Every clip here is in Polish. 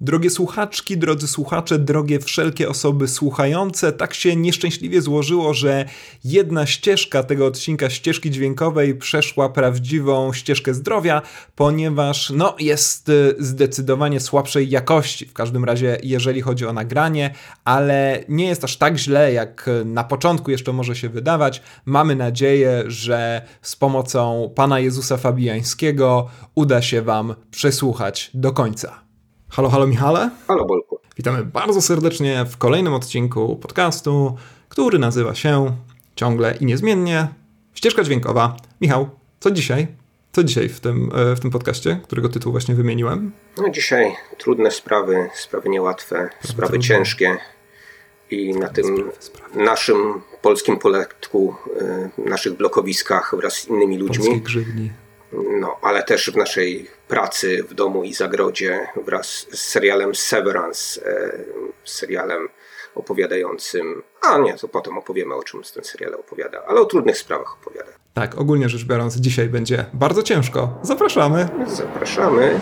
Drogie słuchaczki, drodzy słuchacze, drogie wszelkie osoby słuchające, tak się nieszczęśliwie złożyło, że jedna ścieżka tego odcinka ścieżki dźwiękowej przeszła prawdziwą ścieżkę zdrowia, ponieważ no, jest y, zdecydowanie słabszej jakości. W każdym razie, jeżeli chodzi o nagranie, ale nie jest aż tak źle, jak na początku jeszcze może się wydawać. Mamy nadzieję, że z pomocą Pana Jezusa Fabiańskiego uda się Wam przesłuchać do końca. Halo, halo Michale. Halo Bolku. Witamy bardzo serdecznie w kolejnym odcinku podcastu, który nazywa się ciągle i niezmiennie Ścieżka Dźwiękowa. Michał, co dzisiaj? Co dzisiaj w tym, e, w tym podcaście, którego tytuł właśnie wymieniłem? No dzisiaj trudne sprawy, sprawy niełatwe, sprawy, sprawy ciężkie i na tym sprawy, sprawy. naszym polskim poletku, e, naszych blokowiskach wraz z innymi ludźmi. Polskiej grzywni. No, ale też w naszej pracy w domu i zagrodzie wraz z serialem Severance, e, serialem opowiadającym, a nie, to potem opowiemy o czym ten serial opowiada, ale o trudnych sprawach opowiada. Tak, ogólnie rzecz biorąc, dzisiaj będzie bardzo ciężko. Zapraszamy. Zapraszamy.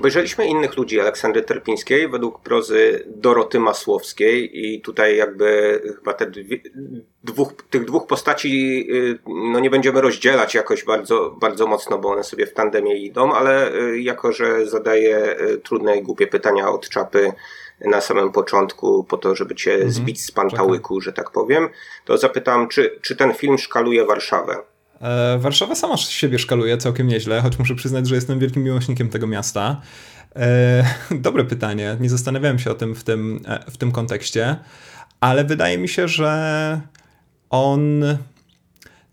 Obejrzeliśmy innych ludzi Aleksandry Terpińskiej według prozy Doroty Masłowskiej i tutaj jakby chyba te dwie, dwóch, tych dwóch postaci y, no nie będziemy rozdzielać jakoś bardzo, bardzo mocno, bo one sobie w tandemie idą, ale y, jako, że zadaję y, trudne i głupie pytania od czapy na samym początku po to, żeby cię mhm. zbić z pantałyku, że tak powiem, to zapytam, czy, czy ten film szkaluje Warszawę? E, Warszawa sama siebie szkaluje całkiem nieźle, choć muszę przyznać, że jestem wielkim miłośnikiem tego miasta. E, dobre pytanie. Nie zastanawiałem się o tym w tym, e, w tym kontekście, ale wydaje mi się, że on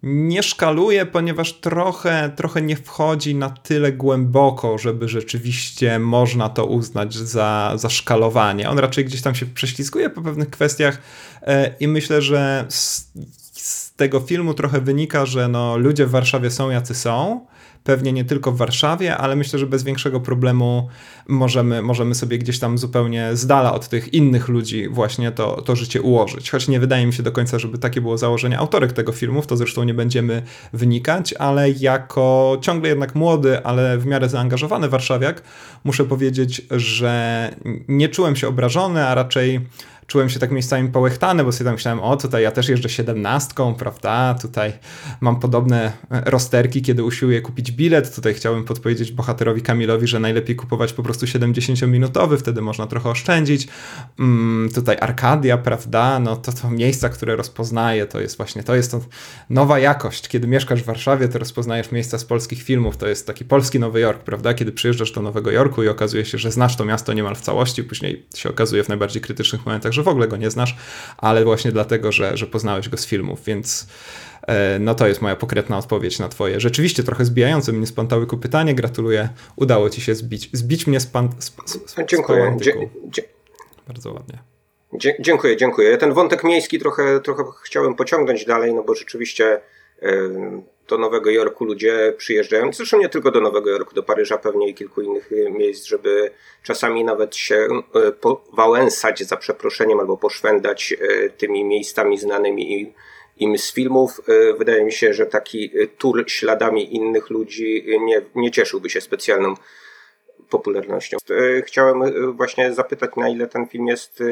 nie szkaluje, ponieważ trochę, trochę nie wchodzi na tyle głęboko, żeby rzeczywiście można to uznać za, za szkalowanie. On raczej gdzieś tam się prześlizguje po pewnych kwestiach i myślę, że tego filmu trochę wynika, że no, ludzie w Warszawie są jacy są. Pewnie nie tylko w Warszawie, ale myślę, że bez większego problemu możemy, możemy sobie gdzieś tam zupełnie z dala od tych innych ludzi właśnie to, to życie ułożyć. Choć nie wydaje mi się do końca, żeby takie było założenie autorek tego filmu, w to zresztą nie będziemy wynikać, ale jako ciągle jednak młody, ale w miarę zaangażowany warszawiak, muszę powiedzieć, że nie czułem się obrażony, a raczej czułem się tak miejscami połechtany, bo sobie tam myślałem, o tutaj ja też jeżdżę siedemnastką, prawda, tutaj mam podobne rozterki, kiedy usiłuję kupić bilet, tutaj chciałbym podpowiedzieć bohaterowi Kamilowi, że najlepiej kupować po prostu 70-minutowy, wtedy można trochę oszczędzić. Mm, tutaj Arkadia, prawda, no to to miejsca, które rozpoznaję, to jest właśnie, to jest to nowa jakość. Kiedy mieszkasz w Warszawie, to rozpoznajesz miejsca z polskich filmów, to jest taki polski Nowy Jork, prawda, kiedy przyjeżdżasz do Nowego Jorku i okazuje się, że znasz to miasto niemal w całości, później się okazuje w najbardziej krytycznych momentach, że w ogóle go nie znasz, ale właśnie dlatego, że, że poznałeś go z filmów, więc e, no to jest moja pokretna odpowiedź na twoje rzeczywiście trochę zbijające mnie z pantałyku pytanie. Gratuluję. Udało ci się zbić, zbić mnie z, pan, z, z, z Dziękuję. Bardzo ładnie. Dziękuję, dziękuję. Ten wątek miejski trochę, trochę chciałem pociągnąć dalej, no bo rzeczywiście do Nowego Jorku ludzie przyjeżdżają, zresztą nie tylko do Nowego Jorku, do Paryża pewnie i kilku innych e, miejsc, żeby czasami nawet się e, powałęsać za przeproszeniem albo poszwędać e, tymi miejscami znanymi im z filmów. Wydaje mi się, że taki tur śladami innych ludzi nie, nie cieszyłby się specjalną popularnością. Chciałem właśnie zapytać, na ile ten film jest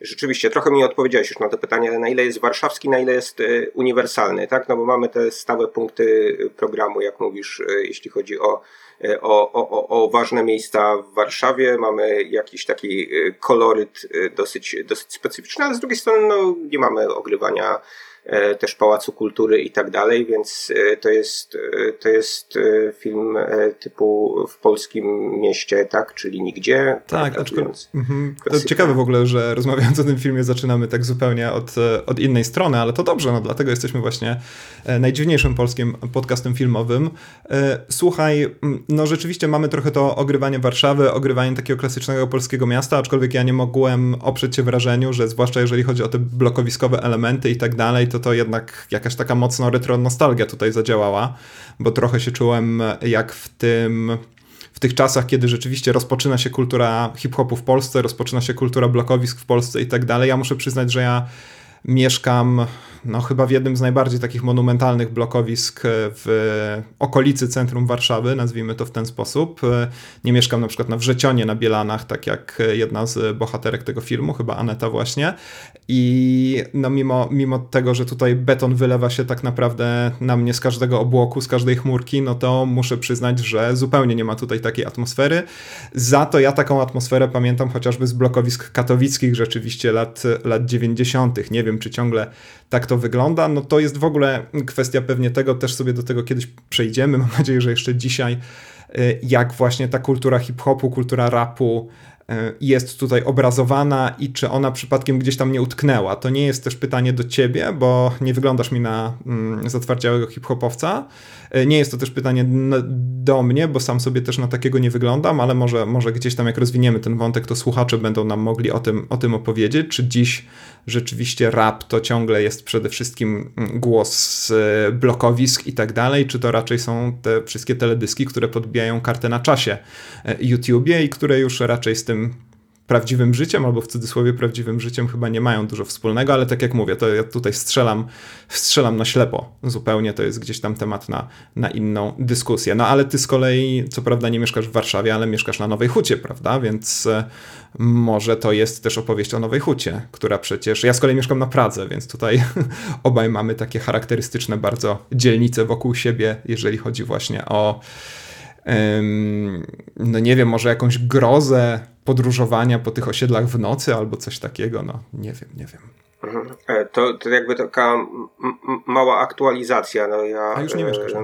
Rzeczywiście, trochę mi odpowiedziałeś już na to pytanie, na ile jest warszawski, na ile jest e, uniwersalny, tak? No bo mamy te stałe punkty programu, jak mówisz, e, jeśli chodzi o, e, o, o, o ważne miejsca w Warszawie. Mamy jakiś taki koloryt dosyć, dosyć specyficzny, ale z drugiej strony no, nie mamy ogrywania też Pałacu Kultury i tak dalej, więc e, to jest, e, to jest film typu w polskim mieście, tak, czyli nigdzie. Tak, aczkolwiek mhm. to ciekawe w ogóle, że rozmawiając o tym filmie zaczynamy tak zupełnie od, od innej strony, ale to dobrze, no dlatego jesteśmy właśnie najdziwniejszym polskim podcastem filmowym. Słuchaj, no rzeczywiście mamy trochę to ogrywanie Warszawy, ogrywanie takiego klasycznego polskiego miasta, aczkolwiek ja nie mogłem oprzeć się wrażeniu, że zwłaszcza jeżeli chodzi o te blokowiskowe elementy i tak dalej, to to jednak jakaś taka mocno retro nostalgia tutaj zadziałała, bo trochę się czułem jak w tym w tych czasach, kiedy rzeczywiście rozpoczyna się kultura hip-hopu w Polsce, rozpoczyna się kultura blokowisk w Polsce i tak dalej. Ja muszę przyznać, że ja mieszkam no chyba w jednym z najbardziej takich monumentalnych blokowisk w okolicy centrum Warszawy, nazwijmy to w ten sposób. Nie mieszkam na przykład na Wrzecionie, na Bielanach, tak jak jedna z bohaterek tego filmu, chyba Aneta właśnie. I no mimo, mimo tego, że tutaj beton wylewa się tak naprawdę na mnie z każdego obłoku, z każdej chmurki, no to muszę przyznać, że zupełnie nie ma tutaj takiej atmosfery. Za to ja taką atmosferę pamiętam chociażby z blokowisk katowickich rzeczywiście lat, lat 90. Nie wiem, czy ciągle tak to wygląda, no to jest w ogóle kwestia pewnie tego, też sobie do tego kiedyś przejdziemy, mam nadzieję, że jeszcze dzisiaj, y, jak właśnie ta kultura hip-hopu, kultura rapu y, jest tutaj obrazowana i czy ona przypadkiem gdzieś tam nie utknęła. To nie jest też pytanie do ciebie, bo nie wyglądasz mi na mm, zatwardziałego hip-hopowca. Y, nie jest to też pytanie do mnie, bo sam sobie też na takiego nie wyglądam, ale może, może gdzieś tam jak rozwiniemy ten wątek, to słuchacze będą nam mogli o tym, o tym opowiedzieć, czy dziś rzeczywiście rap to ciągle jest przede wszystkim mm, głos z blokowisk i tak dalej, czy to raczej są te wszystkie teledyski, które podbijają kartę na czasie e, YouTubie i które już raczej z tym prawdziwym życiem, albo w cudzysłowie prawdziwym życiem chyba nie mają dużo wspólnego, ale tak jak mówię, to ja tutaj strzelam, strzelam na ślepo zupełnie, to jest gdzieś tam temat na, na inną dyskusję. No ale ty z kolei, co prawda nie mieszkasz w Warszawie, ale mieszkasz na Nowej Hucie, prawda? Więc e, może to jest też opowieść o Nowej Hucie, która przecież, ja z kolei mieszkam na Pradze, więc tutaj obaj mamy takie charakterystyczne bardzo dzielnice wokół siebie, jeżeli chodzi właśnie o no nie wiem, może jakąś grozę podróżowania po tych osiedlach w nocy albo coś takiego, no nie wiem, nie wiem. Mhm. E, to, to jakby taka mała aktualizacja. No ja A już nie mieszkasz na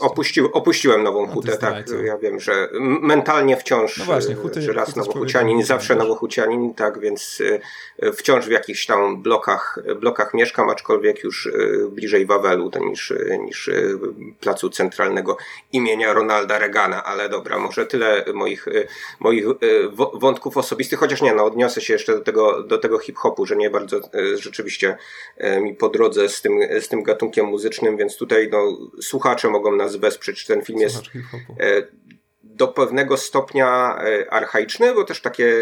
opuścił, Opuściłem Nową no, Hutę, tak. Ja wiem, że mentalnie wciąż, no właśnie, huty, że raz Nowochucianin, zawsze Nowochucianin, tak, więc e, wciąż w jakichś tam blokach, blokach mieszkam, aczkolwiek już e, bliżej Wawelu niż, niż placu centralnego imienia Ronalda Reagana, ale dobra, może tyle moich, moich wątków osobistych, chociaż nie, no odniosę się jeszcze do tego, do tego hip-hopu, że nie bardzo rzeczywiście e, mi po drodze z tym, z tym gatunkiem muzycznym, więc tutaj no, słuchacze mogą nas wesprzeć. Ten film jest e, do pewnego stopnia e, archaiczny, bo też takie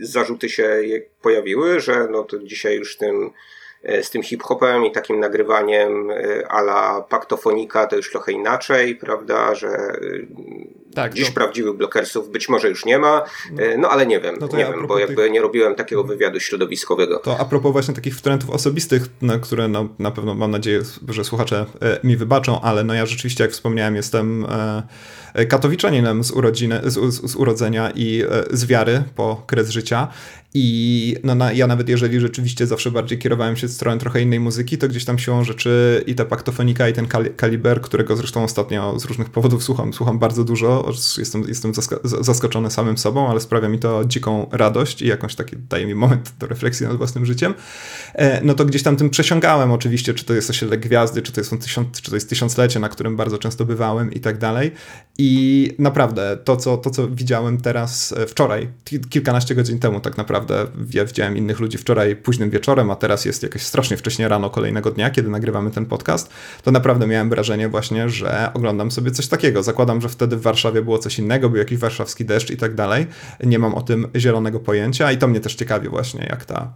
zarzuty się pojawiły, że no to dzisiaj już tym z tym hip-hopem i takim nagrywaniem ala paktofonika to już trochę inaczej, prawda, że tak, Dziś to... prawdziwych blokersów być może już nie ma, no, e, no ale nie wiem, no nie ja wiem, bo jakby tych... nie robiłem takiego wywiadu środowiskowego. To a propos właśnie takich wtrętów osobistych, na które no, na pewno mam nadzieję, że słuchacze e, mi wybaczą, ale no ja rzeczywiście, jak wspomniałem, jestem e, katowiczaninem z, urodziny, z, z, z urodzenia i z wiary po kres życia i no, na, ja nawet jeżeli rzeczywiście zawsze bardziej kierowałem się w stronę trochę innej muzyki, to gdzieś tam siłą rzeczy i ta paktofonika i ten kaliber, którego zresztą ostatnio z różnych powodów słucham, słucham bardzo dużo, jestem, jestem zaskoczony samym sobą, ale sprawia mi to dziką radość i jakąś taki daje mi moment do refleksji nad własnym życiem, e, no to gdzieś tam tym przesiągałem oczywiście, czy to jest osiedle gwiazdy, czy to jest, tysiąc, czy to jest tysiąclecie, na którym bardzo często bywałem i tak dalej. I naprawdę to, co, to, co widziałem teraz e, wczoraj, kilkanaście godzin temu tak naprawdę, ja widziałem innych ludzi wczoraj późnym wieczorem, a teraz jest jakieś strasznie wcześnie rano kolejnego dnia, kiedy nagrywamy ten podcast, to naprawdę miałem wrażenie właśnie, że oglądam sobie coś takiego. Zakładam, że wtedy w Warszawie było coś innego, był jakiś warszawski deszcz i tak dalej. Nie mam o tym zielonego pojęcia i to mnie też ciekawi właśnie, jak ta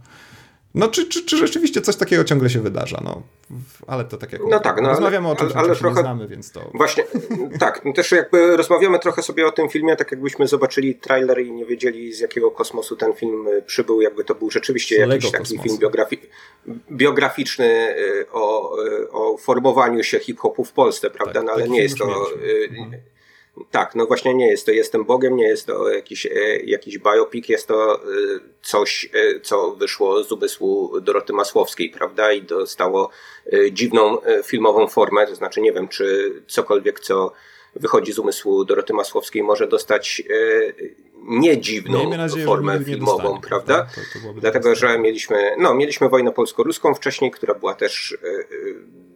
no, czy, czy, czy rzeczywiście coś takiego ciągle się wydarza? No, ale to tak jak. No tak, no, rozmawiamy ale, o czymś, ale, ale trochę, nie znamy, więc to. Właśnie, tak. No też jakby rozmawiamy trochę sobie o tym filmie, tak jakbyśmy zobaczyli trailer i nie wiedzieli z jakiego kosmosu ten film y, przybył, jakby to był rzeczywiście jakiś taki kosmosu. film biografi biograficzny y, o, y, o formowaniu się hip-hopu w Polsce, prawda? Tak, no ale nie jest to. Mhm. Tak, no właśnie nie jest to Jestem Bogiem, nie jest to jakiś, e, jakiś biopic, jest to e, coś, e, co wyszło z umysłu Doroty Masłowskiej, prawda? I dostało dziwną filmową formę, to znaczy nie wiem, czy cokolwiek, co wychodzi z umysłu Doroty Masłowskiej może dostać nie dziwną nadzieję, formę filmową, prawda? Tak, to, to Dlatego, że mieliśmy, no, mieliśmy wojnę polsko-ruską wcześniej, która była też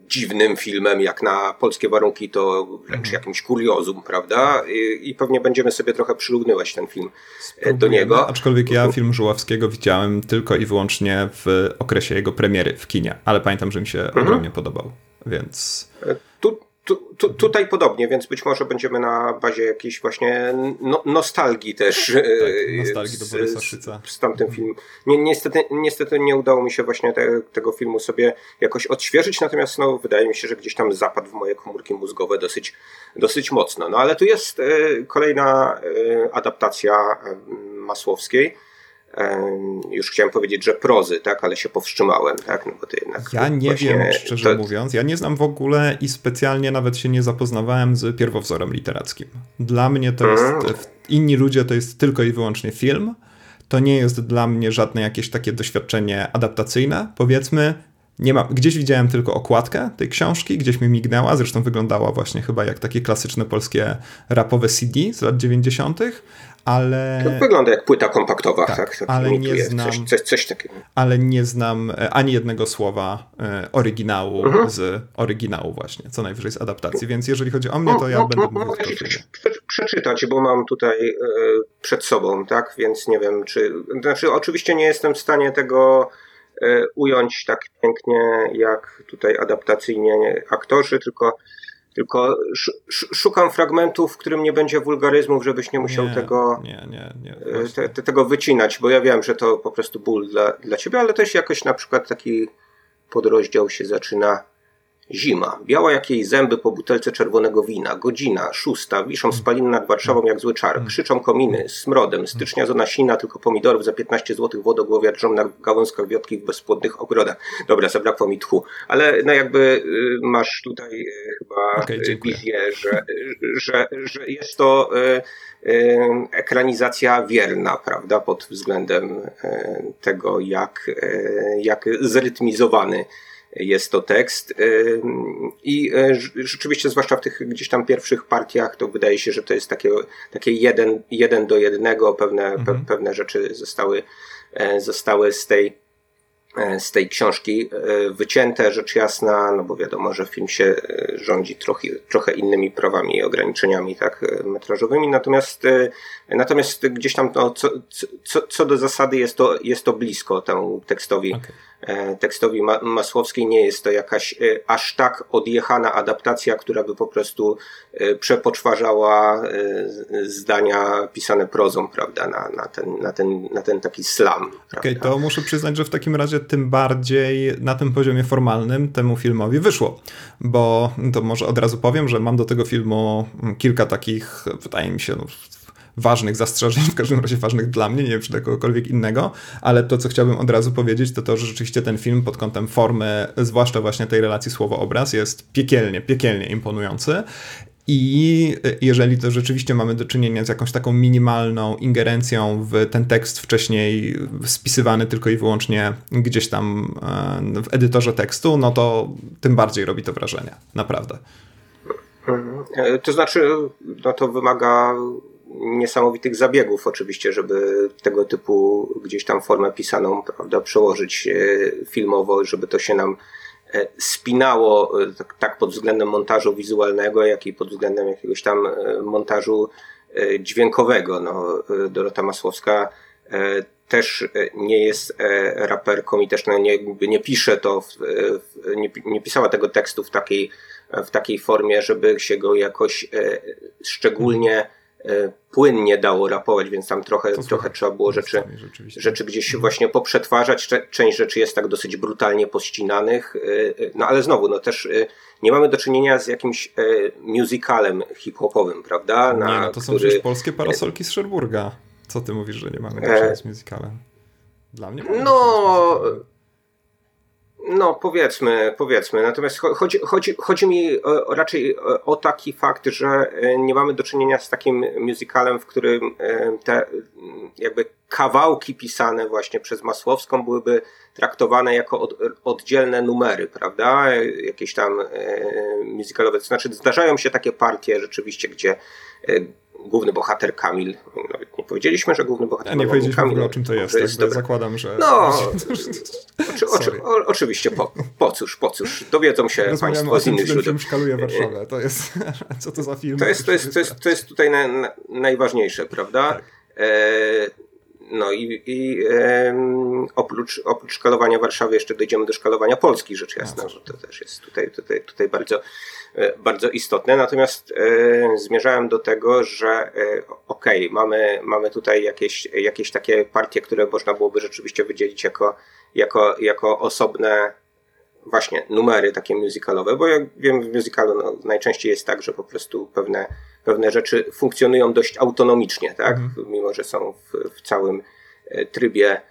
dziwnym filmem, jak na polskie warunki, to wręcz mhm. jakimś kuriozum, prawda? I, I, pewnie będziemy sobie trochę przylugnywać ten film e, Spróbujemy, do niego. Aczkolwiek ja film Żuławskiego widziałem tylko i wyłącznie w okresie jego premiery w kinie, ale pamiętam, że mi się mhm. ogromnie podobał, więc... E, tu, tu, tu, tutaj podobnie, więc być może będziemy na bazie jakiejś właśnie no, nostalgii też. Tak, nostalgii do Borysa Szyca. Z, z tamtym filmem. Ni, niestety, niestety nie udało mi się właśnie te, tego filmu sobie jakoś odświeżyć, natomiast no, wydaje mi się, że gdzieś tam zapadł w moje komórki mózgowe dosyć, dosyć mocno. No ale tu jest kolejna adaptacja Masłowskiej już chciałem powiedzieć, że prozy, tak, ale się powstrzymałem, tak, no bo to jednak Ja nie wiem, szczerze to... mówiąc, ja nie znam w ogóle i specjalnie nawet się nie zapoznawałem z pierwowzorem literackim. Dla mnie to jest, mm. inni ludzie to jest tylko i wyłącznie film, to nie jest dla mnie żadne jakieś takie doświadczenie adaptacyjne, powiedzmy, nie ma, gdzieś widziałem tylko okładkę tej książki, gdzieś mi mignęła, zresztą wyglądała właśnie chyba jak takie klasyczne polskie rapowe CD z lat 90., ale... To wygląda jak płyta kompaktowa, tak? tak ale nie znam, coś, coś, coś, takiego. Ale nie znam e, ani jednego słowa e, oryginału mhm. z oryginału właśnie, co najwyżej z adaptacji, więc jeżeli chodzi o mnie, to ja no, będę no, mówił no, przeczytać, bo mam tutaj e, przed sobą, tak, więc nie wiem, czy... Znaczy oczywiście nie jestem w stanie tego ująć tak pięknie, jak tutaj adaptacyjnie aktorzy, tylko tylko szukam fragmentów, w którym nie będzie wulgaryzmów, żebyś nie musiał nie, tego, nie, nie, nie, e, te, te, tego wycinać, bo ja wiem, że to po prostu ból dla, dla ciebie, ale też jakoś na przykład taki podrozdział się zaczyna Zima. Biała jak jej zęby po butelce czerwonego wina. Godzina, szósta. Wiszą spaliny nad Warszawą jak zły czar. Krzyczą kominy, smrodem. Stycznia zona sina, tylko pomidorów za 15 zł wodogłowia drżą na gałązkach wiotki w bezpłodnych ogrodach. Dobra, zabrakło mi tchu. Ale no jakby y, masz tutaj y, chyba okay, wizję, że, że, że jest to y, ekranizacja wierna, prawda, pod względem tego, jak, jak zrytmizowany jest to tekst. I e, rzeczywiście, zwłaszcza w tych gdzieś tam pierwszych partiach, to wydaje się, że to jest takie, takie jeden, jeden do jednego. Pewne, mhm. pe, pewne rzeczy zostały, e, zostały z tej e, z tej książki wycięte, rzecz jasna, no bo wiadomo, że film się rządzi trochę, trochę innymi prawami i ograniczeniami tak, metrażowymi, natomiast, natomiast gdzieś tam no, co, co, co do zasady jest to, jest to blisko temu tekstowi okay. E, tekstowi Masłowskiej. Nie jest to jakaś e, aż tak odjechana adaptacja, która by po prostu e, przepoczwarzała zdania pisane prozą, prawda, na, na, ten, na, ten, na ten taki slam. Okej, okay, to muszę przyznać, że w takim razie tym bardziej na tym poziomie formalnym temu filmowi wyszło, bo to może od razu powiem, że mam do tego filmu kilka takich, wydaje mi się, no, ważnych zastrzeżeń, w każdym razie ważnych dla mnie, nie wiem czy dla kogokolwiek innego, ale to, co chciałbym od razu powiedzieć, to to, że rzeczywiście ten film pod kątem formy, zwłaszcza właśnie tej relacji słowo-obraz, jest piekielnie, piekielnie imponujący. I jeżeli to rzeczywiście mamy do czynienia z jakąś taką minimalną ingerencją w ten tekst wcześniej spisywany tylko i wyłącznie gdzieś tam e, w edytorze tekstu, no to tym bardziej robi to wrażenie. Naprawdę. Mhm. E, to znaczy, no to wymaga niesamowitych zabiegów oczywiście, żeby tego typu gdzieś tam formę pisaną prawda, przełożyć e, filmowo, żeby to się nam e, spinało e, tak, tak pod względem montażu wizualnego, jak i pod względem jakiegoś tam montażu dźwiękowego. No, Dorota Masłowska też nie jest raperką i też no, nie, nie pisze to, nie, nie pisała tego tekstu w takiej, w takiej formie, żeby się go jakoś szczególnie płynnie dało rapować, więc tam trochę, trochę trzeba było rzeczy, rzeczy gdzieś właśnie poprzetwarzać. Część rzeczy jest tak dosyć brutalnie pościnanych, e, e, no ale znowu, no też nie mamy do czynienia z jakimś musicalem hip-hopowym, prawda? Na, nie, no to są który... przecież polskie parasolki z Sherburga. Co ty mówisz, że nie mamy do czynienia z musicalem? Dla mnie No... No, powiedzmy, powiedzmy. Natomiast chodzi, chodzi, chodzi mi o, raczej o taki fakt, że e, nie mamy do czynienia z takim musicalem, w którym e, te jakby kawałki pisane właśnie przez Masłowską byłyby traktowane jako od, oddzielne numery, prawda? Jakieś tam e, musicalowe. To znaczy, zdarzają się takie partie rzeczywiście, gdzie główny bohater Kamil. Nawet nie powiedzieliśmy, że główny bohater ja nie powiedzieliśmy Kamil, w ogóle o czym to jest, tak jest zakładam, że... No, oczy, oczy, o, oczywiście, po, po cóż, po cóż, dowiedzą się Państwo z innych źródeł. szkaluje Warszawę, to jest, co to za film? To jest, to jest, to jest, to jest tutaj na, na, najważniejsze, prawda? Tak. E, no i, i oprócz, oprócz szkalowania Warszawy jeszcze dojdziemy do szkalowania Polski, rzecz jasna, że to też jest tutaj, tutaj, tutaj bardzo, e, bardzo istotne. Natomiast e, zmierzałem do tego, że e, okej, okay, mamy, mamy tutaj jakieś, jakieś takie partie, które można byłoby rzeczywiście wydzielić jako, jako, jako osobne właśnie numery takie musicalowe, bo jak wiem w musicalu no, najczęściej jest tak, że po prostu pewne, pewne rzeczy funkcjonują dość autonomicznie, tak? Mhm. Mimo, że są w, w całym e, trybie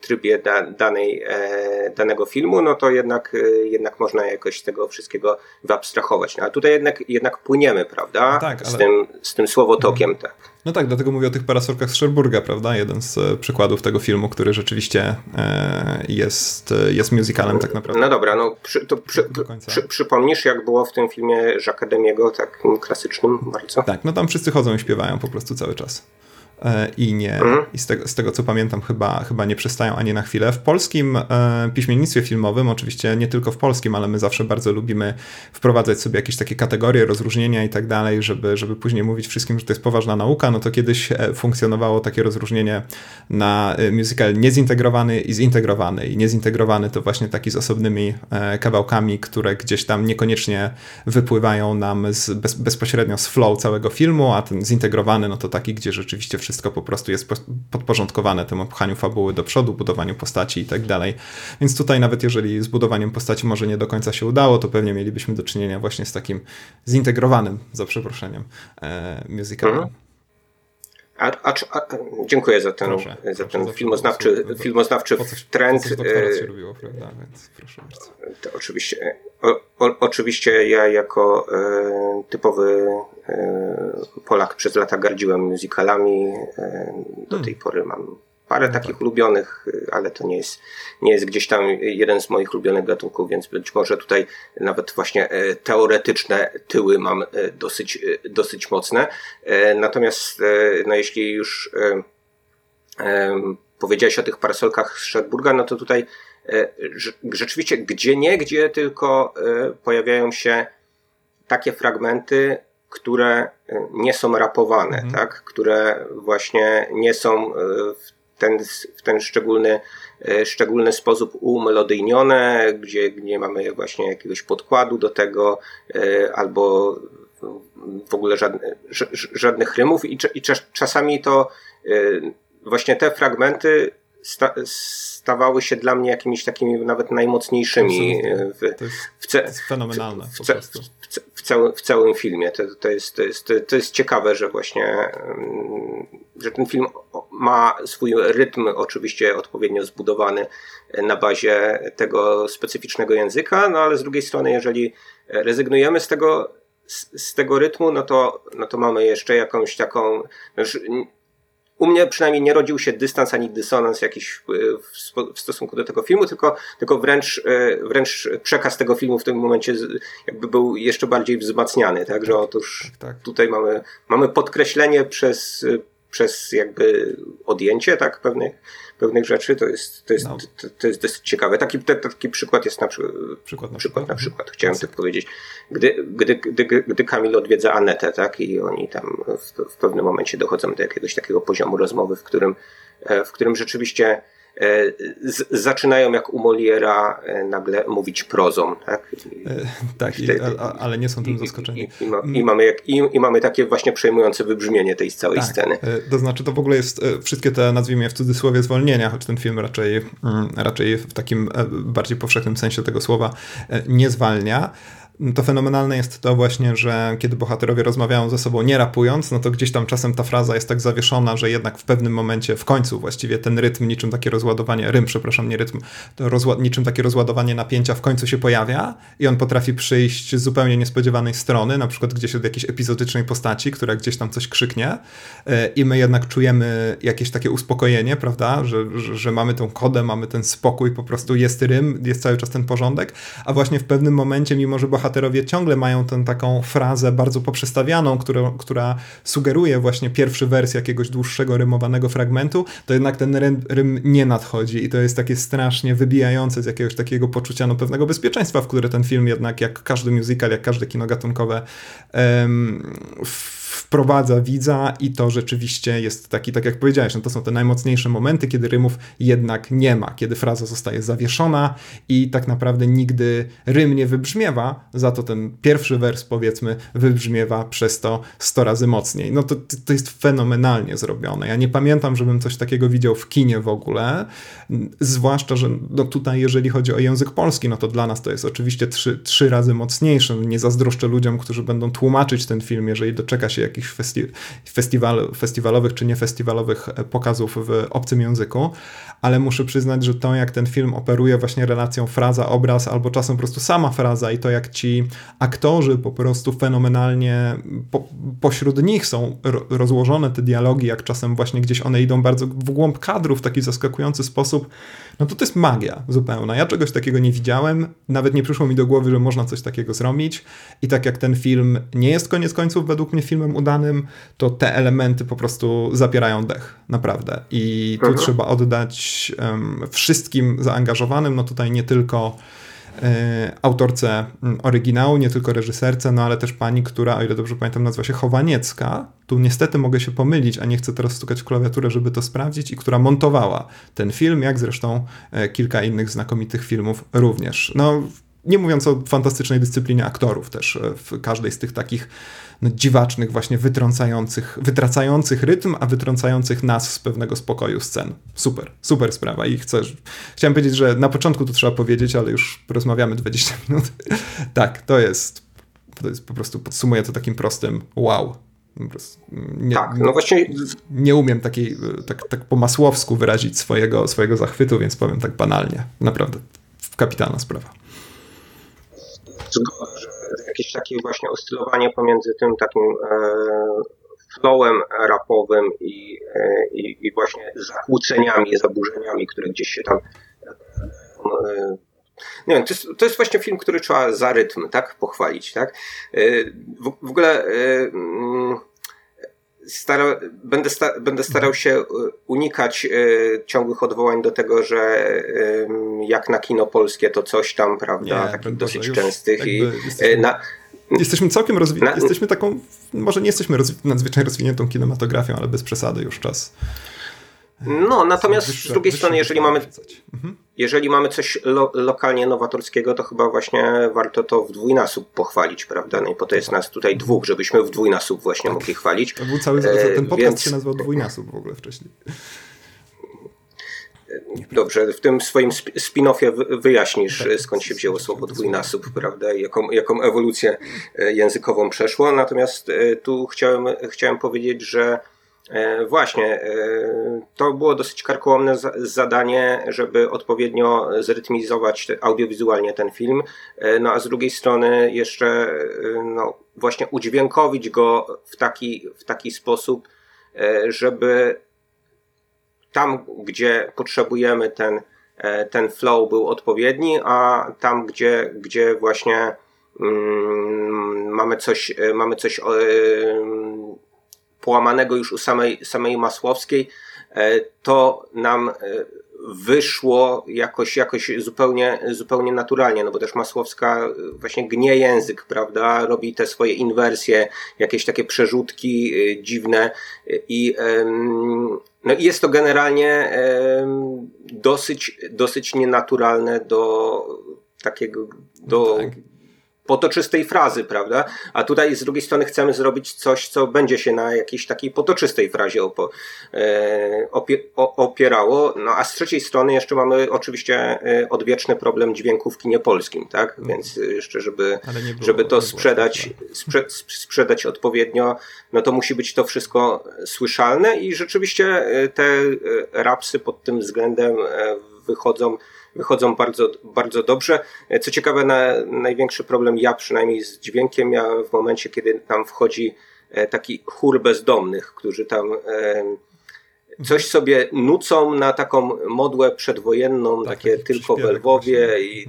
trybie da, danej, e, danego filmu, no to jednak, jednak można jakoś tego wszystkiego wyabstrahować. No, ale tutaj jednak, jednak płyniemy, prawda? Tak, ale... z, tym, z tym słowotokiem. Mhm. Tak. No tak, dlatego mówię o tych parasolkach z Sherburga, prawda? Jeden z e, przykładów tego filmu, który rzeczywiście e, jest, e, jest musicalem tak naprawdę. No dobra, no przy, to przy, przy, przypomnisz, jak było w tym filmie Jacques takim klasycznym bardzo? Tak, no tam wszyscy chodzą i śpiewają po prostu cały czas. E, i nie mhm. i z tego, z tego co pamiętam chyba, chyba nie przestają ani na chwilę. W polskim e, piśmiennictwie filmowym, oczywiście nie tylko w polskim, ale my zawsze bardzo lubimy wprowadzać sobie jakieś takie kategorie, rozróżnienia i tak dalej, żeby, żeby później mówić wszystkim, że to jest poważna nauka, no to kiedyś e, funkcjonowało takie rozróżnienie na musical niezintegrowany i zintegrowany. I niezintegrowany to właśnie taki z osobnymi kawałkami, które gdzieś tam niekoniecznie wypływają nam z, bez, bezpośrednio z flow całego filmu, a ten zintegrowany no to taki, gdzie rzeczywiście wszystko wszystko po prostu jest podporządkowane temu pchaniu fabuły do przodu, budowaniu postaci i tak dalej. Więc tutaj nawet jeżeli z budowaniem postaci może nie do końca się udało, to pewnie mielibyśmy do czynienia właśnie z takim zintegrowanym, za przeproszeniem, e, musicalem. Mhm. A, a, a, dziękuję za ten, proszę, za ten proszę, filmoznawczy, za filmoznawczy po trend. Po coś się robiło, prawda? Więc proszę bardzo. Oczywiście, o, o, oczywiście ja jako e, typowy e, Polak przez lata gardziłem musicalami. E, do hmm. tej pory mam parę no takich tak. ulubionych, ale to nie jest, nie jest gdzieś tam jeden z moich ulubionych gatunków, więc być może tutaj nawet właśnie e, teoretyczne tyły mam e, dosyć, e, dosyć mocne. Natomiast no jeśli już powiedziałeś o tych parasolkach z Stradburga, no to tutaj rzeczywiście gdzie nie, gdzie tylko pojawiają się takie fragmenty, które nie są rapowane, mhm. tak? które właśnie nie są w ten, w ten szczególny, e, szczególny sposób umelodyjnione, gdzie nie mamy właśnie jakiegoś podkładu do tego, e, albo w ogóle żadne, żadnych rymów. I, i czasami to e, właśnie te fragmenty sta, stawały się dla mnie jakimiś takimi nawet najmocniejszymi w, to jest, w, to jest fenomenalne w, w, w, całym, w całym filmie. To, to, jest, to, jest, to jest ciekawe, że właśnie że ten film ma swój rytm oczywiście odpowiednio zbudowany na bazie tego specyficznego języka, no ale z drugiej strony, jeżeli rezygnujemy z tego, z, z tego rytmu, no to, no to mamy jeszcze jakąś taką. Znaczy, u mnie przynajmniej nie rodził się dystans ani dysonans jakiś w stosunku do tego filmu, tylko, tylko wręcz, e, wręcz przekaz tego filmu w tym momencie jakby był jeszcze bardziej wzmacniany. Tak, że otóż tak, tak. tutaj mamy, mamy podkreślenie przez, przez jakby odjęcie tak, pewnych, pewnych rzeczy, to jest, to jest, no. to, to, jest dosyć ciekawe. Taki, taki przykład jest na, przykład, przykład na przykład, na przykład. chciałem tak powiedzieć. Gdy, gdy, gdy, gdy Kamil odwiedza Anetę, tak, i oni tam w, w pewnym momencie dochodzą do jakiegoś takiego poziomu rozmowy, w którym, e, w którym rzeczywiście z, zaczynają jak u Moliera e, nagle mówić prozą. Tak, e, tak I, a, ale nie są tym zaskoczeni. I, i, ma, i mamy jak, i, mamy takie właśnie przejmujące wybrzmienie tej całej tak, sceny. To znaczy to w ogóle jest wszystkie te, nazwijmy je w cudzysłowie, zwolnienia, choć ten film raczej, mm, raczej w takim bardziej powszechnym sensie tego słowa nie zwalnia to fenomenalne jest to właśnie, że kiedy bohaterowie rozmawiają ze sobą nie rapując, no to gdzieś tam czasem ta fraza jest tak zawieszona, że jednak w pewnym momencie, w końcu właściwie ten rytm, niczym takie rozładowanie, rym, przepraszam, nie rytm, to rozła- niczym takie rozładowanie napięcia w końcu się pojawia i on potrafi przyjść z zupełnie niespodziewanej strony, na przykład gdzieś od jakiejś epizodycznej postaci, która gdzieś tam coś krzyknie e, i my jednak czujemy jakieś takie uspokojenie, prawda, że, że, że mamy tą kodę, mamy ten spokój, po prostu jest rym, jest cały czas ten porządek, a właśnie w pewnym momencie, mimo że bohater bohaterowie ciągle mają tę taką frazę bardzo poprzestawianą, która, która sugeruje właśnie pierwszy wers jakiegoś dłuższego rymowanego fragmentu, to jednak ten rym, rym, nie nadchodzi i to jest takie strasznie wybijające z jakiegoś takiego poczucia no, pewnego bezpieczeństwa, w które ten film jednak, jak każdy musical, jak każde kino gatunkowe, wprowadza widza i to rzeczywiście jest taki, tak jak powiedziałeś, no to są te najmocniejsze momenty, kiedy rymów jednak nie ma, kiedy fraza zostaje zawieszona i tak naprawdę nigdy rym nie wybrzmiewa, za to ten pierwszy wers powiedzmy wybrzmiewa przez to 100 razy mocniej. No to, to jest fenomenalnie zrobione. Ja nie pamiętam, żebym coś takiego widział w kinie w ogóle, zwłaszcza, że no tutaj jeżeli chodzi o język polski, no to dla nas to jest oczywiście trzy, trzy razy mocniejsze. Nie zazdroszczę ludziom, którzy będą tłumaczyć ten film, jeżeli doczeka się jakichś festi festiwal, festiwalowych czy niefestiwalowych pokazów w obcym języku, ale muszę przyznać, że to jak ten film operuje właśnie relacją fraza, obraz, albo czasem po prostu sama fraza i to jak ci aktorzy po prostu fenomenalnie po, pośród nich są rozłożone te dialogi, jak czasem właśnie gdzieś one idą bardzo w głąb kadru w taki zaskakujący sposób, no to to jest magia zupełna. Ja czegoś takiego nie widziałem, nawet nie przyszło mi do głowy, że można coś takiego zrobić i tak jak ten film nie jest koniec końców według mnie filmem udanym, to te elementy po prostu zapierają dech, naprawdę. I tu mhm. trzeba oddać um, wszystkim zaangażowanym, no tutaj nie tylko autorce mm, oryginału, nie tylko reżyserce, no ale też pani, która, o ile dobrze pamiętam, nazywa się Chowaniecka. Tu niestety mogę się pomylić, a nie chcę teraz stukać w klawiaturę, żeby to sprawdzić, i która montowała ten film, jak zresztą e, kilka innych znakomitych filmów również. No, nie mówiąc o fantastycznej dyscyplinie aktorów też e, w każdej z tych takich no, dziwacznych, właśnie wytrącających, wytracających rytm, a wytrącających nas z pewnego spokoju scen. Super, super sprawa i chcę, chciałem powiedzieć, że na początku to trzeba powiedzieć, ale już porozmawiamy 20 minut. tak, to jest, to jest po prostu, podsumuję to takim prostym wow. Nie, tak, no właśnie. Nie umiem takiej, tak, tak po masłowsku wyrazić swojego, swojego zachwytu, więc powiem tak banalnie. Naprawdę, kapitalna sprawa jakieś takie właśnie oscylowanie pomiędzy tym takim e, flowem rapowym i, e, i, i właśnie zakłóceniami, zaburzeniami, które gdzieś się tam e, nie wiem, to jest, to jest właśnie film, który trzeba za rytm, tak, pochwalić, tak. W, w ogóle mm, stara, będę, sta, będę starał się e, unikać e, ciągłych odwołań do tego, że jak na kino polskie to coś tam, prawda, nie, takich dosyć częstych. I, jesteśmy, na, jesteśmy całkiem rozwinięci, jesteśmy taką, może nie jesteśmy rozwi nadzwyczaj rozwiniętą kinematografią, ale bez przesady już czas. No, natomiast wyższe, z drugiej strony, jeżeli mamy, mhm. jeżeli mamy coś lo, lokalnie nowatorskiego, to chyba właśnie warto to w dwójnasób pochwalić, prawda? No i po to jest nas tutaj dwóch, żebyśmy w dwójnasób właśnie tak. mogli chwalić. To był cały, ten podcast Więc... się nazywał dwójnasób w ogóle wcześniej. Dobrze, w tym swoim spin-offie wyjaśnisz, tak, skąd się wzięło słowo dwójnasób, prawda, i jaką, jaką ewolucję e, językową przeszło. Natomiast e, tu chciałem, chciałem powiedzieć, że E, właśnie, e, to było dosyć karkołomne zadanie, żeby odpowiednio zrytmizować audiowizualnie ten film, e, no a z drugiej strony jeszcze no, właśnie udźwiękowić go w taki, w taki sposób, żeby tam, gdzie potrzebujemy ten, ten flow był odpowiedni, a tam, gdzie, gdzie właśnie mm, mamy coś, mamy coś połamanego już u samej, samej Masłowskiej, e, to nam e, wyszło jakoś, jakoś zupełnie, zupełnie naturalnie, no bo też Masłowska e, właśnie gnie język, prawda, robi te swoje inwersje, jakieś takie przerzutki dziwne i no i jest to generalnie dosyć, dosyć nienaturalne do takiego, do, tak potoczystej frazy, prawda? A tutaj z drugiej strony chcemy zrobić coś, co będzie się na jakiejś takiej potoczystej frazie opo, e, opie, opierało. No a z trzeciej strony jeszcze mamy oczywiście e, odwieczny problem dźwięku w kinie polskim, tak? Mhm. Więc jeszcze, żeby, było, żeby to sprzedać, sprze, sprzedać odpowiednio, no to musi być to wszystko słyszalne i rzeczywiście e, te rapsy pod tym względem wychodzą wychodzą bardzo, bardzo dobrze. Co ciekawe, na, największy problem ja przynajmniej z dźwiękiem miałem w momencie, kiedy tam wchodzi e, taki chór bezdomnych, którzy tam e, coś sobie nucą na taką modłę przedwojenną, tak, takie tylko w Lwowie i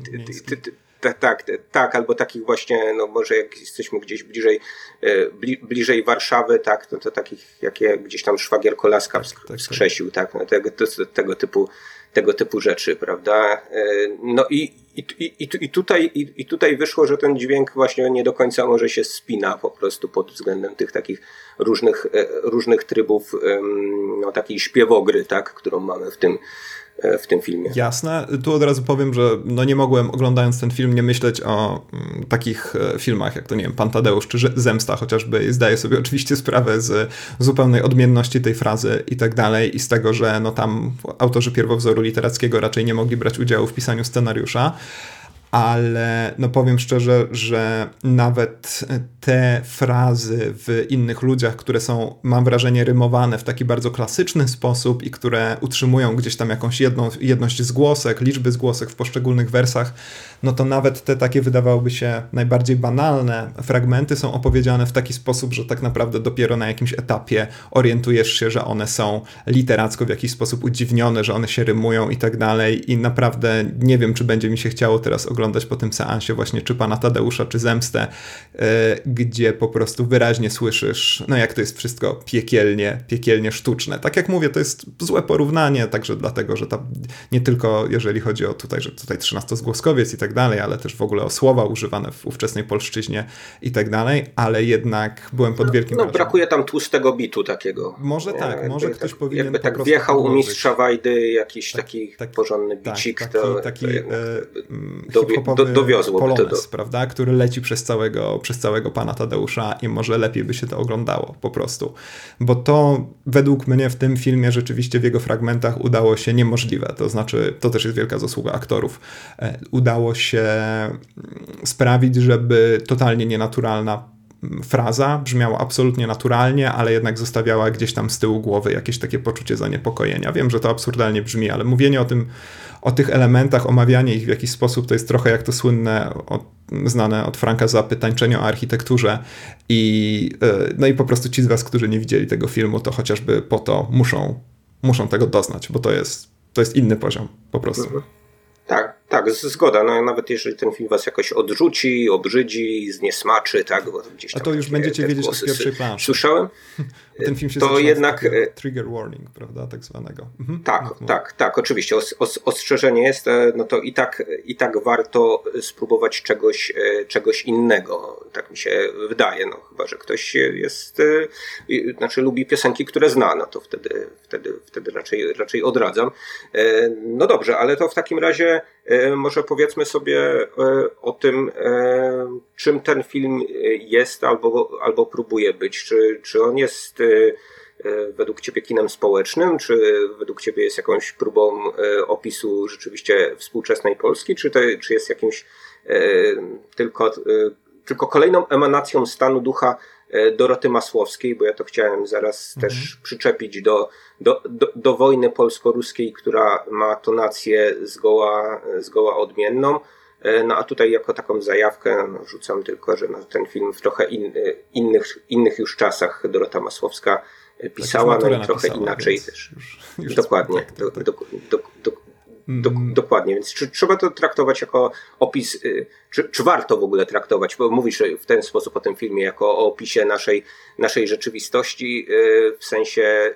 tak, tak, tak, albo takich właśnie, no może jak jesteśmy gdzieś bliżej, e, bliżej Warszawy, tak, no to takich, jakie gdzieś tam szwagier Kolaska tak, tak, wskrzesił, tak, no tego, tego typu tego typu rzeczy, prawda? No i, i, i, i, tutaj, i, i tutaj wyszło, że ten dźwięk właśnie nie do końca może się spina po prostu pod względem tych takich różnych, różnych trybów no, takiej śpiewogry, tak, którą mamy w tym, E, w tym filmie. Jasne. Tu od razu powiem, że no nie mogłem oglądając ten film nie myśleć o mm, takich e, filmach jak to nie wiem, Pan Tadeusz czy Zemsta chociażby. Zdaję sobie oczywiście sprawę z zupełnej odmienności tej frazy i tak dalej i z tego, że no tam autorzy pierwowzoru literackiego raczej nie mogli brać udziału w pisaniu scenariusza ale no powiem szczerze, że nawet te frazy w innych ludziach, które są, mam wrażenie, rymowane w taki bardzo klasyczny sposób i które utrzymują gdzieś tam jakąś jedną, jedność zgłosek, liczby zgłosek w poszczególnych wersach, no to nawet te takie wydawałoby się najbardziej banalne fragmenty są opowiedziane w taki sposób, że tak naprawdę dopiero na jakimś etapie orientujesz się, że one są literacko w jakiś sposób udziwnione, że one się rymują i tak dalej i naprawdę nie wiem, czy będzie mi się chciało teraz oglądać po tym seansie właśnie czy Pana Tadeusza, czy Zemstę, yy, gdzie po prostu wyraźnie słyszysz, no jak to jest wszystko piekielnie, piekielnie sztuczne. Tak jak mówię, to jest złe porównanie, także dlatego, że ta, nie tylko jeżeli chodzi o tutaj, że tutaj trzynastozgłoskowiec i tak dalej, ale też w ogóle o słowa używane w ówczesnej polszczyźnie i tak dalej, ale jednak byłem pod wielkim No, no brakuje tam tłustego bitu takiego. Może tak, jakby może ktoś tak, powinien Jakby tak wjechał u mistrza Wajdy jakiś tak, taki tak, porządny tak, bicik, tak, to, taki, to taki e, do, dowiozło polones, to do... prawda, który leci przez całego, przez całego pana Tadeusza i może lepiej by się to oglądało po prostu. Bo to według mnie w tym filmie rzeczywiście w jego fragmentach udało się niemożliwe. To znaczy, to też jest wielka zasługa aktorów. E, się mm, sprawić, żeby totalnie nienaturalna fraza brzmiała absolutnie naturalnie, ale jednak zostawiała gdzieś tam z tyłu głowy jakieś takie poczucie zaniepokojenia. Wiem, że to absurdalnie brzmi, ale mówienie o tym, o tych elementach, omawianie ich w jakiś sposób, to jest trochę jak to słynne, od, znane od Franka Zapy tańczenie o architekturze i e, no i po prostu ci z was, którzy nie widzieli tego filmu, to chociażby po to muszą, muszą tego doznać, bo to jest, to jest inny poziom po prostu. Mhm. Tak, tak, zgoda. No, nawet jeżeli ten film was jakoś odrzuci, obrzydzi, zniesmaczy, tak, bo gdzieś tam A to już będziecie wiedzieć od pierwszej planszy. Słyszałem? Ten film się to jednak e, trigger warning, prawda, tak zwanego. Mhm. Tak, no, no. tak, tak, oczywiście. Os, os, ostrzeżenie jest, e, no to i tak, i tak warto spróbować czegoś, e, czegoś innego. Tak mi się wydaje, no chyba, że ktoś jest, znaczy lubi piosenki, które zna, no to wtedy, wtedy, wtedy raczej, raczej odradzam. No dobrze, ale to w takim razie może powiedzmy sobie e, o tym, e, czym ten film jest albo, albo próbuje być. Czy, czy on jest według Ciebie kinem społecznym, czy według Ciebie jest jakąś próbą opisu rzeczywiście współczesnej Polski, czy, to, czy jest jakimś tylko, tylko kolejną emanacją stanu ducha E, Doroty Masłowskiej, bo ja to chciałem zaraz mhm. też przyczepić do, do, do, do wojny polsko-ruskiej, która ma tonację zgoła, zgoła odmienną. E, no a tutaj jako taką zajawkę no, rzucam tylko, że no, ten film w trochę in, innych, innych już czasach Dorota Masłowska pisała, no i trochę inaczej też. Już, już Dokładnie. Tak, tak, tak. Do, do, do, do, mm. Dokładnie, więc czy, trzeba to traktować jako opis, y, czy, czy, warto w ogóle traktować, bo mówisz w ten sposób o tym filmie, jako o opisie naszej, naszej rzeczywistości, y, w sensie,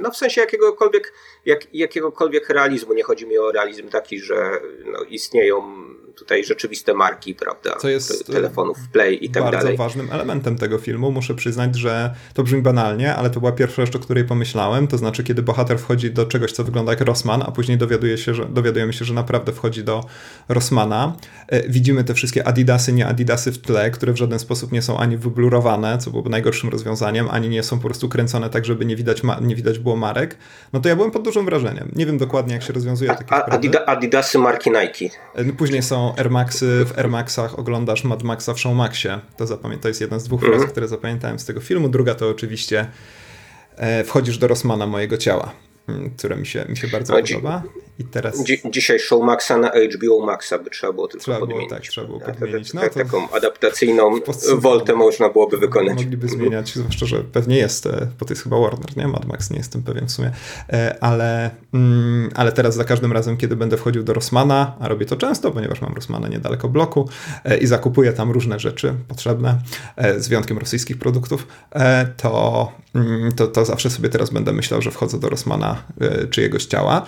no w sensie jakiegokolwiek, jak, jakiegokolwiek realizmu. Nie chodzi mi o realizm taki, że no, istnieją tutaj rzeczywiste marki, prawda? Co jest telefonów Play i tak bardzo dalej. ważnym elementem tego filmu. Muszę przyznać, że to brzmi banalnie, ale to była pierwsza rzecz, o której pomyślałem. To znaczy, kiedy bohater wchodzi do czegoś, co wygląda jak Rossman, a później dowiaduje się, że, dowiadujemy się, że naprawdę wchodzi do Rossmana. E, widzimy te wszystkie Adidasy, nie Adidasy w tle, które w żaden sposób nie są ani wyblurowane, co byłoby najgorszym rozwiązaniem, ani nie są po prostu kręcone tak, żeby nie widać, nie widać było marek. No to ja byłem pod dużym wrażeniem. Nie wiem dokładnie, jak się rozwiązuje takie. Adida, Adidasy marki Nike. E, no później są Air Maxy, w Air Maxach oglądasz Mad Maxa w Showmaxie. To, zapamię- to jest jedna z dwóch mm. fraz, które zapamiętałem z tego filmu. Druga to oczywiście e, wchodzisz do Rossmana mojego ciała. Które mi się, mi się bardzo podoba. I teraz... Dzi dzisiaj show Maxa na HBO Maxa by trzeba było tylko trzeba podmienić. Było, tak, trzeba było podmienić. No, to taką adaptacyjną woltę można byłoby wykonać. Mogliby zmieniać, zwłaszcza, że pewnie jest, e, bo to jest chyba Warner, nie? Mad Max, nie jestem pewien w sumie. E, ale, mm, ale teraz za każdym razem, kiedy będę wchodził do Rossmana, a robię to często, ponieważ mam Rossmana niedaleko bloku e, i zakupuję tam różne rzeczy potrzebne, z wyjątkiem rosyjskich produktów, to, mm, to, to zawsze sobie teraz będę myślał, że wchodzę do Rossmana czyjego czyjegoś ciała.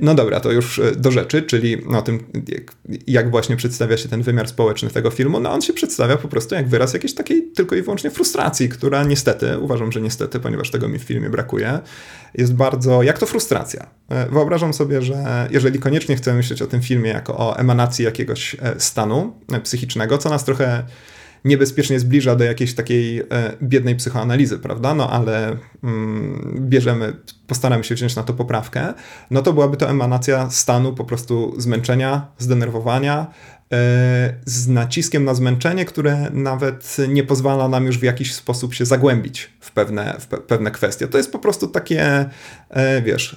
No dobra, to już do rzeczy, czyli o tym, jak właśnie przedstawia się ten wymiar społeczny tego filmu. No on się przedstawia po prostu jak wyraz jakiejś takiej tylko i wyłącznie frustracji, która niestety, uważam, że niestety, ponieważ tego mi w filmie brakuje, jest bardzo, jak to frustracja. Wyobrażam sobie, że jeżeli koniecznie chcemy myśleć o tym filmie jako o emanacji jakiegoś stanu psychicznego, co nas trochę niebezpiecznie zbliża do jakiejś takiej e, biednej psychoanalizy, prawda? No ale mm, bierzemy, postaramy się wziąć na to poprawkę, no to byłaby to emanacja stanu po prostu zmęczenia, zdenerwowania, e, z naciskiem na zmęczenie, które nawet nie pozwala nam już w jakiś sposób się zagłębić w pewne, w pe pewne kwestie. To jest po prostu takie, e, wiesz,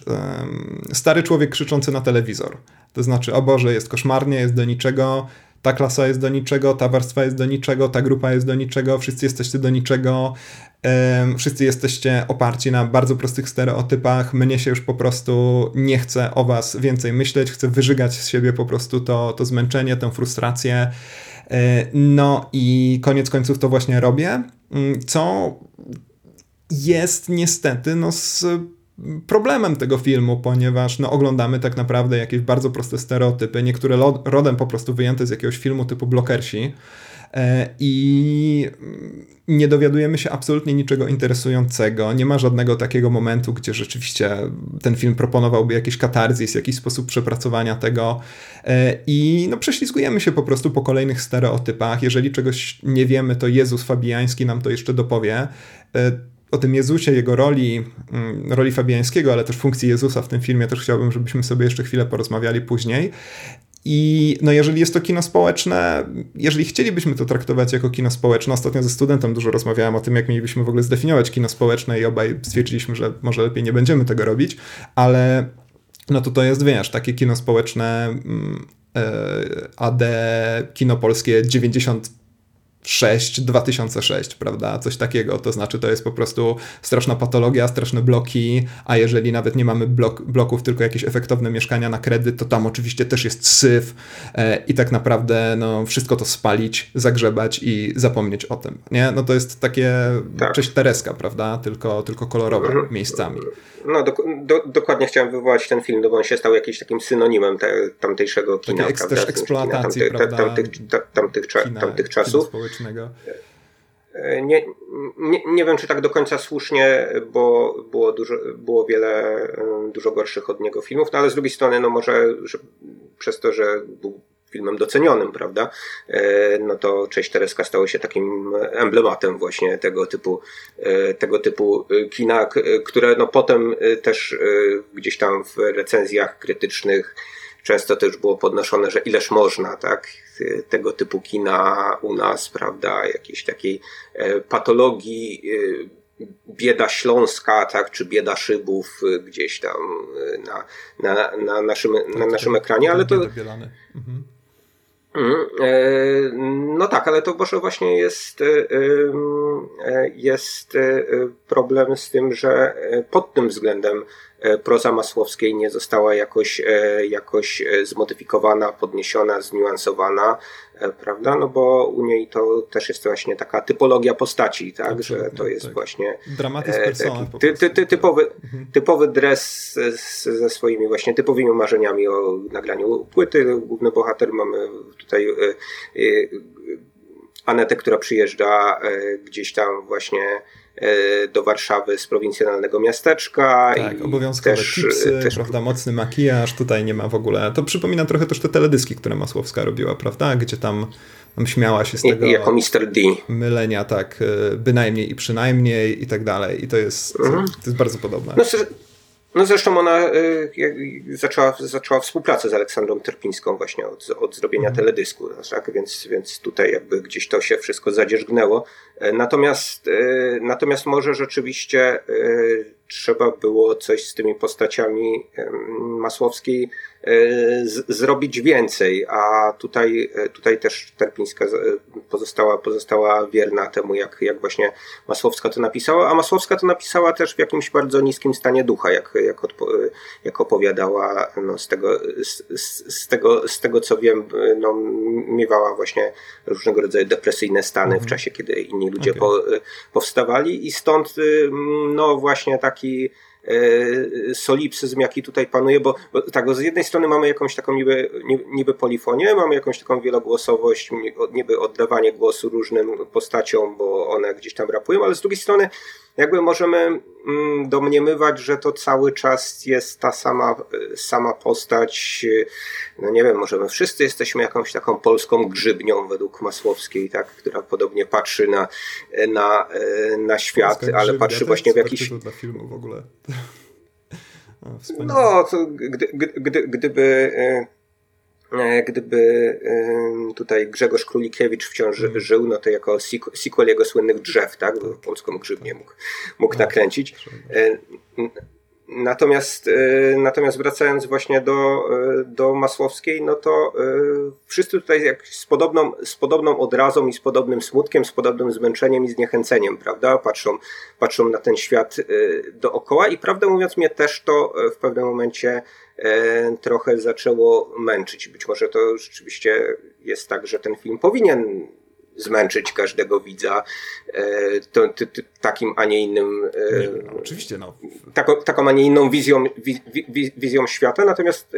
stary człowiek krzyczący na telewizor. To znaczy, o Boże, jest koszmarnie, jest do niczego, ta klasa jest do niczego, ta warstwa jest do niczego, ta grupa jest do niczego, wszyscy jesteście do niczego, wszyscy jesteście oparci na bardzo prostych stereotypach, mnie się już po prostu nie chce o was więcej myśleć, chcę wyżygać z siebie po prostu to, to zmęczenie, tę frustrację. E, no i koniec końców to właśnie robię, mm, co jest niestety no, z problemem tego filmu, ponieważ no, oglądamy tak naprawdę jakieś bardzo proste stereotypy, niektóre rodem po prostu wyjęte z jakiegoś filmu typu Blokersi e, i nie dowiadujemy się absolutnie niczego interesującego. Nie ma żadnego takiego momentu, gdzie rzeczywiście ten film proponowałby jakiś katarzis, jakiś sposób przepracowania tego. E, I no, prześlizgujemy się po prostu po kolejnych stereotypach. Jeżeli czegoś nie wiemy, to Jezus Fabiański nam to jeszcze dopowie e, o tym Jezusie, jego roli, mm, roli Fabiańskiego, ale też funkcji Jezusa w tym filmie też chciałbym, żebyśmy sobie jeszcze chwilę porozmawiali później. I no jeżeli jest to kino społeczne, jeżeli chcielibyśmy to traktować jako kino społeczne, ostatnio ze studentem dużo rozmawiałem o tym, jak mielibyśmy w ogóle zdefiniować kino społeczne i obaj stwierdziliśmy, że może lepiej nie będziemy tego robić, ale no to to jest, wiesz, takie kino społeczne mm, e, AD, kino polskie 90 6, 2006, prawda? Coś takiego. To znaczy, to jest po prostu straszna patologia, straszne bloki, a jeżeli nawet nie mamy blok, bloków, tylko jakieś efektowne mieszkania na kredyt, to tam oczywiście też jest syf e, i tak naprawdę no, wszystko to spalić, zagrzebać i zapomnieć o tym. Nie? No to jest takie tak. cześć Tereska, prawda? Tylko, tylko kolorowe mhm. miejscami. No, do, do, dokładnie chciałem wywołać ten film, bo on się stał jakimś takim synonimem te, tamtejszego kina. Takie też eksploatacji, kina, tamty, tamtych, tamtych, kina, tamtych czasów. E, nie, nie, nie wiem, czy tak do końca słusznie, bo było, dużo, było wiele e, dużo gorszych od niego filmów, no ale z drugiej strony, no może że przez to, że był filmem docenionym, prawda? E, no to Cześć Tereska stało się takim emblematem właśnie tego typu, e, tego typu kina, które no potem e, też gdzieś tam w recenzjach krytycznych często też było podnoszone, że ileż można, tak? Tego typu kina u nas, prawda? Jakiejś takiej patologii bieda śląska, tak, czy bieda szybów gdzieś tam na, na, na, naszym, na naszym ekranie, ale to. Mhm. E, no tak, ale to może właśnie jest, e, e, jest problem z tym, że pod tym względem proza Masłowskiej nie została jakoś, jakoś zmodyfikowana, podniesiona, zniuansowana, prawda? No bo u niej to też jest właśnie taka typologia postaci, tak? że to jest tak. właśnie ty, ty, ty, typowy, mhm. typowy dres ze swoimi właśnie typowymi marzeniami o nagraniu płyty. Główny bohater mamy tutaj e, e, Anetę, która przyjeżdża e, gdzieś tam właśnie do Warszawy z prowincjonalnego miasteczka. Tak, obowiązkowe też, tipsy, też... prawda, mocny makijaż, tutaj nie ma w ogóle. To przypomina trochę też te teledyski, które Masłowska robiła, prawda, gdzie tam, śmiała się z tego. I, jako Mr. D. Mylenia, tak, bynajmniej i przynajmniej i tak dalej. I to jest, mhm. to jest bardzo podobne. No, no zresztą ona y, zaczęła, zaczęła współpracę z Aleksandrą Terpińską właśnie od, od zrobienia mhm. teledysku, tak? więc, więc tutaj jakby gdzieś to się wszystko zadzierzgnęło. E, natomiast, e, natomiast może rzeczywiście e, trzeba było coś z tymi postaciami Masłowskiej z, zrobić więcej, a tutaj, tutaj też Terpińska pozostała, pozostała wierna temu, jak, jak właśnie Masłowska to napisała, a Masłowska to napisała też w jakimś bardzo niskim stanie ducha, jak, jak, odpo, jak opowiadała no, z, tego, z, z, tego, z tego, co wiem, no, miewała właśnie różnego rodzaju depresyjne stany w mhm. czasie, kiedy inni ludzie okay. po, powstawali i stąd no właśnie taki solipsyzm, jaki tutaj panuje, bo, bo tak, z jednej strony mamy jakąś taką niby, niby polifonię, mamy jakąś taką wielogłosowość, niby oddawanie głosu różnym postaciom, bo one gdzieś tam rapują, ale z drugiej strony jakby możemy mm, domniemywać, że to cały czas jest ta sama, sama postać. No nie wiem, może my wszyscy jesteśmy jakąś taką polską grzybnią według Masłowskiej, tak, która podobnie patrzy na, na, na świat, ale patrzy właśnie w jakiś. dla filmu w ogóle. no, to gdy, gdy, gdyby e, E, gdyby tutaj Grzegorz Królikiewicz wciąż mm. żył, no to jako sequel jego słynnych drzew, tak, tak. polską grzybnię mógł, mógł tak, nakręcić. E, natomiast, e, natomiast wracając właśnie do, do Masłowskiej, no to wszyscy tutaj jak z, podobną, z podobną odrazą i z podobnym smutkiem, z podobnym zmęczeniem i zniechęceniem, prawda, patrzą, patrzą na ten świat dookoła i prawdę mówiąc mnie też to w pewnym momencie E, trochę zaczęło męczyć. Być może to rzeczywiście jest tak, że ten film powinien zmęczyć każdego widza e, to, to, to, takim, a nie innym. E, nie, no, oczywiście, no. Taką, taką, a nie inną wizją, wizją świata. Natomiast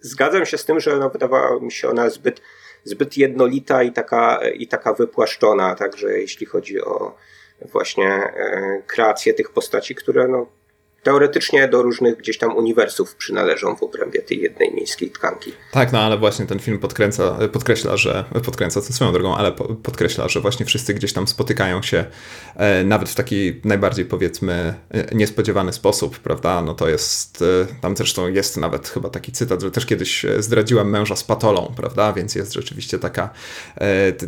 zgadzam się z tym, że no, wydawała mi się ona zbyt, zbyt jednolita i taka, i taka wypłaszczona. Także jeśli chodzi o właśnie kreację tych postaci, które no, teoretycznie do różnych gdzieś tam uniwersów przynależą w obrębie tej jednej miejskiej tkanki. Tak, no ale właśnie ten film podkręca, podkreśla, że podkręca to swoją drogą, ale podkreśla, że właśnie wszyscy gdzieś tam spotykają się e, nawet w taki najbardziej powiedzmy e, niespodziewany sposób, prawda? No to jest, e, tam zresztą jest nawet chyba taki cytat, że też kiedyś zdradziłem męża z patolą, prawda? Więc jest rzeczywiście taka,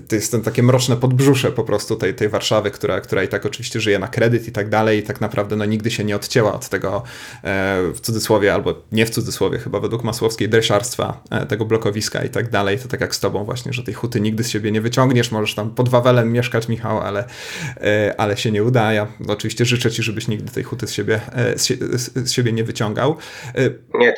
to jest ten takie mroczne podbrzusze po prostu tej, tej Warszawy, która, która i tak oczywiście żyje na kredyt i tak dalej i tak naprawdę no nigdy się nie odcięła od tego e, w cudzysłowie, albo nie w cudzysłowie, chyba według Masłowskiej, dresiarstwa e, tego blokowiska i tak dalej. To tak jak z tobą właśnie, że tej huty nigdy z siebie nie wyciągniesz, możesz tam pod Wawelem mieszkać, Michał, ale, e, ale się nie uda. Ja oczywiście życzę ci, żebyś nigdy tej huty z siebie, z, z siebie nie wyciągał. Nie,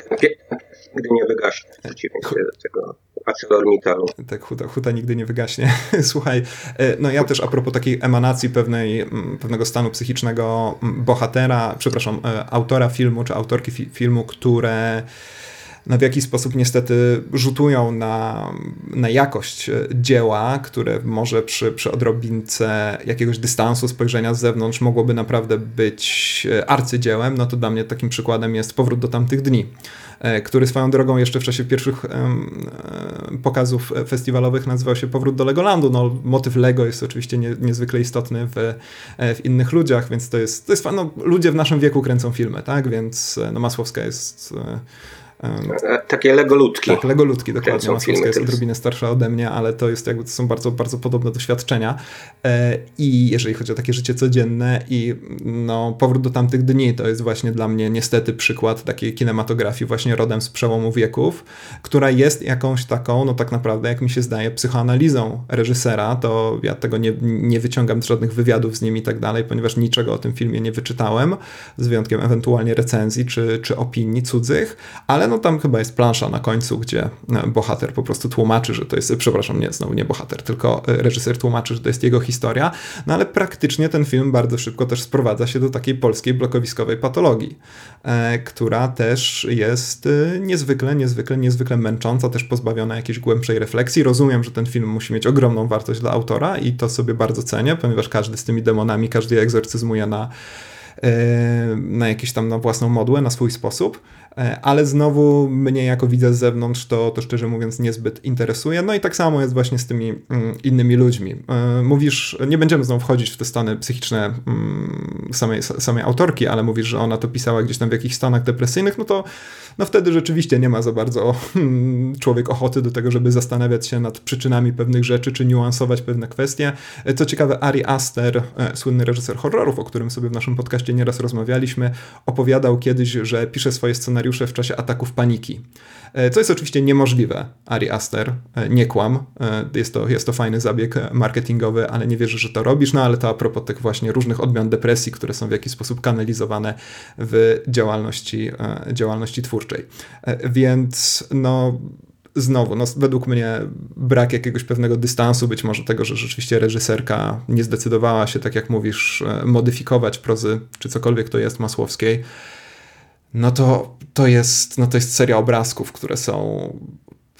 nigdy nie wygaśnie, w przeciwieństwie do tego ArcelorMittalu. Tak, huta, huta nigdy nie wygaśnie. Słuchaj, e, no ja też a propos takiej emanacji pewnej, pewnego stanu psychicznego bohatera, przepraszam, e, autora filmu, czy autorki fi filmu, które no w jakiś sposób niestety rzutują na, na jakość e, dzieła, które może przy, przy odrobince jakiegoś dystansu spojrzenia z zewnątrz mogłoby naprawdę być arcydziełem, no to dla mnie takim przykładem jest Powrót do tamtych dni E, który swoją drogą jeszcze w czasie pierwszych e, pokazów festiwalowych nazywał się Powrót do Legolandu. No, motyw Lego jest oczywiście nie, niezwykle istotny w, e, w innych ludziach, więc to jest, to jest no, ludzie w naszym wieku kręcą filmy, tak, więc no, Masłowska jest takie legoludki. Tak, legoludki, dokładnie. Masłowska jest odrobinę starsza ode mnie, ale to jest jakby, to są bardzo, bardzo podobne doświadczenia. E, I jeżeli chodzi o takie życie codzienne i no, powrót do tamtych dni, to jest właśnie dla mnie niestety przykład takiej kinematografii właśnie rodem z przełomu wieków, która jest jakąś taką, no tak naprawdę, jak mi się zdaje, psychoanalizą reżysera, to ja tego nie, nie wyciągam z żadnych wywiadów z nim i tak dalej, ponieważ niczego o tym filmie nie wyczytałem, z wyjątkiem ewentualnie recenzji czy, czy opinii cudzych, ale no no tam chyba jest plansza na końcu, gdzie e, bohater po prostu tłumaczy, że to jest, przepraszam, nie, znowu nie bohater, tylko e, reżyser tłumaczy, że to jest jego historia, no ale praktycznie ten film bardzo szybko też sprowadza się do takiej polskiej blokowiskowej patologii, e, która też jest niezwykle, niezwykle, niezwykle męcząca, też pozbawiona jakiejś głębszej refleksji. Rozumiem, że ten film musi mieć ogromną wartość dla autora i to sobie bardzo cenię, ponieważ każdy z tymi demonami, każdy je egzorcyzmuje na na jakieś tam na własną modłę, na swój sposób. E, ale znowu mnie jako widzę z zewnątrz to, to szczerze mówiąc niezbyt interesuje. No i tak samo jest właśnie z tymi mm, innymi ludźmi. E, mówisz, nie będziemy znowu wchodzić w te stany psychiczne mm, samej, samej autorki, ale mówisz, że ona to pisała gdzieś tam w jakichś stanach depresyjnych, no to no wtedy rzeczywiście nie ma za bardzo hmm, człowiek ochoty do tego, żeby zastanawiać się nad przyczynami pewnych rzeczy, czy niuansować pewne kwestie. E, co ciekawe, Ari Aster, słynny reżyser horrorów, o którym sobie w naszym podcaście nieraz rozmawialiśmy, opowiadał kiedyś, że pisze swoje scenariusze w czasie ataków paniki. E, co jest oczywiście niemożliwe, Ari Aster, e, nie kłam, e, jest to, jest to fajny zabieg marketingowy, ale nie wierzę, że to robisz, no ale to a propos tych właśnie różnych odmian depresji, które są w jakiś sposób kanalizowane w działalności, działalności twórczej. Więc no znowu, no, według mnie brak jakiegoś pewnego dystansu, być może tego, że rzeczywiście reżyserka nie zdecydowała się, tak jak mówisz, modyfikować prozy, czy cokolwiek to jest Masłowskiej, no to, to, jest, no to jest seria obrazków, które są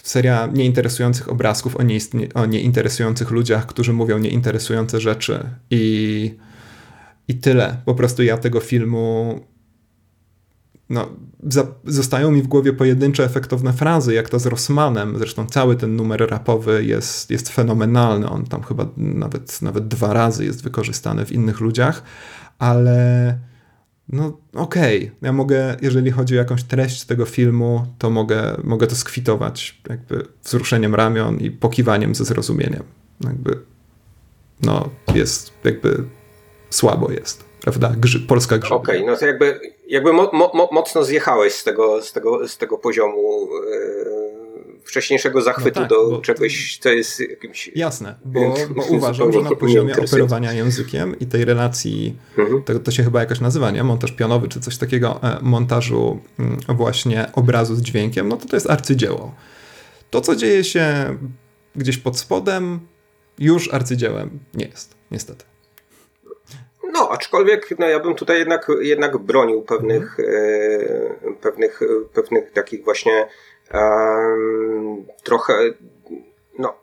seria nieinteresujących obrazków o, nieistnie, o nieinteresujących ludziach, którzy mówią nieinteresujące rzeczy i, i tyle. Po prostu ja tego filmu no, za, zostają mi w głowie pojedyncze efektowne frazy, jak to z Rossmanem. Zresztą cały ten numer rapowy jest, jest fenomenalny. On tam chyba nawet, nawet dwa razy jest wykorzystany w innych ludziach, ale no okej, okay. ja mogę, jeżeli chodzi o jakąś treść tego filmu, to mogę, mogę to skwitować jakby wzruszeniem ramion i pokiwaniem ze zrozumieniem. Jakby, no jest, jakby słabo jest, prawda? Grzy, polska grzyba. Okej, okay, no to jakby, jakby mo, mo, mocno zjechałeś z tego, z tego, z tego poziomu yy, wcześniejszego zachwytu no tak, do czegoś, co jest jakimś... Jasne, bo, bo uważam, że na poziomie operowania językiem i tej relacji, mhm. to, to się chyba jakoś nazywa, nie? Montaż pionowy, czy coś takiego, e, montażu mm, właśnie obrazu z dźwiękiem, no to to jest arcydzieło. To, co dzieje się gdzieś pod spodem, już arcydziełem nie jest, niestety. No, aczkolwiek no, ja bym tutaj jednak, jednak bronił pewnych, mhm. e, pewnych, pewnych takich właśnie trochę no,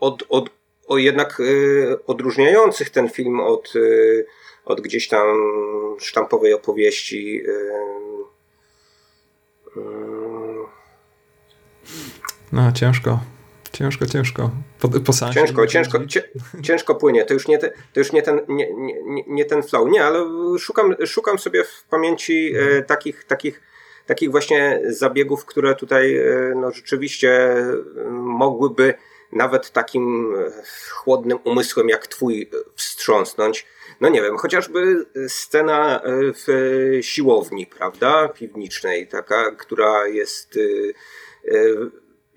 od, od, o jednak e, odróżniających ten film od, e, od gdzieś tam sztampowej opowieści. No, ciężko. Ciężko, ciężko. Po, po ciężko, ciężko, ciężko płynie. To już nie, te, to już nie ten, nie, nie, nie ten flow. Nie, ale szukam, szukam sobie w pamięci e, takich, takich, takich właśnie zabiegów, które tutaj e, no, rzeczywiście e, mogłyby nawet takim e, chłodnym umysłem jak twój wstrząsnąć. No nie wiem, chociażby scena w siłowni, prawda, piwniczej, taka, która jest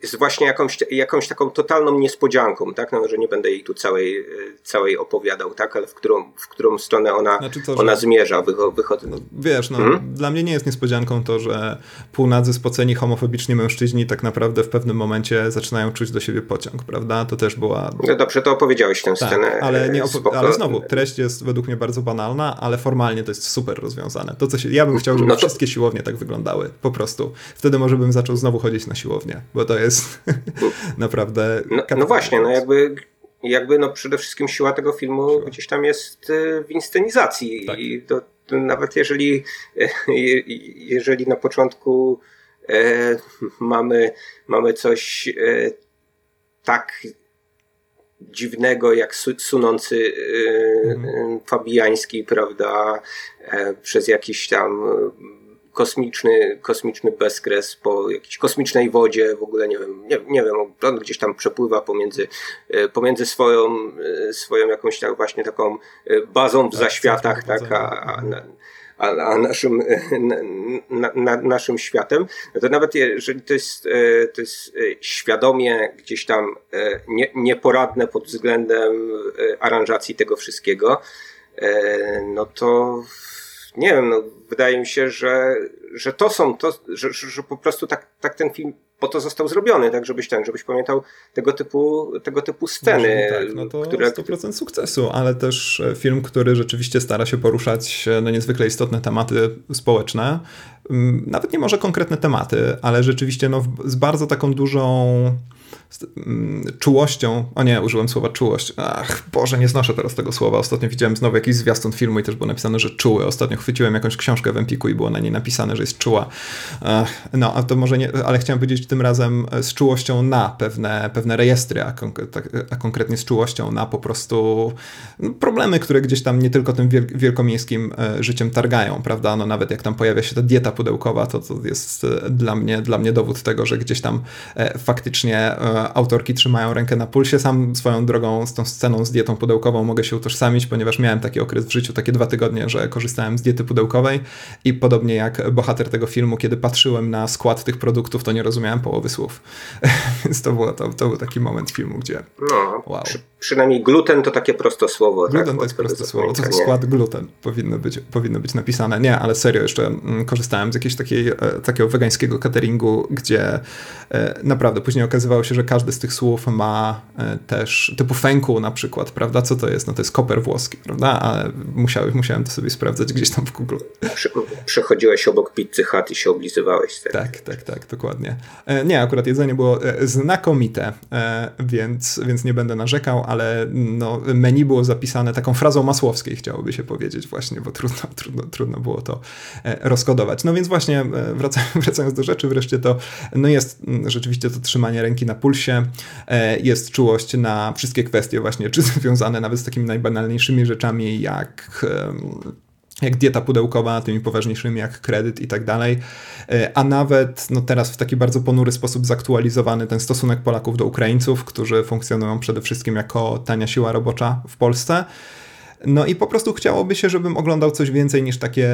jest właśnie jakąś, jakąś taką totalną niespodzianką, tak? No, że nie będę jej tu całej, e, całej opowiadał, tak? Ale w którą, w którą stronę ona, znaczy to, ona zmierza, wychodzi. No, wiesz, no, hmm? dla mnie nie jest niespodzianką to, że półnadzy, spoceni, homofobiczni mężczyźni tak naprawdę w pewnym momencie zaczynają czuć do siebie pociąg, prawda? To też była... No dobrze, to opowiedziałeś tę tak, scenę. Ale, nie opo- ale znowu, treść jest według mnie bardzo banalna, ale formalnie to jest super rozwiązane. To, co się... Ja bym chciał, żeby no to... wszystkie siłownie tak wyglądały, po prostu. Wtedy może bym zaczął znowu chodzić na siłownię, bo to jest jest naprawdę. No, no, właśnie, no jakby, jakby no przede wszystkim siła tego filmu siła. gdzieś tam jest e, w inscenizacji. Tak. I to, to, nawet jeżeli, jeżeli na początku e, mamy, mamy coś e, tak dziwnego jak su, sunący e, mhm. Fabiański, prawda, e, przez jakiś tam kosmiczny, kosmiczny bezkres po jakiejś kosmicznej wodzie, w ogóle nie wiem, nie, nie wiem, on gdzieś tam przepływa pomiędzy, e, pomiędzy swoją, e, swoją jakąś tak właśnie taką e, bazą w tak, zaświatach, tak, a, a, a, a naszym, na, na, naszym światem, no to nawet jeżeli to jest, to jest świadomie gdzieś tam nie, nieporadne pod względem aranżacji tego wszystkiego, no to nie wiem, no, wydaje mi się, że, że to są, to, że, że po prostu tak, tak ten film po to został zrobiony, tak żebyś ten, żebyś pamiętał tego typu, tego typu sceny. tak, no to które... 100% sukcesu, ale też e, film, który rzeczywiście stara się poruszać na niezwykle istotne tematy społeczne. Mm, nawet nie może konkretne tematy, ale rzeczywiście no, z bardzo taką dużą Mm, czułością, o nie, użyłem słowa czułość, ach Boże, nie znoszę teraz tego słowa, ostatnio widziałem znowu jakiś zwiastun filmu i też było napisane, że czuły, ostatnio chwyciłem jakąś książkę w Empiku i było na niej napisane, że jest czuła, ach, no, a to może nie, ale chciałem powiedzieć tym razem z czułością na pewne, pewne rejestry, a, tak, a konkretnie z czułością na po prostu no, problemy, które gdzieś tam nie tylko tym wielkomiejskim e, życiem targają, prawda, no nawet jak tam pojawia się ta dieta pudełkowa, to to jest e, dla mnie, dla mnie dowód tego, że gdzieś tam e, faktycznie autorki trzymają rękę na pulsie. Sam swoją drogą z tą sceną z dietą pudełkową mogę się utożsamić, ponieważ miałem taki okres w życiu, takie dwa tygodnie, że korzystałem z diety pudełkowej i podobnie jak bohater tego filmu, kiedy patrzyłem na skład tych produktów, to nie rozumiałem połowy słów. Więc to, było, to, to był taki moment filmu, gdzie no, wow. Przy, przynajmniej gluten to takie proste słowo. Gluten tak, to jest proste słowo. To skład gluten powinno być, powinno być napisane. Nie, ale serio, jeszcze mm, korzystałem z jakiegoś takiej, e, takiego wegańskiego cateringu, gdzie e, naprawdę później okazywało się, że każdy z tych słów ma e, też typu fęku na przykład, prawda? Co to jest? No to jest koper włoski, prawda? Ale musiałem, musiałem to sobie sprawdzać gdzieś tam w Google. Przechodziłeś obok pizzy chat i się oblizywałeś. Tak, tak, tak, tak dokładnie. Nie, akurat jedzenie było znakomite, więc, więc nie będę narzekał, ale no, menu było zapisane taką frazą masłowskiej, chciałoby się powiedzieć właśnie, bo trudno, trudno, trudno było to rozkodować. No więc właśnie wracając do rzeczy, wreszcie to no jest rzeczywiście to trzymanie ręki na pulsie, e, jest czułość na wszystkie kwestie właśnie, czy związane nawet z takimi najbanalniejszymi rzeczami jak jak dieta pudełkowa, tymi poważniejszymi jak kredyt i tak dalej, e, a nawet no teraz w taki bardzo ponury sposób zaktualizowany ten stosunek Polaków do Ukraińców, którzy funkcjonują przede wszystkim jako tania siła robocza w Polsce. No i po prostu chciałoby się, żebym oglądał coś więcej niż takie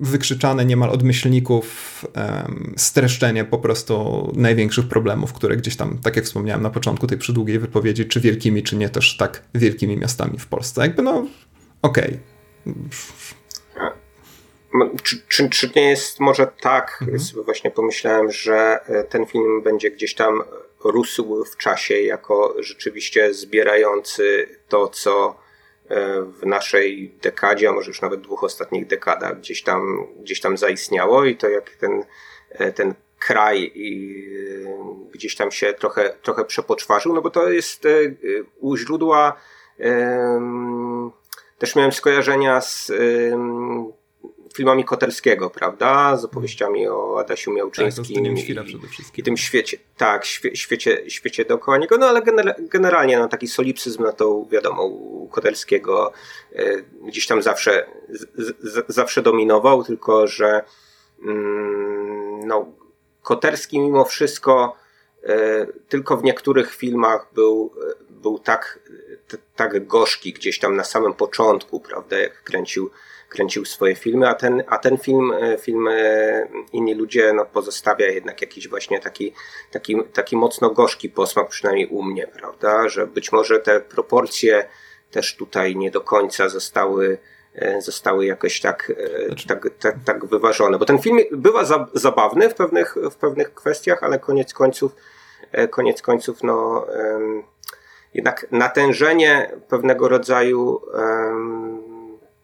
wykrzyczane niemal od myślników um, streszczenie po prostu największych problemów, które gdzieś tam, tak jak wspomniałem na początku tej przydługiej wypowiedzi, czy wielkimi, czy nie też tak wielkimi miastami w Polsce. Jakby no, okej. Okay. Czy, czy, czy, nie jest może tak, mhm. sobie właśnie pomyślałem, że e, ten film będzie gdzieś tam rósł w czasie jako rzeczywiście zbierający to, co E, w naszej dekadzie, a może już nawet dwóch ostatnich dekadach gdzieś tam, gdzieś tam zaistniało i to jak ten, e, ten kraj i gdzieś tam się trochę, trochę przepoczwarzył, no bo to jest u źródła też miałem skojarzenia z filmami Koterskiego, prawda? Z opowieściami o Adasiu Miałczyńskim. Tak, świra przede wszystkim. I tym świecie, tak, świe, świecie, świecie dookoła niego, no ale generalnie no, taki solipsyzm, no to wiadomo, u Koterskiego y, gdzieś tam zawsze, z, z, zawsze dominował, tylko że mm, no, Koterski mimo wszystko y, tylko w niektórych filmach był, był tak, t, tak gorzki gdzieś tam na samym początku, prawda, jak kręcił kręcił swoje filmy, a ten, a ten film, e, film e, Inni Ludzie no, pozostawia jednak jakiś właśnie taki, taki, taki mocno gorzki posmak, przynajmniej u mnie, prawda, że być może te proporcje też tutaj nie do końca zostały e, zostały jakoś tak, znaczy... tak, tak, tak wyważone. Bo ten film bywa za, zabawny w pewnych, w pewnych kwestiach, ale koniec końców, koniec końców, no, um, jednak natężenie pewnego rodzaju um,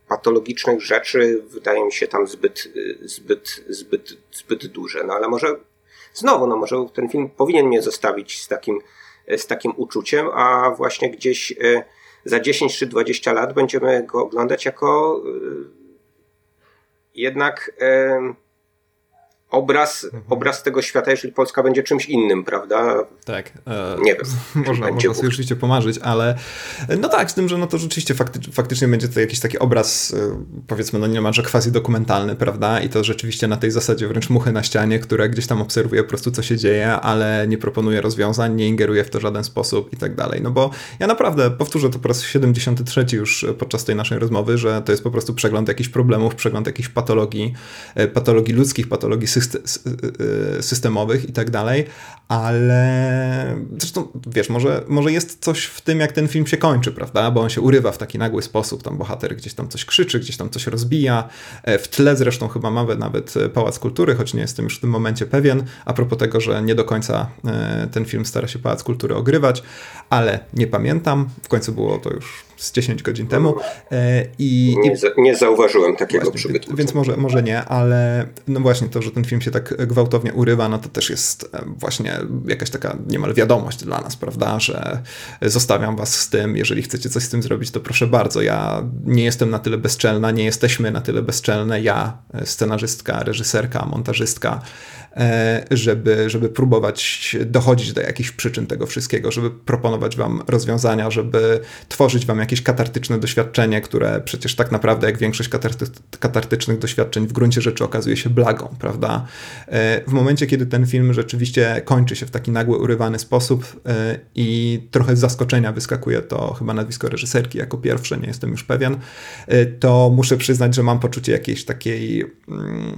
patologicznych rzeczy wydaje mi się tam zbyt, zbyt, zbyt, zbyt duże. No ale może znowu, no może ten film powinien mnie zostawić z takim, z takim uczuciem, a właśnie gdzieś e, za 10 czy 20 lat będziemy go oglądać jako e, jednak obraz, mhm. obraz tego świata, jeżeli Polska będzie czymś innym, prawda? Tak. E, nie wiem. Można, można sobie oczywiście pomarzyć, ale no tak, z tym, że no to rzeczywiście fakty, faktycznie będzie to jakiś taki obraz, e, powiedzmy, no niemalże quasi dokumentalny, prawda? I to rzeczywiście na tej zasadzie wręcz muchy na ścianie, która gdzieś tam obserwuje po prostu, co się dzieje, ale nie proponuje rozwiązań, nie ingeruje w to w żaden sposób i tak dalej. No bo ja naprawdę powtórzę to po raz 73 już podczas tej naszej rozmowy, że to jest po prostu przegląd jakichś problemów, przegląd jakichś patologii, e, patologii ludzkich, patologii systemowych i tak dalej, ale zresztą wiesz, może, może jest coś w tym, jak ten film się kończy, prawda? Bo on się urywa w taki nagły sposób, tam bohater gdzieś tam coś krzyczy, gdzieś tam coś rozbija. E, w tle zresztą chyba mamy nawet Pałac Kultury, choć nie jestem już w tym momencie pewien, a propos tego, że nie do końca e, ten film stara się Pałac Kultury ogrywać, ale nie pamiętam. W końcu było to już z 10 godzin temu. E, I, nie, za, nie zauważyłem takiego właśnie, przybytku. Więc może, może nie, ale no właśnie to, że ten film się tak gwałtownie urywa, no to też jest e, właśnie jakaś taka niemal wiadomość dla nas, prawda, że zostawiam was z tym, jeżeli chcecie coś z tym zrobić, to proszę bardzo, ja nie jestem na tyle bezczelna, nie jesteśmy na tyle bezczelne, ja, e, scenarzystka, reżyserka, montażystka, żeby, żeby próbować dochodzić do jakichś przyczyn tego wszystkiego, żeby proponować wam rozwiązania, żeby tworzyć wam jakieś katartyczne doświadczenie, które przecież tak naprawdę, jak większość katarty, katartycznych doświadczeń, w gruncie rzeczy okazuje się blagą, prawda? E, w momencie, kiedy ten film rzeczywiście kończy się w taki nagły, urywany sposób e, i trochę z zaskoczenia wyskakuje to chyba nazwisko reżyserki jako pierwsze, nie jestem już pewien, to muszę przyznać, że mam poczucie jakiejś takiej mm,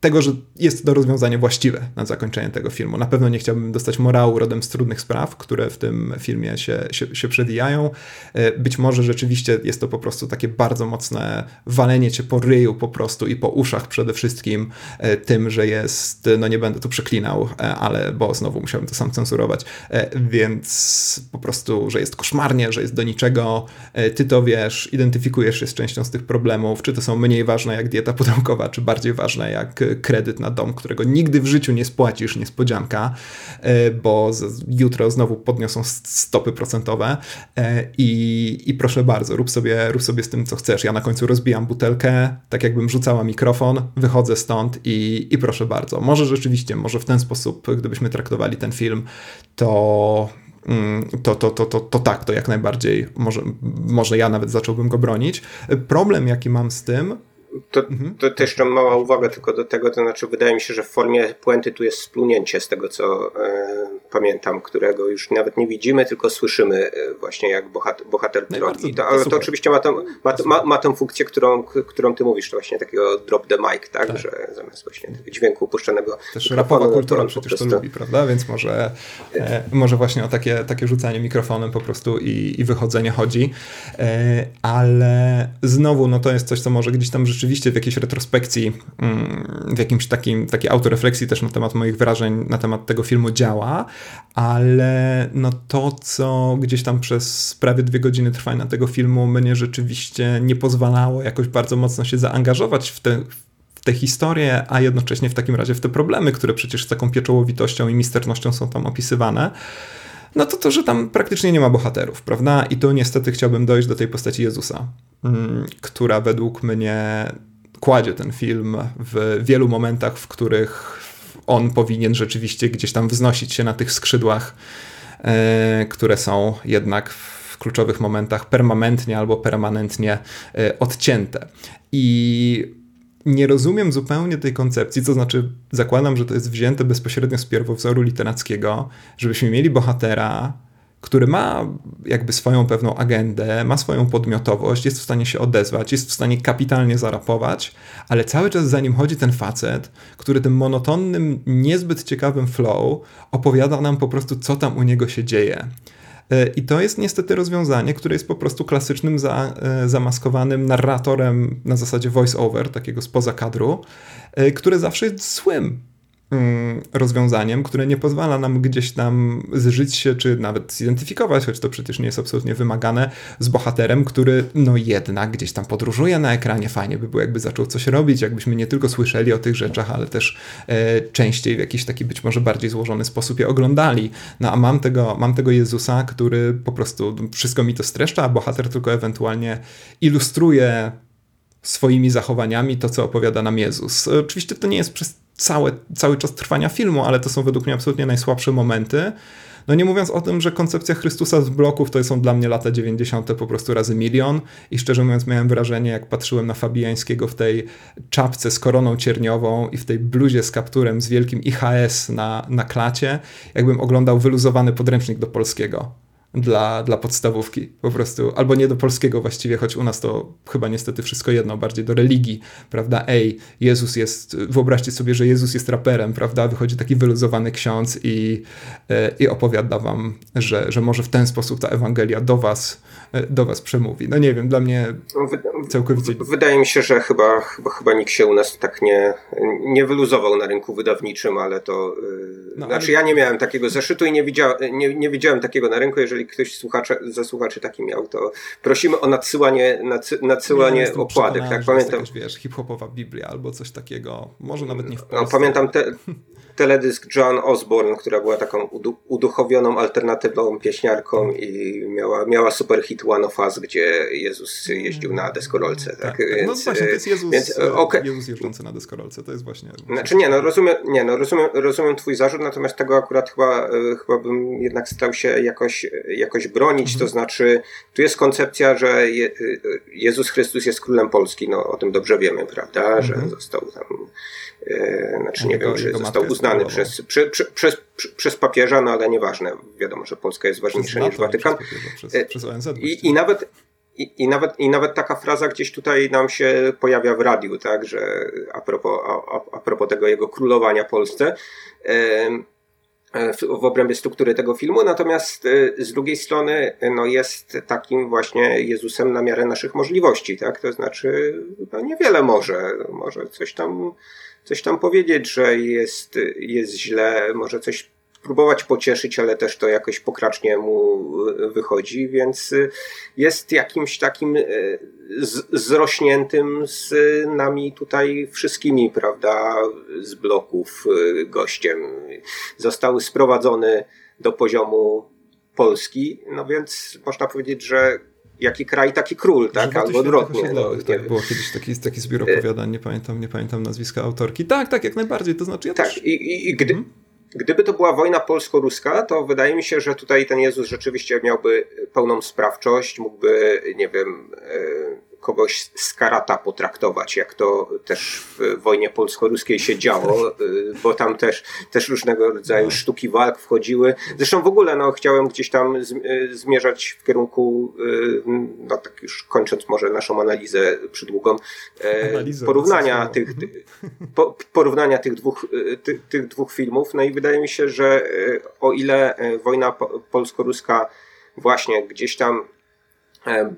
tego, że jest to rozwiązanie właściwe na zakończenie tego filmu. Na pewno nie chciałbym dostać morału rodem z trudnych spraw, które w tym filmie się, się, się przewijają. E, być może rzeczywiście jest to po prostu takie bardzo mocne walenie cię po ryju po prostu i po uszach przede wszystkim e, tym, że jest, no nie będę tu przeklinał, e, ale bo znowu musiałbym to sam cenzurować, więc po prostu, że jest koszmarnie, że jest do niczego. Ty to wiesz, identyfikujesz się z częścią z tych problemów, czy to są mniej ważne jak dieta pudełkowa, czy bardziej ważne jak kredyt na dom, którego nigdy w życiu nie spłacisz, niespodzianka, e, bo jutro znowu podniosą stopy procentowe e, i, i proszę bardzo, rób sobie, rób sobie z tym, co chcesz. Ja na końcu rozbijam butelkę, tak jakbym rzucała mikrofon, wychodzę stąd i, i proszę bardzo. Może rzeczywiście, może w ten sposób, gdybyśmy traktowali ten film, to to, to, to, to, to tak, to jak najbardziej, może, może ja nawet zacząłbym go bronić. Problem, jaki mam z tym, to, mhm. to też jeszcze mała uwaga tylko do tego, to znaczy wydaje mi się, że w formie puenty tu jest splunięcie z tego, co e, pamiętam, którego już nawet nie widzimy, tylko słyszymy e, właśnie jak bohater, bohater no robi. To, ale to oczywiście ma, tą, ma, ma, ma tę funkcję, którą, którą ty mówisz, to właśnie takiego drop the mic, tak? tak. Że zamiast właśnie dźwięku upuszczonego. Też rapowa kultura przecież prostu... to lubi, prawda? Więc może, e, może właśnie o takie, takie rzucanie mikrofonem po prostu i, i wychodzenie chodzi. E, ale znowu, no to jest coś, co może gdzieś tam rzeczywiście w jakiejś retrospekcji, mm, w jakimś takim, takiej autorefleksji też na temat moich wrażeń na temat tego filmu działa, ale no to, co gdzieś tam przez prawie dwie godziny trwania tego filmu mnie rzeczywiście nie pozwalało jakoś bardzo mocno się zaangażować w te, w tę historię, a jednocześnie w takim razie w te problemy, które przecież z taką pieczołowitością i misternością są tam opisywane, no to to, że tam praktycznie nie ma bohaterów, prawda? I tu niestety chciałbym dojść do tej postaci Jezusa, która według mnie kładzie ten film w wielu momentach, w których on powinien rzeczywiście gdzieś tam wznosić się na tych skrzydłach, e, które są jednak w kluczowych momentach permanentnie albo permanentnie e, odcięte. I nie rozumiem zupełnie tej koncepcji, to znaczy zakładam, że to jest wzięte bezpośrednio z pierwowzoru literackiego, żebyśmy mieli bohatera, który ma jakby swoją pewną agendę, ma swoją podmiotowość, jest w stanie się odezwać, jest w stanie kapitalnie zarapować, ale cały czas za nim chodzi ten facet, który tym monotonnym, niezbyt ciekawym flow opowiada nam po prostu, co tam u niego się dzieje. E, I to jest niestety rozwiązanie, które jest po prostu klasycznym za, e, zamaskowanym narratorem na zasadzie voice-over, takiego spoza kadru, e, które zawsze jest złym rozwiązaniem, które nie pozwala nam gdzieś tam zżyć się, czy nawet zidentyfikować, choć to przecież nie jest absolutnie wymagane, z bohaterem, który no jednak gdzieś tam podróżuje na ekranie. Fajnie by było, jakby zaczął coś robić, jakbyśmy nie tylko słyszeli o tych rzeczach, ale też e, częściej w jakiś taki być może bardziej złożony sposób je oglądali. No a mam tego, mam tego Jezusa, który po prostu wszystko mi to streszcza, a bohater tylko ewentualnie ilustruje swoimi zachowaniami to, co opowiada nam Jezus. Oczywiście to nie jest przez cały, cały czas trwania filmu, ale to są według mnie absolutnie najsłabsze momenty. No nie mówiąc o tym, że koncepcja Chrystusa z bloków to są dla mnie lata 90. po prostu razy milion i szczerze mówiąc miałem wrażenie, jak patrzyłem na Fabiańskiego w tej czapce z koroną cierniową i w tej bluzie z kapturem z wielkim IHS na, na klacie, jakbym oglądał wyluzowany podręcznik do polskiego dla, dla podstawówki, po prostu, albo nie do polskiego właściwie, choć u nas to chyba niestety wszystko jedno, bardziej do religii, prawda? Ej, Jezus jest, wyobraźcie sobie, że Jezus jest raperem, prawda? Wychodzi taki wyluzowany ksiądz i, e, i opowiada wam, że, że może w ten sposób ta Ewangelia do was, e, do was przemówi. No nie wiem, dla mnie całkowicie... Wydaje mi się, że chyba, chyba, chyba nikt się u nas tak nie, nie wyluzował na rynku wydawniczym, ale to... E, no, znaczy ale... ja nie miałem takiego zeszytu i nie, widział, nie, nie widziałem takiego na rynku, jeżeli ktoś słuchacze, ze słuchaczy taki miał, to prosimy o nadsyłanie, nadsy, nadsyłanie ja okładek. Tak, pamiętam. Jakaś, wiesz, hip-hopowa Biblia albo coś takiego. Może nawet nie w Polsce. No, pamiętam te, teledysk John Osborne, która była taką uduchowioną, alternatywną pieśniarką i miała, miała super hit One of Us, gdzie Jezus jeździł na deskorolce. Tak, tak, tak. Więc, no właśnie, to jest Jezus, więc, e, okay. Jezus jeżdżący na deskorolce, to jest właśnie... Znaczy nie, no rozumiem, nie, no rozumiem, rozumiem twój zarzut, natomiast tego akurat chyba, e, chyba bym jednak stał się jakoś, jakoś bronić, mhm. to znaczy tu jest koncepcja, że Je, Jezus Chrystus jest królem Polski, no o tym dobrze wiemy, prawda, mhm. że został tam E, znaczy nie wiem, czy został uznany przez, przez, przez papieża, no ale nieważne. Wiadomo, że Polska jest ważniejsza niż Watykan. Przez, przez, przez ONZ I, I nawet i, i, nawet, I nawet taka fraza gdzieś tutaj nam się pojawia w radiu, tak, że a propos, a, a propos tego jego królowania Polsce w, w obrębie struktury tego filmu, natomiast z drugiej strony no jest takim właśnie Jezusem na miarę naszych możliwości, tak, to znaczy no niewiele może, może coś tam, coś tam powiedzieć, że jest, jest źle, może coś próbować pocieszyć, ale też to jakoś pokracznie mu e, wychodzi, więc e, jest jakimś takim e, zrośniętym z nami tutaj wszystkimi, prawda, z bloków gościem. Został sprowadzony do poziomu Polski, no więc można powiedzieć, że jaki kraj, taki król, tak? Albo odwrotnie. No, tak, było kiedyś taki, taki zbiór opowiadań, nie pamiętam, nie pamiętam nazwiska autorki. Tak, tak, jak najbardziej, to znaczy ja tak, też... i, i, i gdy, hmm? Gdyby to była wojna polsko-ruska, to wydaje mi się, że tutaj ten Jezus rzeczywiście miałby pełną sprawczość, mógłby, nie wiem, e, kogoś z karata potraktować, jak to też w wojnie polsko-ruskiej się działo, y, bo tam też, też różnego rodzaju no. sztuki walk wchodziły. Zresztą w ogóle no, chciałem gdzieś tam y, zmierzać w kierunku, y, no tak już kończąc może naszą analizę przydługą, e, porównania, tych, mhm. po, porównania tych dwóch, tych, tych dwóch filmów. No i wydaje mi się, że o ile wojna polsko-ruska właśnie gdzieś tam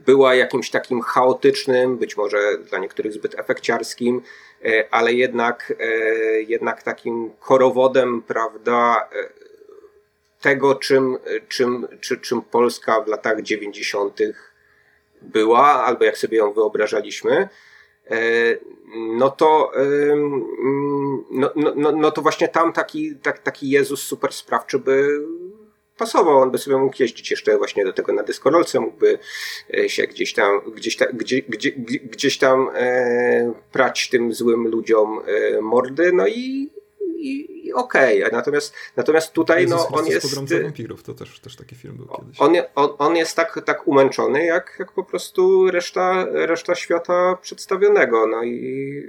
była jakimś takim chaotycznym, być może dla niektórych zbyt efekciarskim, e, ale jednak, e, jednak takim korowodem, prawda, tego, czym, czym, czy, czym Polska w latach 90. była, albo jak sobie ją wyobrażaliśmy, no to, no, no, no, no to właśnie tam taki, tak, taki Jezus super sprawczy by pasował, on by sobie mógł jeździć jeszcze właśnie do tego na dyskorolce, mógłby e, się gdzieś tam, gdzieś, ta, gdzie, gdzie, gdzieś tam e, prać tym złym ludziom e, mordy, no i, i, i okej. Okay. Natomiast, natomiast tutaj no, on jest... wampirów, to też, też taki film był kiedyś. On, on, on jest tak, tak umęczony, jak, jak po prostu reszta, reszta świata przedstawionego. No i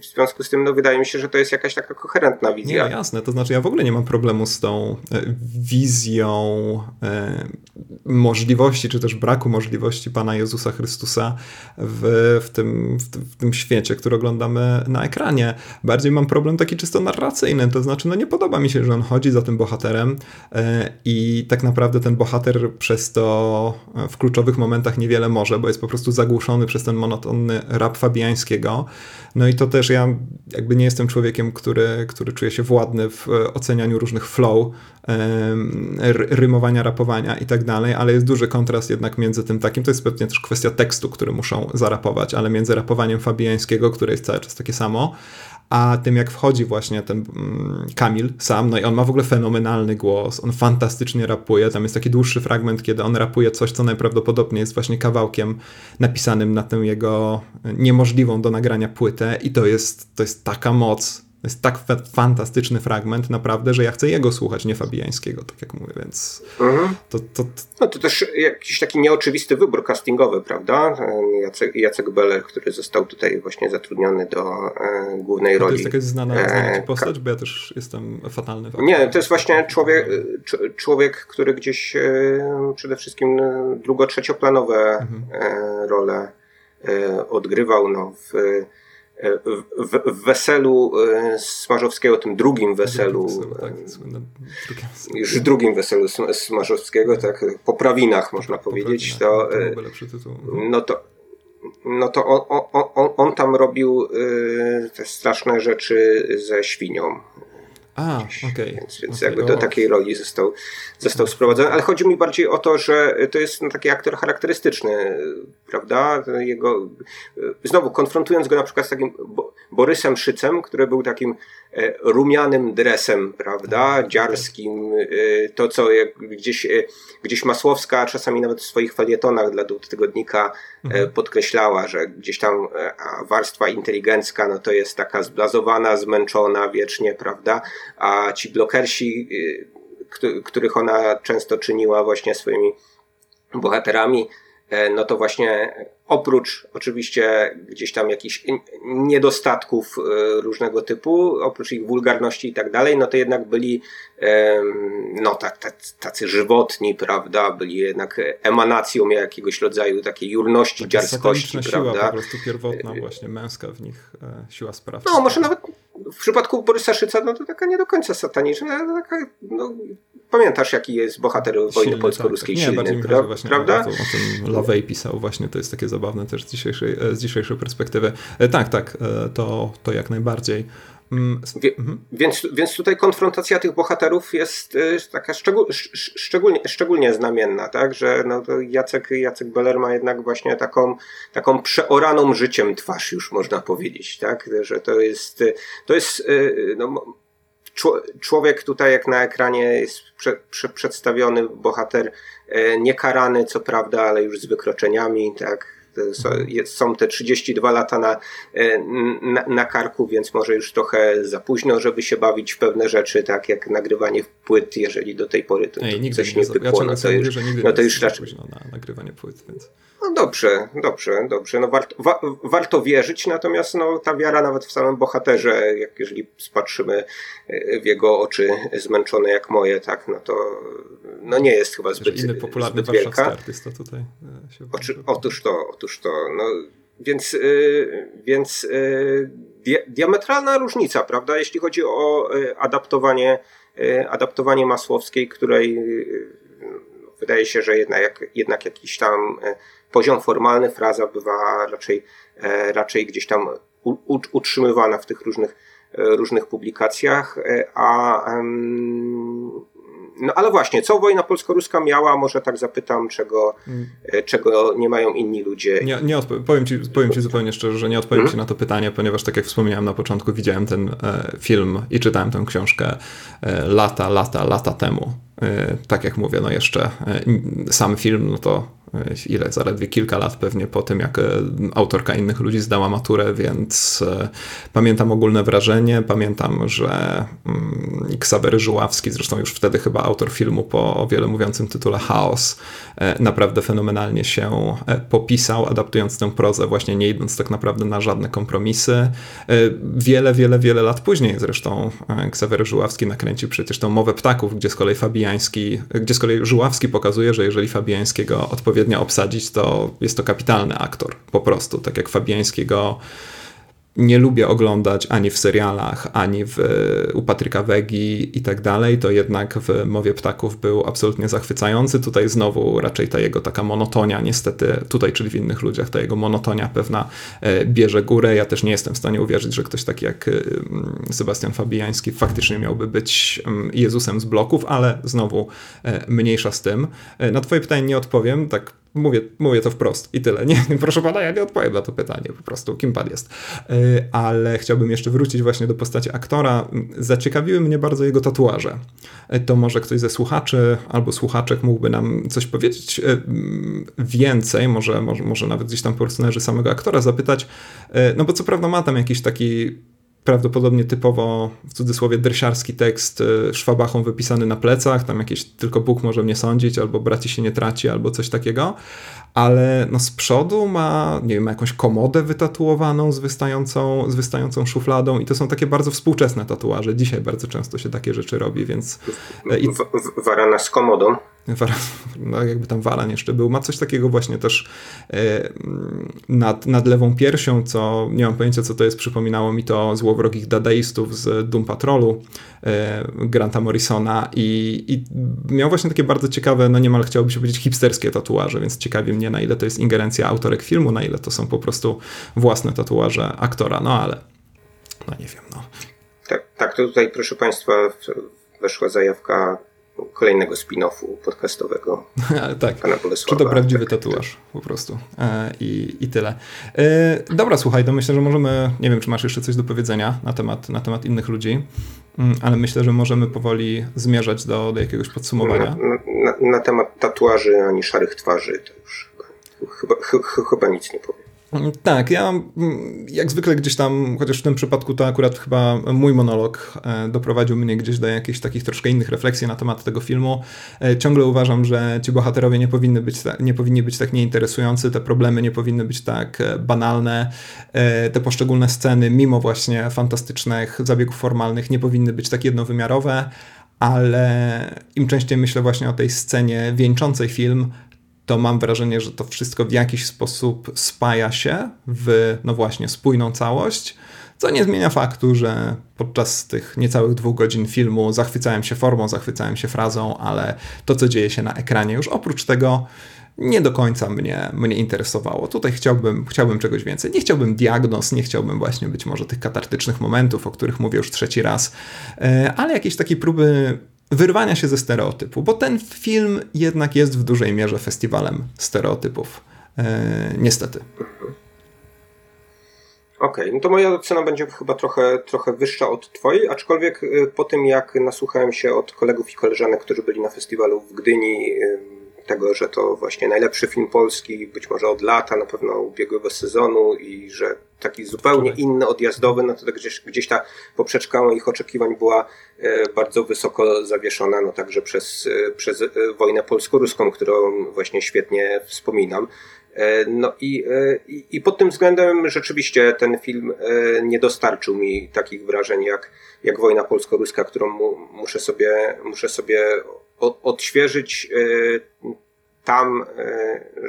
w związku z tym no, wydaje mi się, że to jest jakaś taka koherentna wizja. Nie, jasne. To znaczy ja w ogóle nie mam problemu z tą e, wizją e, możliwości, czy też braku możliwości Pana Jezusa Chrystusa w, w, tym, w, w, tym świecie, który oglądamy na ekranie. Bardziej mam problem taki czysto narracyjny. To znaczy no nie podoba mi się, że on chodzi za tym bohaterem e, i tak naprawdę ten bohater przez to w kluczowych momentach niewiele może, bo jest po prostu zagłuszony przez ten monotonny rap Fabiańskiego. No i to też ja jakby nie jestem człowiekiem, który, który czuje się władny w e, ocenianiu różnych flow, rymowania, rapowania i tak dalej, ale jest duży kontrast jednak między tym takim, to jest pewnie też kwestia tekstu, który muszą zarapować, ale między rapowaniem fabiańskiego, które jest cały czas takie samo, a tym jak wchodzi właśnie ten mm, Kamil sam, no i on ma w ogóle fenomenalny głos, on fantastycznie rapuje, tam jest taki dłuższy fragment, kiedy on rapuje coś, co najprawdopodobniej jest właśnie kawałkiem napisanym na tę jego niemożliwą do nagrania płytę i to jest, to jest taka moc to jest tak fantastyczny fragment, naprawdę, że ja chcę jego słuchać, nie Fabiańskiego, tak jak mówię, więc mhm. to, to, to... No to też jakiś taki nieoczywisty wybór castingowy, prawda? Jacek, Jacek Beller, który został tutaj właśnie zatrudniony do e, głównej roli. To jest jakaś znana, znana ci postać, bo ja też jestem fatalny. W nie, to jest właśnie człowiek, człowiek który gdzieś e, przede wszystkim drugo-trzecioplanowe mhm. e, role e, odgrywał, no w w, w, weselu e, Smarzowskiego, tym drugim weselu, tak, e, już drugim weselu Smarzowskiego, tak, po prawinach można po powiedzieć, to, e, no to no to on, on, on, on tam robił te straszne rzeczy ze świnią. A. Okay. Więc, więc okay. jakby do takiej roli został, został sprowadzony. Ale chodzi mi bardziej o to, że to jest no, taki aktor charakterystyczny, prawda? Jego, znowu, konfrontując go na przykład z takim Borysem Szycem, który był takim e, rumianym dresem, prawda? Tak, tak. Dziarskim. E, to, co gdzieś, e, gdzieś Masłowska, czasami nawet w swoich felietonach dla tygodnika mhm. podkreślała, że gdzieś tam warstwa inteligencka, no to jest taka zblazowana, zmęczona wiecznie, prawda? A ci blokersi, których ona często czyniła właśnie swoimi bohaterami, E, no to właśnie oprócz oczywiście gdzieś tam jakichś niedostatków e, różnego typu, oprócz ich wulgarności i tak dalej, no to jednak byli no tak, tacy żywotni, prawda, byli jednak emanacją jakiegoś rodzaju takiej jurności, Taka dziarskości, prawda. siła po prostu pierwotna właśnie, męska w nich e, siła sprawcza. No może nawet w przypadku Borysa Szyca, no to taka nie do końca sataniczna, taka, no, pamiętasz jaki jest bohater wojny polsko-ruskiej tak, tak. silny, pra, prawda? O, o tym Lavey pisał właśnie, to jest takie zabawne też z dzisiejszej, e, z dzisiejszej perspektywy. E, tak, tak, to, to jak najbardziej. Mm, Wie, mhm. więc, więc tutaj konfrontacja tych bohaterów jest taka szczegól, szczególnie, szczególnie znamienna, tak? że no Jacek, Jacek Beller ma jednak właśnie taką, taką przeoraną życiem twarz, już można powiedzieć, tak? że to jest, to jest no, człowiek tutaj, jak na ekranie jest prze, prze, przedstawiony bohater y, niekarany, co prawda, ale już z wykroczeniami, tak? są te 32 lata na, e, na, na, karku, więc może już trochę za późno, żeby się bawić w pewne rzeczy, tak jak nagrywanie płyt, jeżeli do tej pory to, Ej, coś nie, pykło, ja no to już, no to już raczej... późno na nagrywanie płyt, więc... No dobrze, dobrze, dobrze. No warto, wa, warto wierzyć, natomiast no, ta wiara nawet w samym bohaterze, jak jeżeli spatrzymy e, w jego oczy zmęczone jak moje, tak, no to no nie jest chyba zbyt, inny popularny zbyt wielka. artysta tutaj e, się Oczy, Otóż to, otóż to. No, więc yy, więc yy, diametralna różnica, prawda, jeśli chodzi o adaptowanie, adaptowanie Masłowskiej, której wydaje się, że jednak, jednak jakiś tam poziom formalny, fraza bywa raczej, e, raczej gdzieś tam utrzymywana w tych różnych, e, różnych publikacjach, e, a no ale właśnie, co wojna polsko-ruska miała, może tak zapytam, czego, hmm. czego nie mają inni ludzie. Nie, nie powiem, ci, powiem ci zupełnie szczerze, że nie odpowiem ci na to pytanie, ponieważ tak jak wspomniałem na początku, widziałem ten e, film i czytałem tę książkę e, lata, lata, lata temu. E, tak jak mówię, no jeszcze sam film, no to ile, zaledwie kilka lat pewnie po tym, jak e, autorka innych ludzi zdała maturę, więc e, pamiętam ogólne wrażenie, pamiętam, że mm, Ksawery Żuławski, zresztą już wtedy chyba autor filmu po o wiele mówiącym tytule Chaos, e, naprawdę fenomenalnie się popisał, adaptując tę prozę, właśnie nie idąc tak naprawdę na żadne kompromisy. Wiele, wiele, wiele lat później zresztą Ksawery Żuławski nakręcił przecież tą Mowę Ptaków, gdzie z kolei Fabijański, gdzie z kolei Żuławski pokazuje, że jeżeli Fabijańskiego odpowiednio odpowiednio obsadzić, to jest to kapitalny aktor. Po prostu, tak jak Fabiańskiego nie lubię oglądać ani w serialach, ani w, u Patryka Wegi i tak dalej, to jednak w Mowie Ptaków był absolutnie zachwycający. Tutaj znowu raczej ta jego taka monotonia, niestety tutaj, czyli w innych ludziach, ta jego monotonia pewna e, bierze górę. Ja też nie jestem w stanie uwierzyć, że ktoś taki jak Sebastian Fabijański faktycznie miałby być Jezusem z bloków, ale znowu e, mniejsza z tym. E, na twoje pytanie nie odpowiem, tak Mówię, mówię to wprost i tyle. Nie, proszę pana, ja nie odpowiem na to pytanie, po prostu, kim pan jest. E, ale chciałbym jeszcze wrócić właśnie do postaci aktora. Zaciekawiły mnie bardzo jego tatuaże. E, to może ktoś ze słuchaczy albo słuchaczek mógłby nam coś powiedzieć e, więcej, może, może, może nawet gdzieś tam należy samego aktora zapytać. No bo co prawda ma tam jakiś taki prawdopodobnie typowo, w cudzysłowie, dresiarski tekst y, szwabachą wypisany na plecach, tam jakieś tylko Bóg może mnie sądzić, albo braci się nie traci, albo coś takiego, ale no z przodu ma, nie wiem, ma jakąś komodę wytatuowaną z wystającą, z wystającą szufladą i to są takie bardzo współczesne tatuaże. Dzisiaj bardzo często się takie rzeczy robi, więc... E, I... Warana z komodą. No jakby tam Waran jeszcze był. Ma coś takiego właśnie też e, nad, nad lewą piersią, co nie mam pojęcia co to jest. Przypominało mi to złowrogich dadaistów z Doom Patrolu e, Granta Morrisona i, i miał właśnie takie bardzo ciekawe, no niemal chciałoby się powiedzieć hipsterskie tatuaże, więc ciekawi mnie na ile to jest ingerencja autorek filmu, na ile to są po prostu własne tatuaże aktora, no ale no nie wiem, no. Tak, tak to tutaj proszę Państwa weszła zajawka kolejnego spin-offu podcastowego. tak. Pana Czy to prawdziwy tak, tatuaż tak. po prostu. E, i, I tyle. E, dobra, słuchaj, to myślę, że możemy, nie wiem, czy masz jeszcze coś do powiedzenia na temat, na temat innych ludzi, mm, ale myślę, że możemy powoli zmierzać do, do jakiegoś podsumowania. Na, na, na temat tatuaży ani szarych twarzy to już chyba, chyba, chyba nic nie powiem. Tak, ja mm, jak zwykle gdzieś tam, chociaż w tym przypadku to akurat chyba mój monolog e, doprowadził mnie gdzieś do jakichś takich troszkę innych refleksji na temat tego filmu. E, ciągle uważam, że ci bohaterowie nie powinny być, nie powinni być tak nieinteresujący, te problemy nie powinny być tak e, banalne, te poszczególne sceny, mimo właśnie fantastycznych zabiegów formalnych, nie powinny być tak jednowymiarowe, ale im częściej myślę właśnie o tej scenie wieńczącej film, to mam wrażenie, że to wszystko w jakiś sposób spaja się w, no właśnie, spójną całość, co nie zmienia faktu, że podczas tych niecałych dwóch godzin filmu zachwycałem się formą, zachwycałem się frazą, ale to, co dzieje się na ekranie, już oprócz tego nie do końca mnie, mnie interesowało. Tutaj chciałbym, chciałbym czegoś więcej. Nie chciałbym diagnoz, nie chciałbym właśnie być może tych katartycznych momentów, o których mówię już trzeci raz, e, ale jakieś takie próby wyrwania się ze stereotypu, bo ten film jednak jest w dużej mierze festiwalem stereotypów. E, niestety. Okej, okay, no to moja ocena będzie chyba trochę, trochę wyższa od Twojej, aczkolwiek e, po tym jak nasłuchałem się od kolegów i koleżanek, którzy byli na festiwalu w Gdyni, tego, że to właśnie najlepszy film polski, być może od lata, na pewno ubiegłego sezonu i że taki zupełnie inny, odjazdowy, no to tak gdzieś, gdzieś ta poprzeczka moich oczekiwań była e, bardzo wysoko zawieszona, no także przez, e, przez e, wojnę polsko-ruską, którą właśnie świetnie wspominam. No i, i, i pod tym względem rzeczywiście ten film nie dostarczył mi takich wrażeń jak, jak wojna polsko-ruska, którą mu, muszę sobie, muszę sobie odświeżyć tam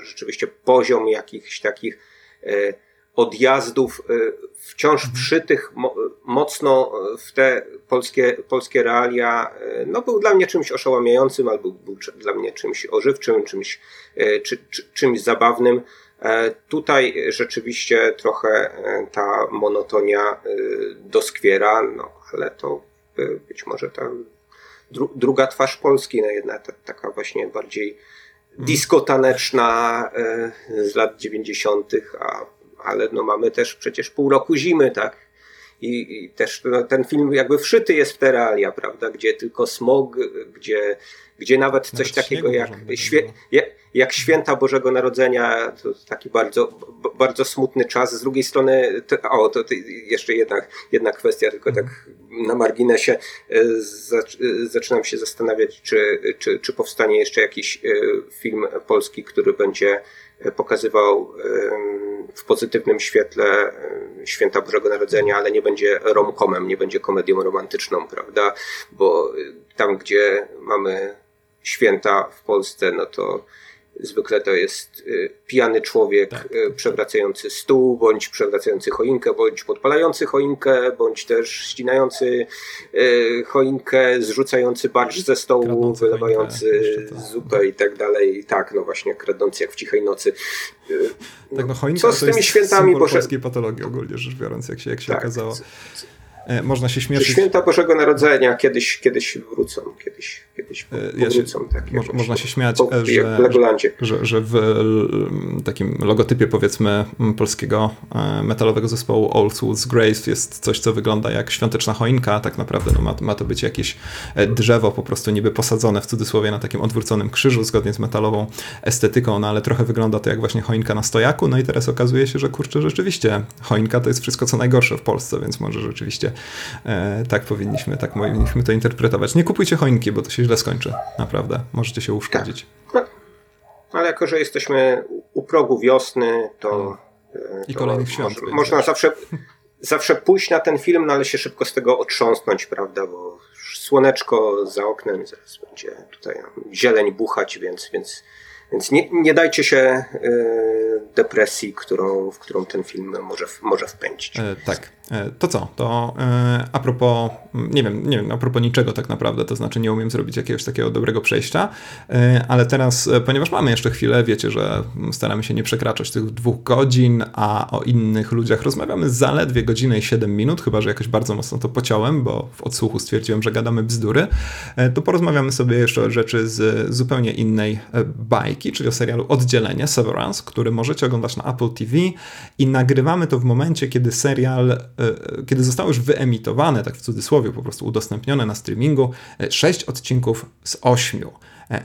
rzeczywiście poziom jakichś takich odjazdów y, wciąż mhm. przytych mocno w te polskie, polskie realia, no był dla mnie czymś oszałamiającym, albo był dla mnie czymś ożywczym, czymś, czy, czy, czymś zabawnym. E, tutaj rzeczywiście trochę e, ta monotonia doskwiera, no ale to być może ta dru, druga twarz Polski, no jednak ta, taka właśnie bardziej diskotaneczna e, z lat dziewięćdziesiątych, a ale no mamy też przecież pół roku zimy, tak? I, i też no, ten film jakby wszyty jest w te realia, prawda? Gdzie tylko smog, gdzie, gdzie nawet coś nawet takiego jak, świe, jak święta Bożego Narodzenia, to taki bardzo, bardzo smutny czas. Z drugiej strony, to, o, to, to jeszcze jedna, jedna kwestia, tylko tak na marginesie e, zaczynam się zastanawiać, czy, czy, czy powstanie jeszcze jakiś e, film polski, który będzie pokazywał w pozytywnym świetle święta Bożego Narodzenia, ale nie będzie romkomem, nie będzie komedią romantyczną, prawda? Bo tam, gdzie mamy święta w Polsce, no to Zwykle to jest y, pijany człowiek tak. Y, przewracający stół, bądź przewracający choinkę, bądź podpalający choinkę, bądź też ścinający y, choinkę, zrzucający barsz ze stołu, kradnący wylewający zupę i tak dalej. Tak, no właśnie, kradnący jak w cichej nocy. Tak, no choinka Co z tymi świętami? Bo polskiej patologii ogólnie rzecz biorąc, jak się, jak się tak. okazało. E, można się śmieszyć. Święta Bożego Narodzenia kiedyś, kiedyś wrócą, kiedyś, kiedyś powrócą. Ja tak, mo można się śmiać, po, że, że, że, w takim logotypie powiedzmy polskiego e, metalowego zespołu All Souls Grace jest coś, co wygląda jak świąteczna choinka, tak naprawdę no, ma, ma to być jakieś e, drzewo po prostu niby posadzone w cudzysłowie na takim odwróconym krzyżu, zgodnie z metalową estetyką, no ale trochę wygląda to jak właśnie choinka na stojaku, no i teraz okazuje się, że kurczę, rzeczywiście choinka to jest wszystko, co najgorsze w Polsce, więc może rzeczywiście e, tak powinniśmy, tak powinniśmy to interpretować. Nie kupujcie choinki, bo to się źle skończy. Naprawdę. Możecie się uszkodzić. Tak. No, ale jako, że jesteśmy u progu wiosny, to... E, I to kolejnych świąt. Można, można zawsze, zawsze pójść na ten film, no ale się szybko z tego otrząsnąć, prawda, bo słoneczko za oknem, zaraz będzie tutaj zieleń buchać, więc, więc więc nie, nie dajcie się y, depresji, którą, w którą ten film może, może wpędzić. E, tak. E, to co? To e, a propos, nie wiem, nie wiem, a propos niczego tak naprawdę, to znaczy nie umiem zrobić jakiegoś takiego dobrego przejścia, e, ale teraz, ponieważ mamy jeszcze chwilę, wiecie, że staramy się nie przekraczać tych dwóch godzin, a o innych ludziach rozmawiamy zaledwie godzinę i 7 minut, chyba że jakoś bardzo mocno to pociąłem, bo w odsłuchu stwierdziłem, że gadamy bzdury, to porozmawiamy sobie jeszcze o rzeczy z zupełnie innej bajki czyli o serialu Oddzielenie, Severance, który możecie oglądać na Apple TV i nagrywamy to w momencie, kiedy serial, kiedy został już wyemitowane, tak w cudzysłowie, po prostu udostępnione na streamingu, e, sześć odcinków z ośmiu.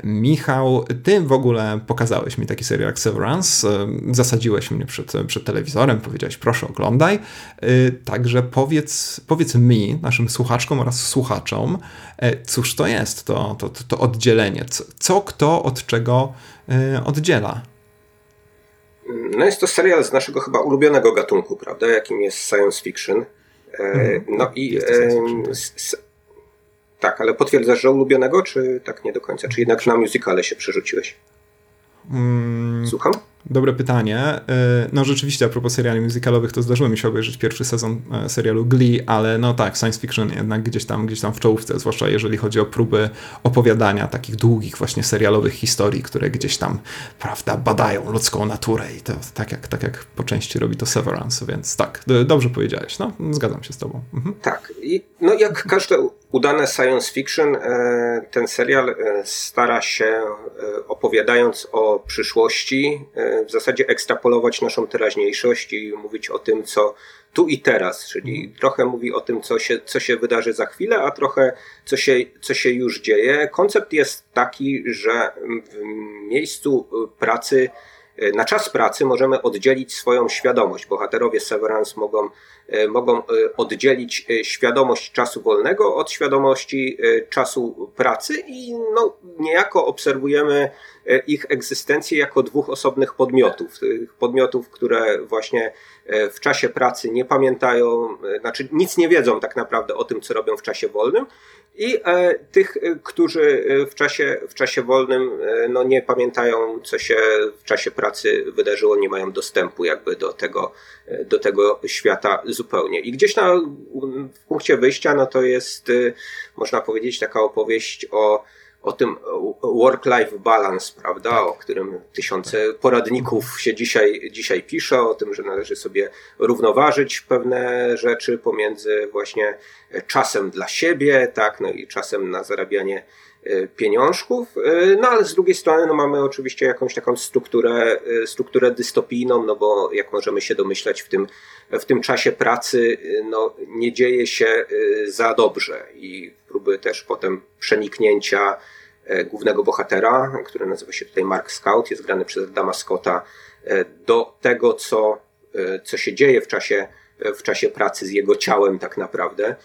Michał, ty w ogóle pokazałeś mi taki serial jak Severance, zasadziłeś mnie przed, przed telewizorem, powiedziałeś proszę oglądaj, także powiedz, powiedz mi, naszym słuchaczkom oraz słuchaczom, cóż to jest to, to, to oddzielenie, co kto od czego oddziela? No jest to serial z naszego chyba ulubionego gatunku, prawda, jakim jest science fiction. E, mhm. No i tak. tak, ale potwierdzasz, że ulubionego, czy tak nie do końca? Czy jednak na musicale się przerzuciłeś? Mm. Słucham? Dobre pytanie. E, no rzeczywiście, a propos seriali musicalowych, to zdarzyło mi się obejrzeć pierwszy sezon e, serialu Glee, ale no tak, science fiction jednak gdzieś tam, gdzieś tam w czołówce, zwłaszcza jeżeli chodzi o próby opowiadania takich długich właśnie serialowych historii, które gdzieś tam, prawda, badają ludzką naturę i to tak jak, tak jak po części robi to Severance, więc tak, dobrze powiedziałeś, no, zgadzam się z tobą. Mhm. Tak, i no jak każde udane science fiction, e, ten serial stara się opowiadając o przyszłości, w zasadzie ekstrapolować naszą teraźniejszość i mówić o tym, co tu i teraz, czyli mhm. trochę mówi o tym, co się, co się wydarzy za chwilę, a trochę co się, co się już dzieje. Koncept jest taki, że w miejscu pracy na czas pracy możemy oddzielić swoją świadomość. Bohaterowie Severance mogą, e, mogą e, oddzielić e, świadomość czasu wolnego od świadomości czasu pracy i no, niejako obserwujemy ich egzystencję jako dwóch osobnych podmiotów. Podmiotów, które właśnie w czasie pracy nie pamiętają, znaczy nic nie wiedzą tak naprawdę o tym, co robią w czasie wolnym, i e, tych, e, którzy e, w czasie, w czasie wolnym no, nie pamiętają, co się w czasie pracy wydarzyło, nie mają dostępu jakby do tego, do tego świata zupełnie. I gdzieś na w punkcie wyjścia, no to jest, można powiedzieć, taka opowieść o o tym work-life balance, prawda, o którym tysiące poradników się dzisiaj, dzisiaj pisze, o tym, że należy sobie równoważyć pewne rzeczy pomiędzy właśnie czasem dla siebie, tak, no i czasem na zarabianie e, pieniążków, e, no ale z drugiej strony no mamy oczywiście jakąś taką strukturę, e, strukturę dystopijną, no bo jak możemy się domyślać w tym, w tym czasie pracy no, nie dzieje się za dobrze i próby też potem przeniknięcia głównego bohatera, który nazywa się tutaj Mark Scout, jest grany przez Dama Scotta, e, do tego, co, e, co się dzieje w czasie, w czasie pracy z jego ciałem tak naprawdę.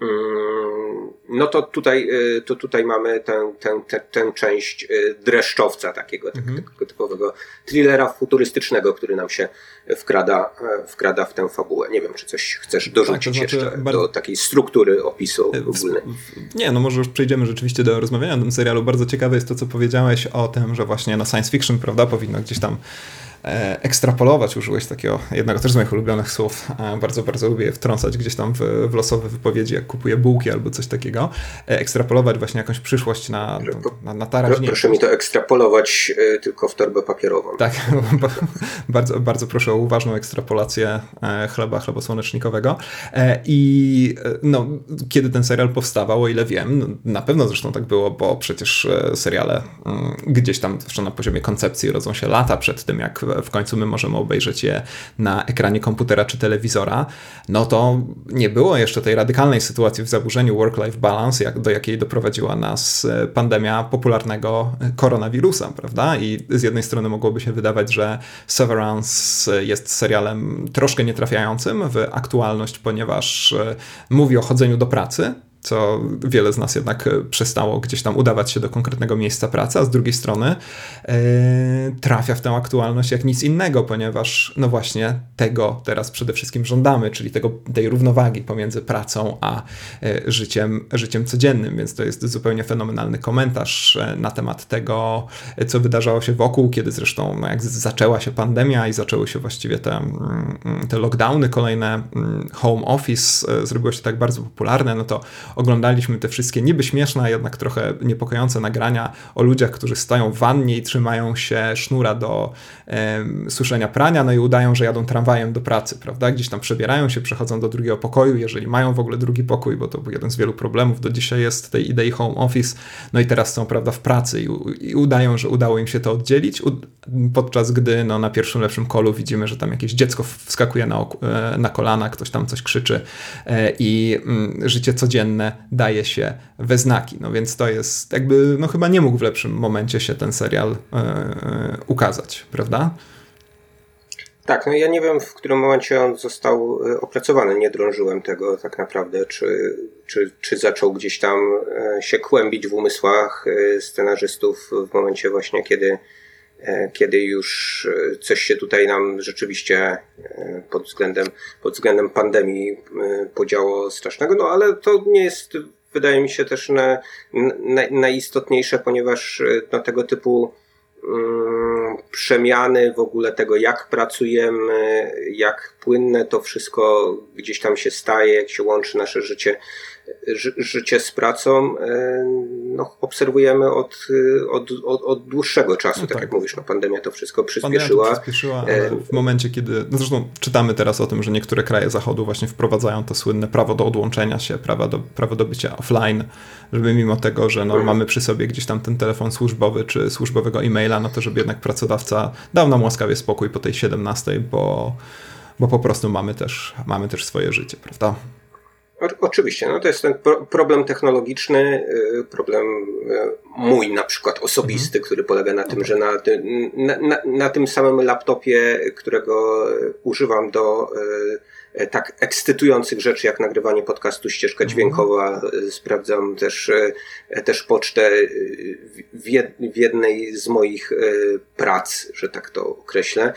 Mm, no to tutaj, y, to tutaj mamy tę, tę, tę, tę część y, dreszczowca takiego, tak, mhm. takiego typowego thrillera futurystycznego, który nam się wkrada, e, wkrada w tę fabułę. Nie wiem, czy coś chcesz dorzucić tak, to znaczy, jeszcze bardzo... do takiej struktury opisu ogólnej. Nie, no może już przejdziemy rzeczywiście do rozmawiania o tym serialu. Bardzo ciekawe jest to, co powiedziałeś o tym, że właśnie na science fiction, prawda, powinno gdzieś tam ekstrapolować, użyłeś takiego jednego też z moich ulubionych słów, e, bardzo, bardzo lubię wtrącać gdzieś tam w, w losowe wypowiedzi, jak kupuję bułki albo coś takiego, e, ekstrapolować właśnie jakąś przyszłość na, na, na. Proszę mi to ekstrapolować tylko w torbę papierową. Tak, bardzo, bardzo proszę o uważną ekstrapolację chleba chlebosłonecznikowego i no, kiedy ten serial powstawał, o ile wiem, no, na pewno zresztą tak było, bo przecież seriale mm, gdzieś tam, zresztą na poziomie koncepcji rodzą się lata przed tym, jak w końcu my możemy obejrzeć je na ekranie komputera czy telewizora, no to nie było jeszcze tej radykalnej sytuacji w zaburzeniu work-life balance, jak, do jakiej doprowadziła nas e, pandemia popularnego koronawirusa, prawda? I z jednej strony mogłoby się wydawać, że Severance jest serialem troszkę nietrafiającym w aktualność, ponieważ e, mówi o chodzeniu do pracy, co wiele z nas jednak e, przestało gdzieś tam udawać się do konkretnego miejsca pracy, a z drugiej strony yy, trafia w tę aktualność jak nic innego, ponieważ no właśnie tego teraz przede wszystkim żądamy, czyli tego, tej równowagi pomiędzy pracą a yy, życiem, życiem codziennym, więc to jest zupełnie fenomenalny komentarz na temat tego, co wydarzało się wokół, kiedy zresztą no jak zaczęła się pandemia i zaczęły się właściwie te, mm, te lockdowny kolejne, mm, home office zrobiło się tak bardzo popularne, no to oglądaliśmy te wszystkie niby śmieszne, a jednak trochę niepokojące nagrania o ludziach, którzy stoją w wannie i trzymają się sznura do e, suszenia prania, no i udają, że jadą tramwajem do pracy, prawda? Gdzieś tam przebierają się, przechodzą do drugiego pokoju, jeżeli mają w ogóle drugi pokój, bo to był jeden z wielu problemów do dzisiaj jest tej idei home office, no i teraz są, prawda, w pracy i, i udają, że udało im się to oddzielić, podczas gdy no, na pierwszym lepszym kolu widzimy, że tam jakieś dziecko wskakuje na, e, na kolana, ktoś tam coś krzyczy e, i mm, życie codzienne daje się we znaki. No więc to jest jakby, no chyba nie mógł w lepszym momencie się ten serial e, ukazać, prawda? Tak, no ja nie wiem, w którym momencie on został e, opracowany. Nie drążyłem tego tak naprawdę, czy, czy, czy zaczął gdzieś tam się kłębić w umysłach scenarzystów w momencie właśnie, kiedy, kiedy już coś się tutaj nam rzeczywiście pod względem, pod względem pandemii podziało strasznego. No ale to nie jest, wydaje mi się, też na, na, najistotniejsze, ponieważ na tego typu Mm, przemiany w ogóle tego, jak pracujemy, jak płynne to wszystko gdzieś tam się staje, jak się łączy nasze życie ży, życie z pracą e, no, obserwujemy od, od, od, od dłuższego czasu, no tak. tak. jak mówisz, no, pandemia to wszystko przyspieszyła. Pandemia to przyspieszyła, ale w momencie, kiedy, no zresztą czytamy teraz o tym, że niektóre kraje zachodu właśnie wprowadzają to słynne prawo do odłączenia się, prawo do, prawo do bycia offline, żeby mimo tego, że no, mhm. mamy przy sobie gdzieś tam ten telefon służbowy czy służbowego e-maila, no to żeby jednak pracodawca dał nam łaskawie spokój po tej 17, bo, bo po prostu mamy też, mamy też swoje życie, prawda? Oczywiście, no to jest ten problem technologiczny, y, problem y, mój na przykład osobisty, mhm. który polega na tym, że na, na, na, tym samym laptopie, którego używam do y, tak ekscytujących rzeczy jak nagrywanie podcastu, ścieżka mhm. dźwiękowa, sprawdzam też, też pocztę w jednej z moich prac, że tak to określę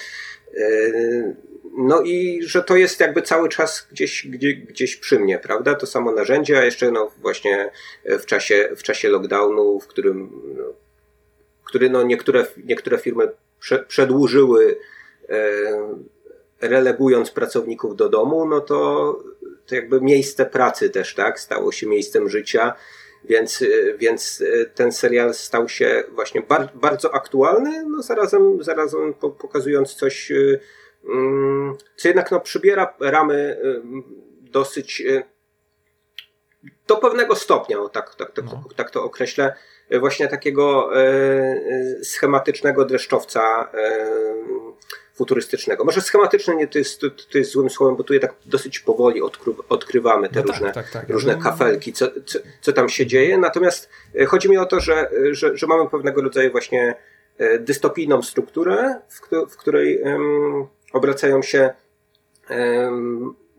no i że to jest jakby cały czas gdzieś, gdzieś, gdzieś przy mnie, prawda? To samo narzędzie, a jeszcze no właśnie w czasie, w czasie lockdownu, w którym, no, który no niektóre, niektóre firmy prze, przedłużyły e, relegując pracowników do domu, no to, to jakby miejsce pracy też, tak? Stało się miejscem życia. Więc, więc ten serial stał się właśnie bar, bardzo aktualny, no zarazem, zarazem pokazując coś co jednak no, przybiera ramy y, dosyć y, do pewnego stopnia, no, tak, tak, tak, no. tak to określę, właśnie takiego y, schematycznego dreszczowca futurystycznego. Może schematyczne nie to jest, to, to jest złym słowem, bo tu jednak dosyć powoli odkry, odkrywamy te no różne, tak, tak, tak. różne kafelki, co, co, co, tam się dzieje. Natomiast chodzi mi o to, że, że, że mamy pewnego rodzaju właśnie dystopijną strukturę, w, w której obracają się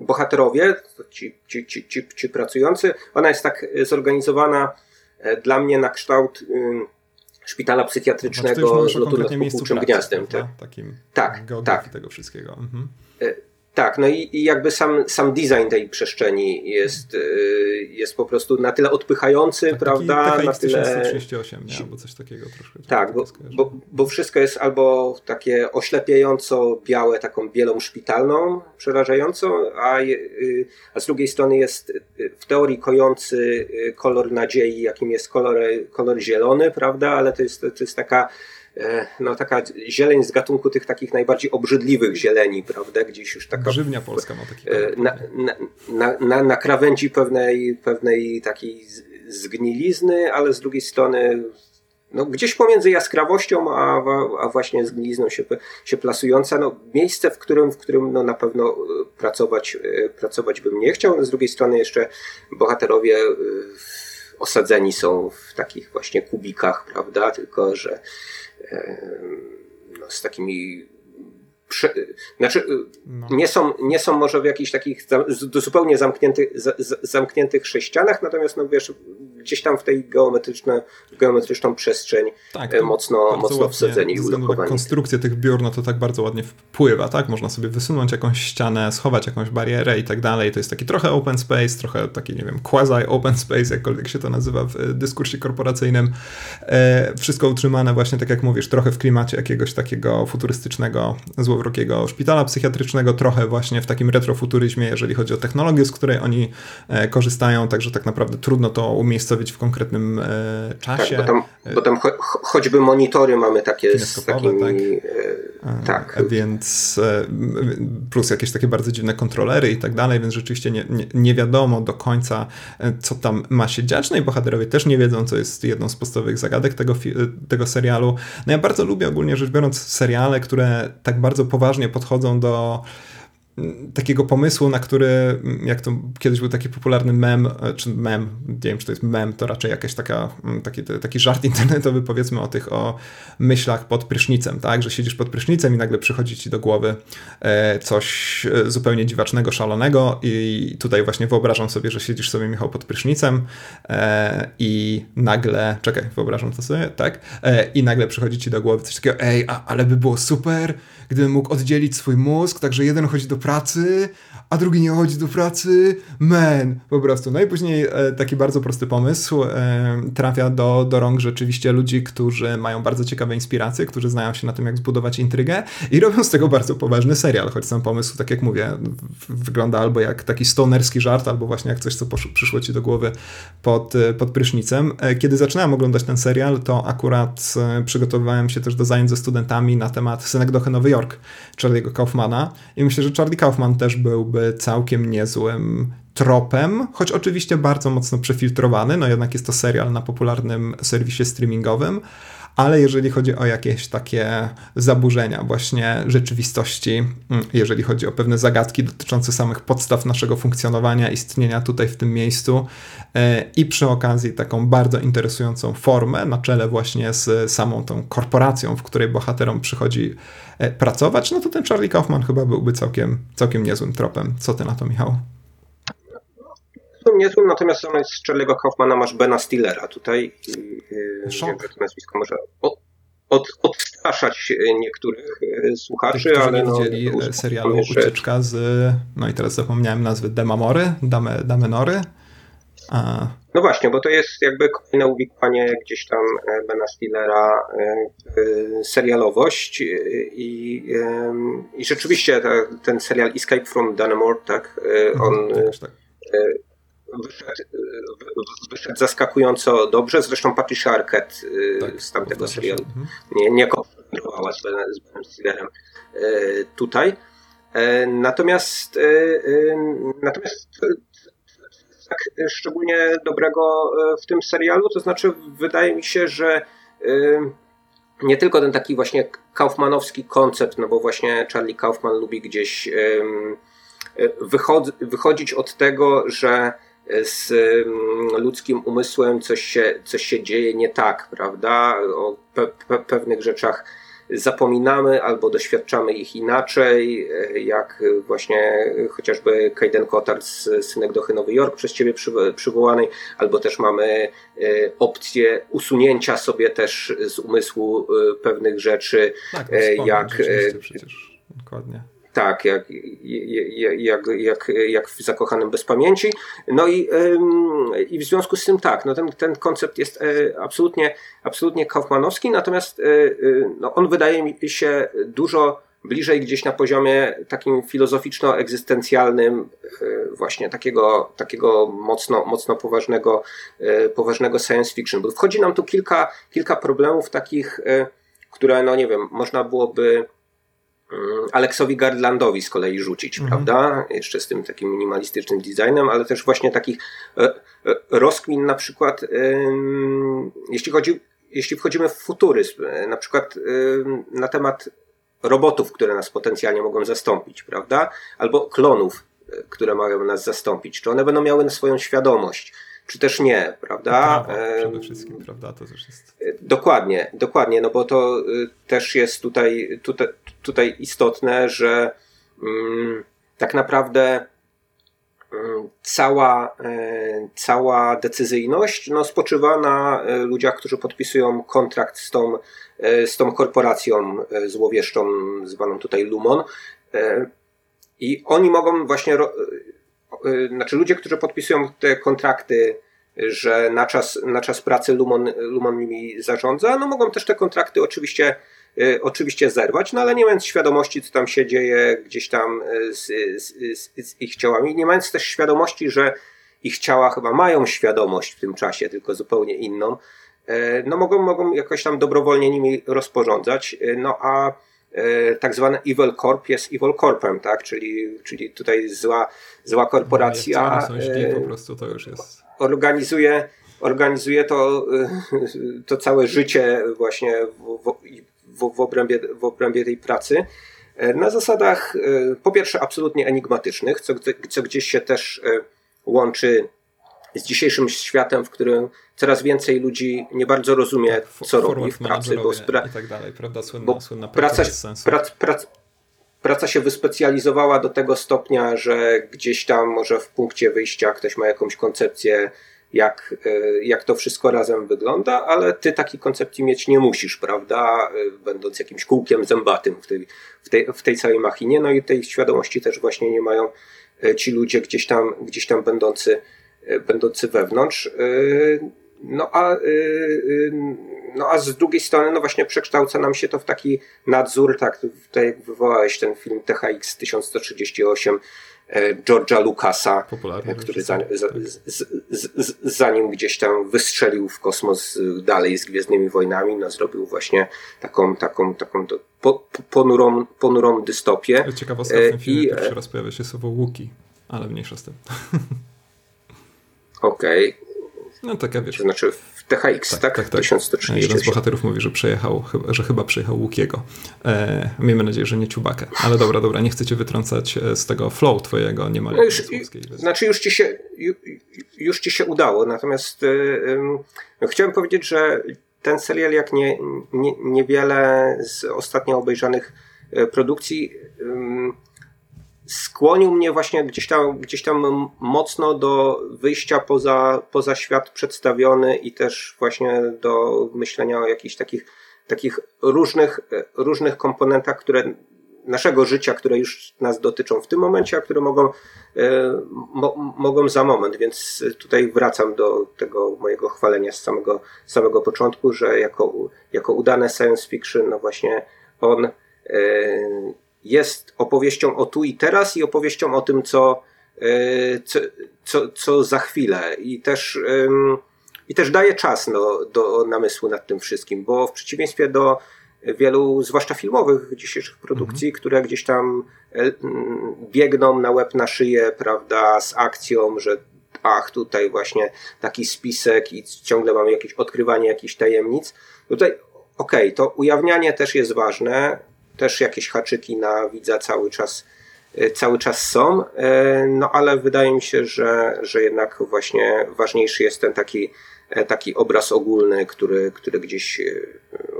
bohaterowie, ci, ci, ci, ci, ci pracujący. Ona jest tak zorganizowana e, dla mnie na kształt szpitala psychiatrycznego z lotu nad gniazdem. Tak, takim tak, tak. tego wszystkiego. Mhm. Tak, no i, i, jakby sam, sam design tej przestrzeni jest, y, jest po prostu na tyle odpychający, tak, prawda? Na tyle. 1938, nie? albo coś takiego troszkę. Tak, bo, bo, bo, wszystko jest albo takie oślepiająco białe, taką bielą szpitalną, przerażającą, a, y, a z drugiej strony jest y, w teorii kojący kolor nadziei, jakim jest kolor, kolor zielony, prawda? Ale to jest, to jest taka no taka zieleń z gatunku tych takich najbardziej obrzydliwych zieleni, prawda? Gdzieś już taka... Grzywnia polska ma taki e, na, na, na, na, na krawędzi pewnej, pewnej takiej zgnilizny, ale z drugiej strony no, gdzieś pomiędzy jaskrawością, a, a właśnie zgnilizną się, się plasująca, no, miejsce, w którym, w którym no, na pewno e, pracować, pracować bym nie chciał. Z drugiej strony jeszcze bohaterowie osadzeni są w takich właśnie kubikach, prawda? Tylko, że no, z takimi Prze, znaczy, no. nie, są, nie są może w jakichś takich zupełnie zamkniętych, zamkniętych sześcianach, natomiast no wiesz, gdzieś tam w tej geometryczne, geometryczną przestrzeń tak, e, mocno, mocno wsadzeni i ulokowani. Konstrukcja tych biur, no to tak bardzo ładnie wpływa, tak? Można sobie wysunąć jakąś ścianę, schować jakąś barierę i tak dalej. To jest taki trochę open space, trochę taki, nie wiem, quasi open space, jakkolwiek się to nazywa w dyskursie korporacyjnym. E, wszystko utrzymane właśnie, tak jak mówisz, trochę w klimacie jakiegoś takiego futurystycznego, złowrogiego szpitala psychiatrycznego, trochę właśnie w takim retrofuturyzmie, jeżeli chodzi o technologię, z której oni e, korzystają, także tak naprawdę trudno to umiejscowić w konkretnym e, czasie. Tak, bo tam, bo tam cho choćby monitory mamy takie z takimi... Tak. E, tak. Więc plus jakieś takie bardzo dziwne kontrolery i tak dalej, więc rzeczywiście nie, nie, nie, wiadomo do końca, co tam ma się dziać. No i bohaterowie też nie wiedzą, co jest jedną z podstawowych zagadek tego, tego serialu. No ja bardzo lubię ogólnie rzecz biorąc seriale, które tak bardzo poważnie podchodzą do takiego pomysłu, na który, jak to kiedyś był taki popularny mem, czy mem, nie wiem, czy to jest mem, to raczej jakaś taka, taki, taki żart internetowy, powiedzmy o tych, o myślach pod prysznicem, tak, że siedzisz pod prysznicem i nagle przychodzi ci do głowy coś zupełnie dziwacznego, szalonego i tutaj właśnie wyobrażam sobie, że siedzisz sobie, Michał, pod prysznicem i nagle, czekaj, wyobrażam to sobie, tak, i nagle przychodzi ci do głowy coś takiego, ej, a, ale by było super, gdybym mógł oddzielić swój mózg, także jeden chodzi do pracy, a drugi nie chodzi do pracy. Man, po prostu. No i później e, taki bardzo prosty pomysł e, trafia do, do rąk rzeczywiście ludzi, którzy mają bardzo ciekawe inspiracje, którzy znają się na tym, jak zbudować intrygę i robią z tego bardzo poważny serial, choć sam pomysł, tak jak mówię, wygląda albo jak taki stonerski żart, albo właśnie jak coś, co przyszło ci do głowy pod, e, pod prysznicem. Kiedy zaczynałem oglądać ten serial, to akurat przygotowywałem się też do zajęć ze studentami na temat Synekdochy Nowy York, Charlie'ego Kaufmana i myślę, że Charlie Kaufman też byłby całkiem niezłym tropem, choć oczywiście bardzo mocno przefiltrowany, no jednak jest to serial na popularnym serwisie streamingowym, ale jeżeli chodzi o jakieś takie zaburzenia właśnie rzeczywistości, mm, jeżeli chodzi o pewne zagadki dotyczące samych podstaw naszego funkcjonowania, istnienia tutaj w tym miejscu e, i przy okazji taką bardzo interesującą formę na czele właśnie z samą tą korporacją, w której bohaterom przychodzi e, pracować, no to ten Charlie Kaufman chyba byłby całkiem, całkiem niezłym tropem. Co ty na to, Michał? Niezłym, natomiast zamiast Charlie'ego Kaufmana masz Bena Stillera tutaj. Yy, Szok. To nazwisko może od, od, odstraszać niektórych e, słuchaczy, Tych, ale nie no, widzieli no, serialu Ucieczka z, no i teraz zapomniałem nazwy, Demamory, Dame, Damenory. A... No właśnie, bo to jest jakby kolejne uwikłanie gdzieś tam e, Bena Stillera w serialowość i, i rzeczywiście ten serial Escape from Dannemore, tak, on mhm, tak, tak wyszedł, wyszedł zaskakująco dobrze. Zresztą Patricia Arquette y, tak, z tamtego serialu mhm. nie, nie kontynuowała z Benem, z Benem Stillerem y, tutaj. E, natomiast, y, natomiast tak szczególnie dobrego w tym serialu, to znaczy wydaje mi się, że nie tylko ten taki właśnie kaufmanowski koncept, no bo właśnie Charlie Kaufman lubi gdzieś wychodzić od tego, że z mm, ludzkim umysłem coś się, coś się dzieje nie tak, prawda? O pe pe pewnych rzeczach zapominamy albo doświadczamy ich inaczej, jak właśnie chociażby Kaiden Kotard z Synek Dochy Nowy Jork przez ciebie przywołanej, albo też mamy e, opcję usunięcia sobie też z umysłu e, pewnych rzeczy, tak, e, jak... Przecież. Dokładnie tak, jak, jak, jak, jak w Zakochanym Bez Pamięci. No i, i w związku z tym tak, no ten, ten koncept jest e, absolutnie, absolutnie kaufmanowski, natomiast e, e, no on wydaje mi się dużo bliżej gdzieś na poziomie takim filozoficzno-egzystencjalnym właśnie takiego, takiego mocno, mocno poważnego, poważnego science fiction, bo wchodzi nam tu kilka, kilka problemów takich, które no nie wiem, można byłoby Mm, Aleksowi Gardlandowi z kolei rzucić, mhm. prawda? Jeszcze z tym takim minimalistycznym designem, ale też właśnie takich e, e, rozkmin na przykład, jeśli chodzi, jeśli wchodzimy w futuryzm, na przykład na temat robotów, które nas potencjalnie mogą zastąpić, prawda? Albo klonów, które mają nas zastąpić. Czy one będą miały swoją świadomość? Czy też nie, prawda? Prawo, przede wszystkim, prawda? To też jest. Dokładnie, dokładnie, no bo to y, też jest tutaj, tutaj, tutaj istotne, że mm, tak naprawdę mm, cała, e, cała decyzyjność no, spoczywa na e, ludziach, którzy podpisują kontrakt z tą, e, z tą korporacją złowieszczą, zwaną tutaj Lumon. I oni mogą właśnie znaczy ludzie, którzy podpisują te kontrakty, że na czas, na czas pracy Lumon, Lumon nimi zarządza, no mogą też te kontrakty oczywiście, y, oczywiście zerwać, no ale nie mając świadomości, co tam się dzieje gdzieś tam y, z, z, z, z ich ciałami, nie mając też świadomości, że ich ciała chyba mają świadomość w tym czasie, tylko zupełnie inną, no mogą, mogą jakoś tam dobrowolnie nimi rozporządzać, no a tak zwane Evil Corp jest Evil Corpem, tak? Czyli, czyli tutaj zła, zła korporacja. No, źli, po prostu to już jest. Organizuje, organizuje to, e, to całe życie właśnie w, w, w, obrębie, w obrębie tej pracy. na zasadach po pierwsze absolutnie enigmatycznych, co, co gdzieś się też łączy z dzisiejszym światem, w którym coraz więcej ludzi nie bardzo rozumie, tak, co robi w pracy. Bo, spra- i tak dalej, prawda? Słynna, słynna praca, prac, prac, praca się wyspecjalizowała do tego stopnia, że gdzieś tam może w punkcie wyjścia ktoś ma jakąś koncepcję, jak, e, jak to wszystko razem wygląda, ale ty takiej koncepcji mieć nie musisz, prawda? E, będąc jakimś kółkiem zębatym w tej, w tej, w tej całej machinie. No i tej świadomości też właśnie nie mają e, ci ludzie gdzieś tam, gdzieś tam będący będący wewnątrz. E, no a, e, no a z drugiej strony, no właśnie przekształca nam się to w taki nadzór, tak, tutaj jak wywołałeś ten film THX 1138 George'a Lucasa, Popularny który za, za, z, z, zanim gdzieś tam wystrzelił w kosmos dalej z Gwiezdnymi Wojnami, no zrobił właśnie taką, taką, taką po, ponurą, ponurą dystopię. Ciekawostka w tym filmie I, pierwszy raz pojawia się słowo Łuki, ale mniejsza z tym. Okej. Okay. No taka wiesz. To znaczy w THX, tak? tak? tak, tak. 1130. Jeden z bohaterów mówi, że przejechał, że chyba przejechał Łukiego. E, miejmy nadzieję, że nie Ciubakę. Ale dobra, dobra, nie chcę cię wytrącać e, z tego flow twojego niemal no już, Znaczy już ci, się, już, ci się udało, natomiast no, chciałem powiedzieć, że ten serial jak nie, nie, niewiele z ostatnio obejrzanych e, produkcji skłonił mnie właśnie gdzieś tam, gdzieś tam mocno do wyjścia poza, poza świat przedstawiony i też właśnie do myślenia o jakichś takich, takich różnych, różnych komponentach, które naszego życia, które już nas dotyczą w tym momencie, a które mogą, e, mo, mogą za moment. Więc tutaj wracam do tego mojego chwalenia z samego, samego początku, że jako, jako udane science fiction, no właśnie on e, jest opowieścią o tu i teraz i opowieścią o tym, co, e, co, co, co za chwilę. I też, i też daje czas no, do namysłu nad tym wszystkim, bo w przeciwieństwie do wielu, zwłaszcza filmowych dzisiejszych produkcji, mhm. które gdzieś tam e, biegną na łeb na szyję, prawda, z akcją, że ach, tutaj właśnie taki spisek i ciągle mamy jakieś odkrywanie jakichś tajemnic. Tutaj, okej, okay, to ujawnianie też jest ważne, też jakieś haczyki na widza cały czas, e, cały czas są, e, no ale wydaje mi się, że, że jednak właśnie ważniejszy jest ten taki, e, taki obraz ogólny, który, który gdzieś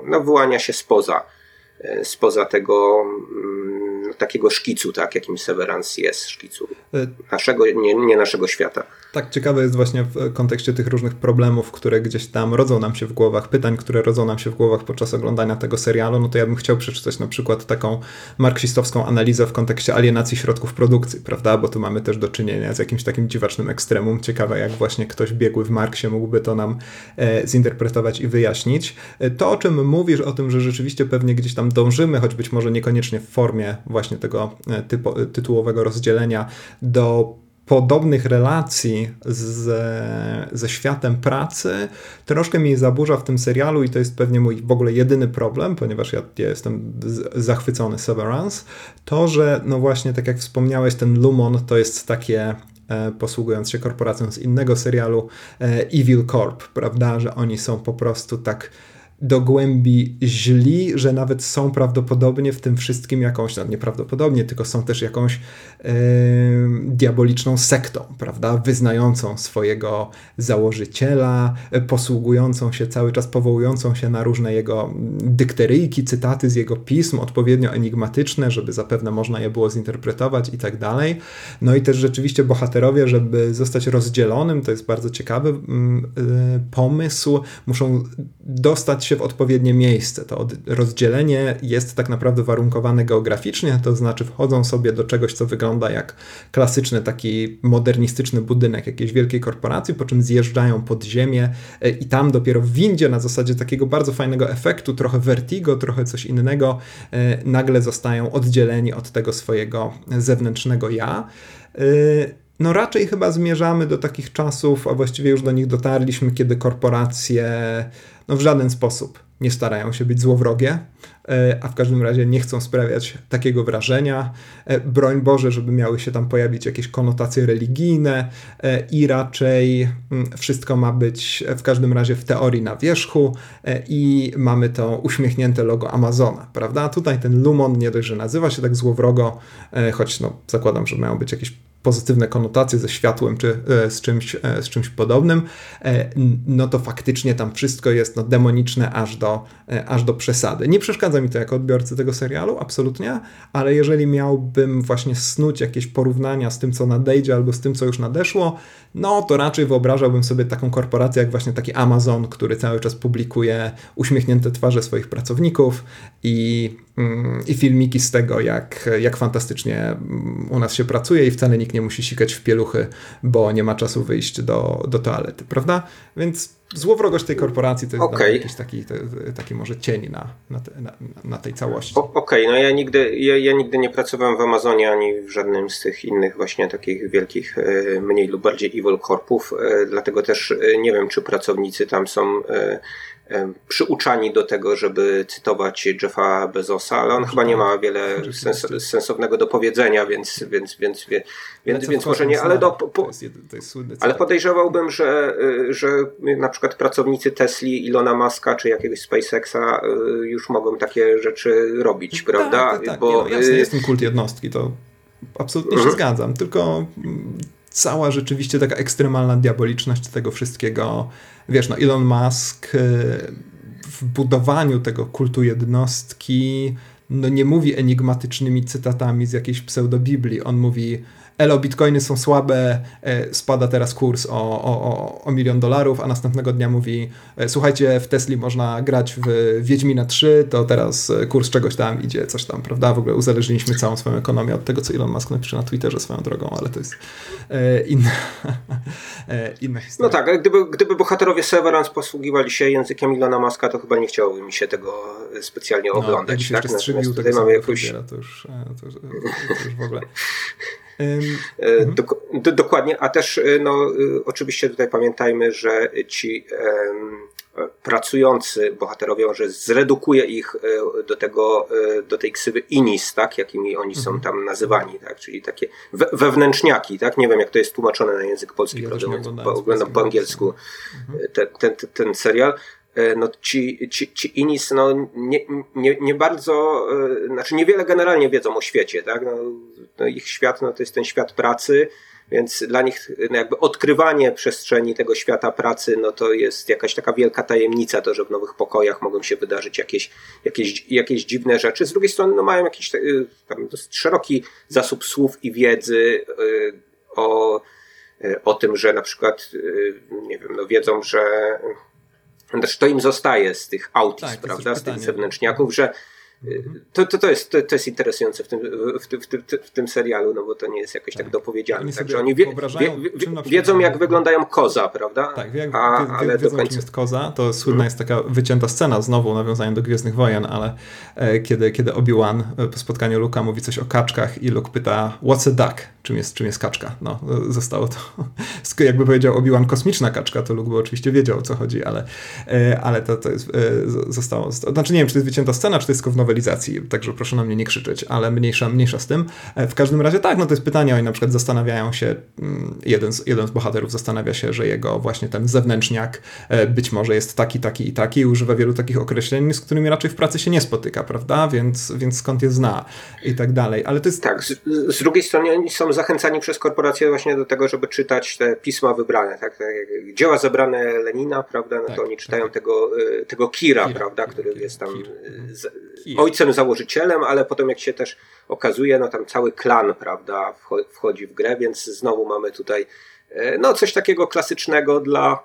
no, wyłania się spoza, spoza tego mm, takiego szkicu, tak, jakim Severance jest, szkicu naszego, nie, nie naszego świata. Tak, ciekawe jest właśnie w kontekście tych różnych problemów, które gdzieś tam rodzą nam się w głowach, pytań, które rodzą nam się w głowach podczas oglądania tego serialu, no to ja bym chciał przeczytać na przykład taką marksistowską analizę w kontekście alienacji środków produkcji, prawda? Bo tu mamy też do czynienia z jakimś takim dziwacznym ekstremum. Ciekawe, jak właśnie ktoś biegły w Marksie mógłby to nam e, zinterpretować i wyjaśnić. E, to, o czym mówisz, o tym, że rzeczywiście pewnie gdzieś tam dążymy, choć być może niekoniecznie w formie właśnie tego e, typu, tytułowego rozdzielenia, do podobnych relacji ze, ze światem pracy troszkę mi zaburza w tym serialu i to jest pewnie mój w ogóle jedyny problem, ponieważ ja, ja jestem zachwycony Severance, to, że no właśnie tak jak wspomniałeś, ten Lumon to jest takie e, posługując się korporacją z innego serialu e, Evil Corp, prawda, że oni są po prostu tak do głębi źli, że nawet są prawdopodobnie w tym wszystkim jakąś, no nieprawdopodobnie, tylko są też jakąś yy, diaboliczną sektą, prawda, wyznającą swojego założyciela, posługującą się cały czas, powołującą się na różne jego dykteryjki, cytaty z jego pism, odpowiednio enigmatyczne, żeby zapewne można je było zinterpretować i tak dalej. No i też rzeczywiście bohaterowie, żeby zostać rozdzielonym, to jest bardzo ciekawy yy, pomysł, muszą dostać się w odpowiednie miejsce. To rozdzielenie jest tak naprawdę warunkowane geograficznie, to znaczy wchodzą sobie do czegoś, co wygląda jak klasyczny taki modernistyczny budynek jakiejś wielkiej korporacji, po czym zjeżdżają pod ziemię e, i tam dopiero w windzie na zasadzie takiego bardzo fajnego efektu, trochę vertigo, trochę coś innego, e, nagle zostają oddzieleni od tego swojego zewnętrznego ja. No raczej chyba zmierzamy do takich czasów, a właściwie już do nich dotarliśmy, kiedy korporacje no w żaden sposób nie starają się być złowrogie, e, a w każdym razie nie chcą sprawiać takiego wrażenia. E, broń Boże, żeby miały się tam pojawić jakieś konotacje religijne e, i raczej mm, wszystko ma być w każdym razie w teorii na wierzchu i mamy to uśmiechnięte logo Amazona, prawda? Tutaj ten Lumon nie dość, że nazywa się tak złowrogo, choć no, zakładam, że mają być jakieś pozytywne konotacje ze światłem czy e, z czymś, e, z czymś podobnym, e, no to faktycznie tam wszystko jest no, demoniczne aż do, aż do przesady. Nie przeszkadza mi to jako odbiorcy tego serialu, absolutnie, ale jeżeli miałbym właśnie snuć jakieś porównania z tym, co nadejdzie albo z tym, co już nadeszło, no to raczej wyobrażałbym sobie taką korporację jak właśnie taki Amazon, który cały czas publikuje uśmiechnięte twarze swoich pracowników i, i filmiki z tego, jak, jak fantastycznie mm, u nas się pracuje i wcale nikt nie musi sikać w pieluchy, bo nie ma czasu wyjść do, do toalety, prawda? Więc złowrogość tej korporacji to jest okay. jakiś taki, taki może cień na, na, te, na, na tej całości. Okej, okay, no ja nigdy, ja, ja, nigdy nie pracowałem w Amazonie ani w żadnym z tych innych właśnie takich wielkich, e, mniej lub bardziej evil korpów, e, dlatego też e, nie wiem, czy pracownicy tam są przyuczani do tego, żeby cytować Jeffa Bezosa, ale on chyba nie ma wiele sens sensownego do powiedzenia, więc, więc, więc, więc, więc może nie, ale, do, po, ale podejrzewałbym, że, y, że na przykład pracownicy Tesli, Ilona Maska czy jakiegoś SpaceXa y, już mogą takie rzeczy robić, tak, prawda? Tak, tak, Bo, nie, no, jasne, y, jest ten kult jednostki, to absolutnie się mhm. zgadzam, tylko mm, cała rzeczywiście taka ekstremalna diaboliczność tego wszystkiego. Wiesz, no Elon Musk y, w budowaniu tego kultu jednostki no nie mówi enigmatycznymi cytatami z jakiejś pseudobiblii. On mówi elo, bitcoiny są słabe, e, spada teraz kurs o, o, o milion dolarów, a następnego dnia mówi, e, słuchajcie, w Tesli można grać w Wiedźmina 3, to teraz e, kurs czegoś tam idzie, coś tam, prawda? W ogóle uzależniliśmy całą swoją ekonomię od tego, co Elon Musk napisze na Twitterze swoją drogą, ale to jest inna, inna historia. No tak, gdyby, gdyby bohaterowie Severance posługiwali się językiem Ilona Muska, to chyba nie chciałoby mi się tego specjalnie no, oglądać. No, tak? Natomiast tutaj mamy jakąś... To już, to, już, to już w ogóle... E, mhm. Dok dokładnie, a też e, no, e, oczywiście tutaj pamiętajmy, że ci pracujący bohaterowie, że zredukuje ich do tego, do tej ksywy inis, tak, jakimi oni są mhm. tam nazywani, tak, czyli takie we wewnętrzniaki, tak, nie wiem jak to jest tłumaczone na język polski, prawda, oglądam po angielsku mhm. ten, ten, ten serial, no ci, ci, ci Inis no, nie, nie, nie bardzo, e, znaczy niewiele generalnie wiedzą o świecie, tak? No, no ich świat no, to jest ten świat pracy, więc dla nich no jakby odkrywanie przestrzeni tego świata pracy, no to jest jakaś taka wielka tajemnica, to, że w nowych pokojach mogą się wydarzyć jakieś, jakieś, jakieś dziwne rzeczy. Z drugiej strony no mają jakiś e, tam dosyć szeroki zasób słów i wiedzy o, o tym, że na przykład, nie wiem, no wiedzą, że też to im zostaje z tych autis, tak, prawda, z tych zewnętrzniaków, że to, to, to, jest, to, to jest interesujące w tym, w, w, w, w, tym serialu, no bo to nie jest jakoś tak, tak dopowiedziane. Oni Także oni wie, wie, wie, wiedzą, jak wyglądają koza, prawda? Tak, wie, A, wie, ale wiedzą, do końca... jest koza. To słynna jest taka wycięta scena, znowu nawiązaniem do Gwiezdnych Wojen, ale e, kiedy, kiedy Obi-Wan e, po spotkaniu Luka mówi coś o kaczkach i Luke pyta, what's a duck? Czym jest, czym jest kaczka? No, e, zostało to, jakby powiedział Obi-Wan kosmiczna kaczka, to Luke by oczywiście wiedział, o co chodzi, ale, e, ale to, to jest, e, zostało, znaczy nie wiem, czy to jest wycięta scena, czy to jest tylko w nowelizacji, także proszę na mnie nie krzyczeć, ale mniejsza, mniejsza z tym. E, w każdym razie tak, no to jest pytanie, oni na przykład zastanawiają się, mm, jeden z, jeden z bohaterów zastanawia się, że jego właśnie ten zewnętrzniak e, być może jest taki, taki i taki i używa wielu takich określeń, z którymi raczej w pracy się nie spotyka, prawda? Więc, więc skąd je zna i tak dalej. Ale to jest... Tak, z, z drugiej strony oni są zachęcani przez korporacje właśnie do tego, żeby czytać te pisma wybrane, tak? Dzieła zebrane Lenina, prawda? No to tak, oni czytają tak. tego, e, tego Kira, Kira prawda? Kira, który jest tam ojcem założycielem, ale potem jak się też okazuje, no tam cały klan, prawda, wchodzi w grę, więc znowu mamy tutaj e, no coś takiego klasycznego dla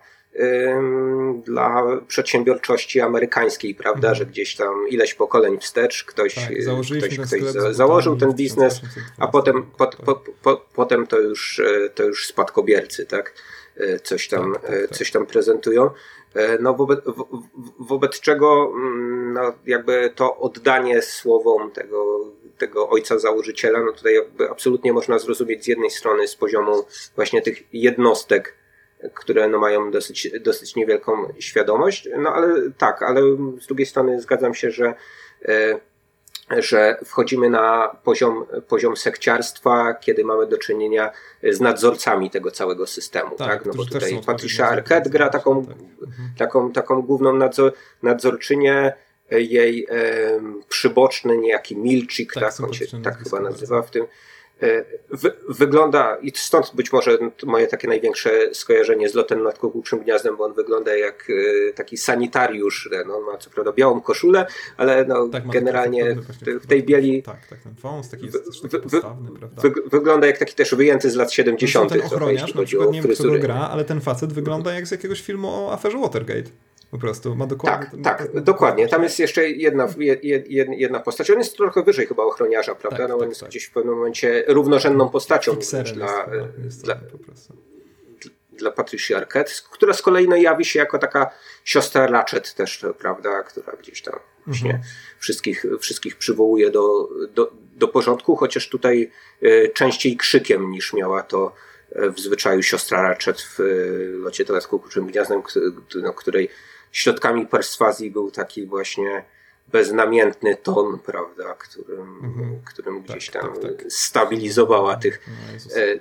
dla przedsiębiorczości amerykańskiej, prawda, mhm. że gdzieś tam ileś pokoleń wstecz ktoś, tak, ktoś, ktoś za, założył ten biznes, a potem, po, po, po, potem to już, e, to już spadkobiercy, tak, e, coś tam, tak, tak, tak. coś tam prezentują. E, no wobec, wobec czego mm, no, jakby to oddanie słowom tego tego ojca założyciela, no tutaj jakby absolutnie można zrozumieć z jednej strony z poziomu właśnie tych jednostek, które no mają dosyć, dosyć niewielką świadomość, no ale tak, ale z drugiej strony zgadzam się, że e, że wchodzimy na poziom, poziom sekciarstwa, kiedy mamy do czynienia z nadzorcami tego całego systemu. Tak, tak? No bo tutaj Patricia Arquette gra taką, tak. mhm. taką, taką główną nadzor, nadzorczynię, jej e, przyboczny niejaki Milczyk, tak, tak on się tak chyba nazywa w tym, wygląda, i stąd być może moje takie największe skojarzenie z lotem nad kukułczym gniazdem, bo on wygląda jak e, taki sanitariusz. No, on ma co prawda białą koszulę, ale no, tak, generalnie w, w, tej bieli. Tak, tak, ten wąs taki jest wy, postawny, wy, wygląda jak taki też wyjęty z lat 70. No, ten ochroniarz, na przykład, nie wiem, kto go gra, ale ten facet wygląda jak z jakiegoś filmu o aferze Watergate. Po prostu ma dokładnie. Tak, tak, ten, dokładnie. Tam jest jeszcze jedna, jed, jedna postać. On jest trochę wyżej chyba ochroniarza, prawda? Tak, no, on tak, jest tak. gdzieś w pewnym momencie równorzędną postacią Fixerem dla, jest, no, dla, dla Patricia Arquette, która z kolei no, jawi się jako taka siostra Ratchet też, prawda, która gdzieś tam właśnie mhm. wszystkich, wszystkich przywołuje do, do, do porządku, chociaż tutaj y, częściej krzykiem niż miała to e, w zwyczaju siostra Ratchet w y, locie teletku Kurczym Gniazdem, no, której środkami perswazji był taki właśnie beznamiętny ton, prawda, którym, mhm. którym gdzieś tak, tam tak, tak. stabilizowała tych, no, e,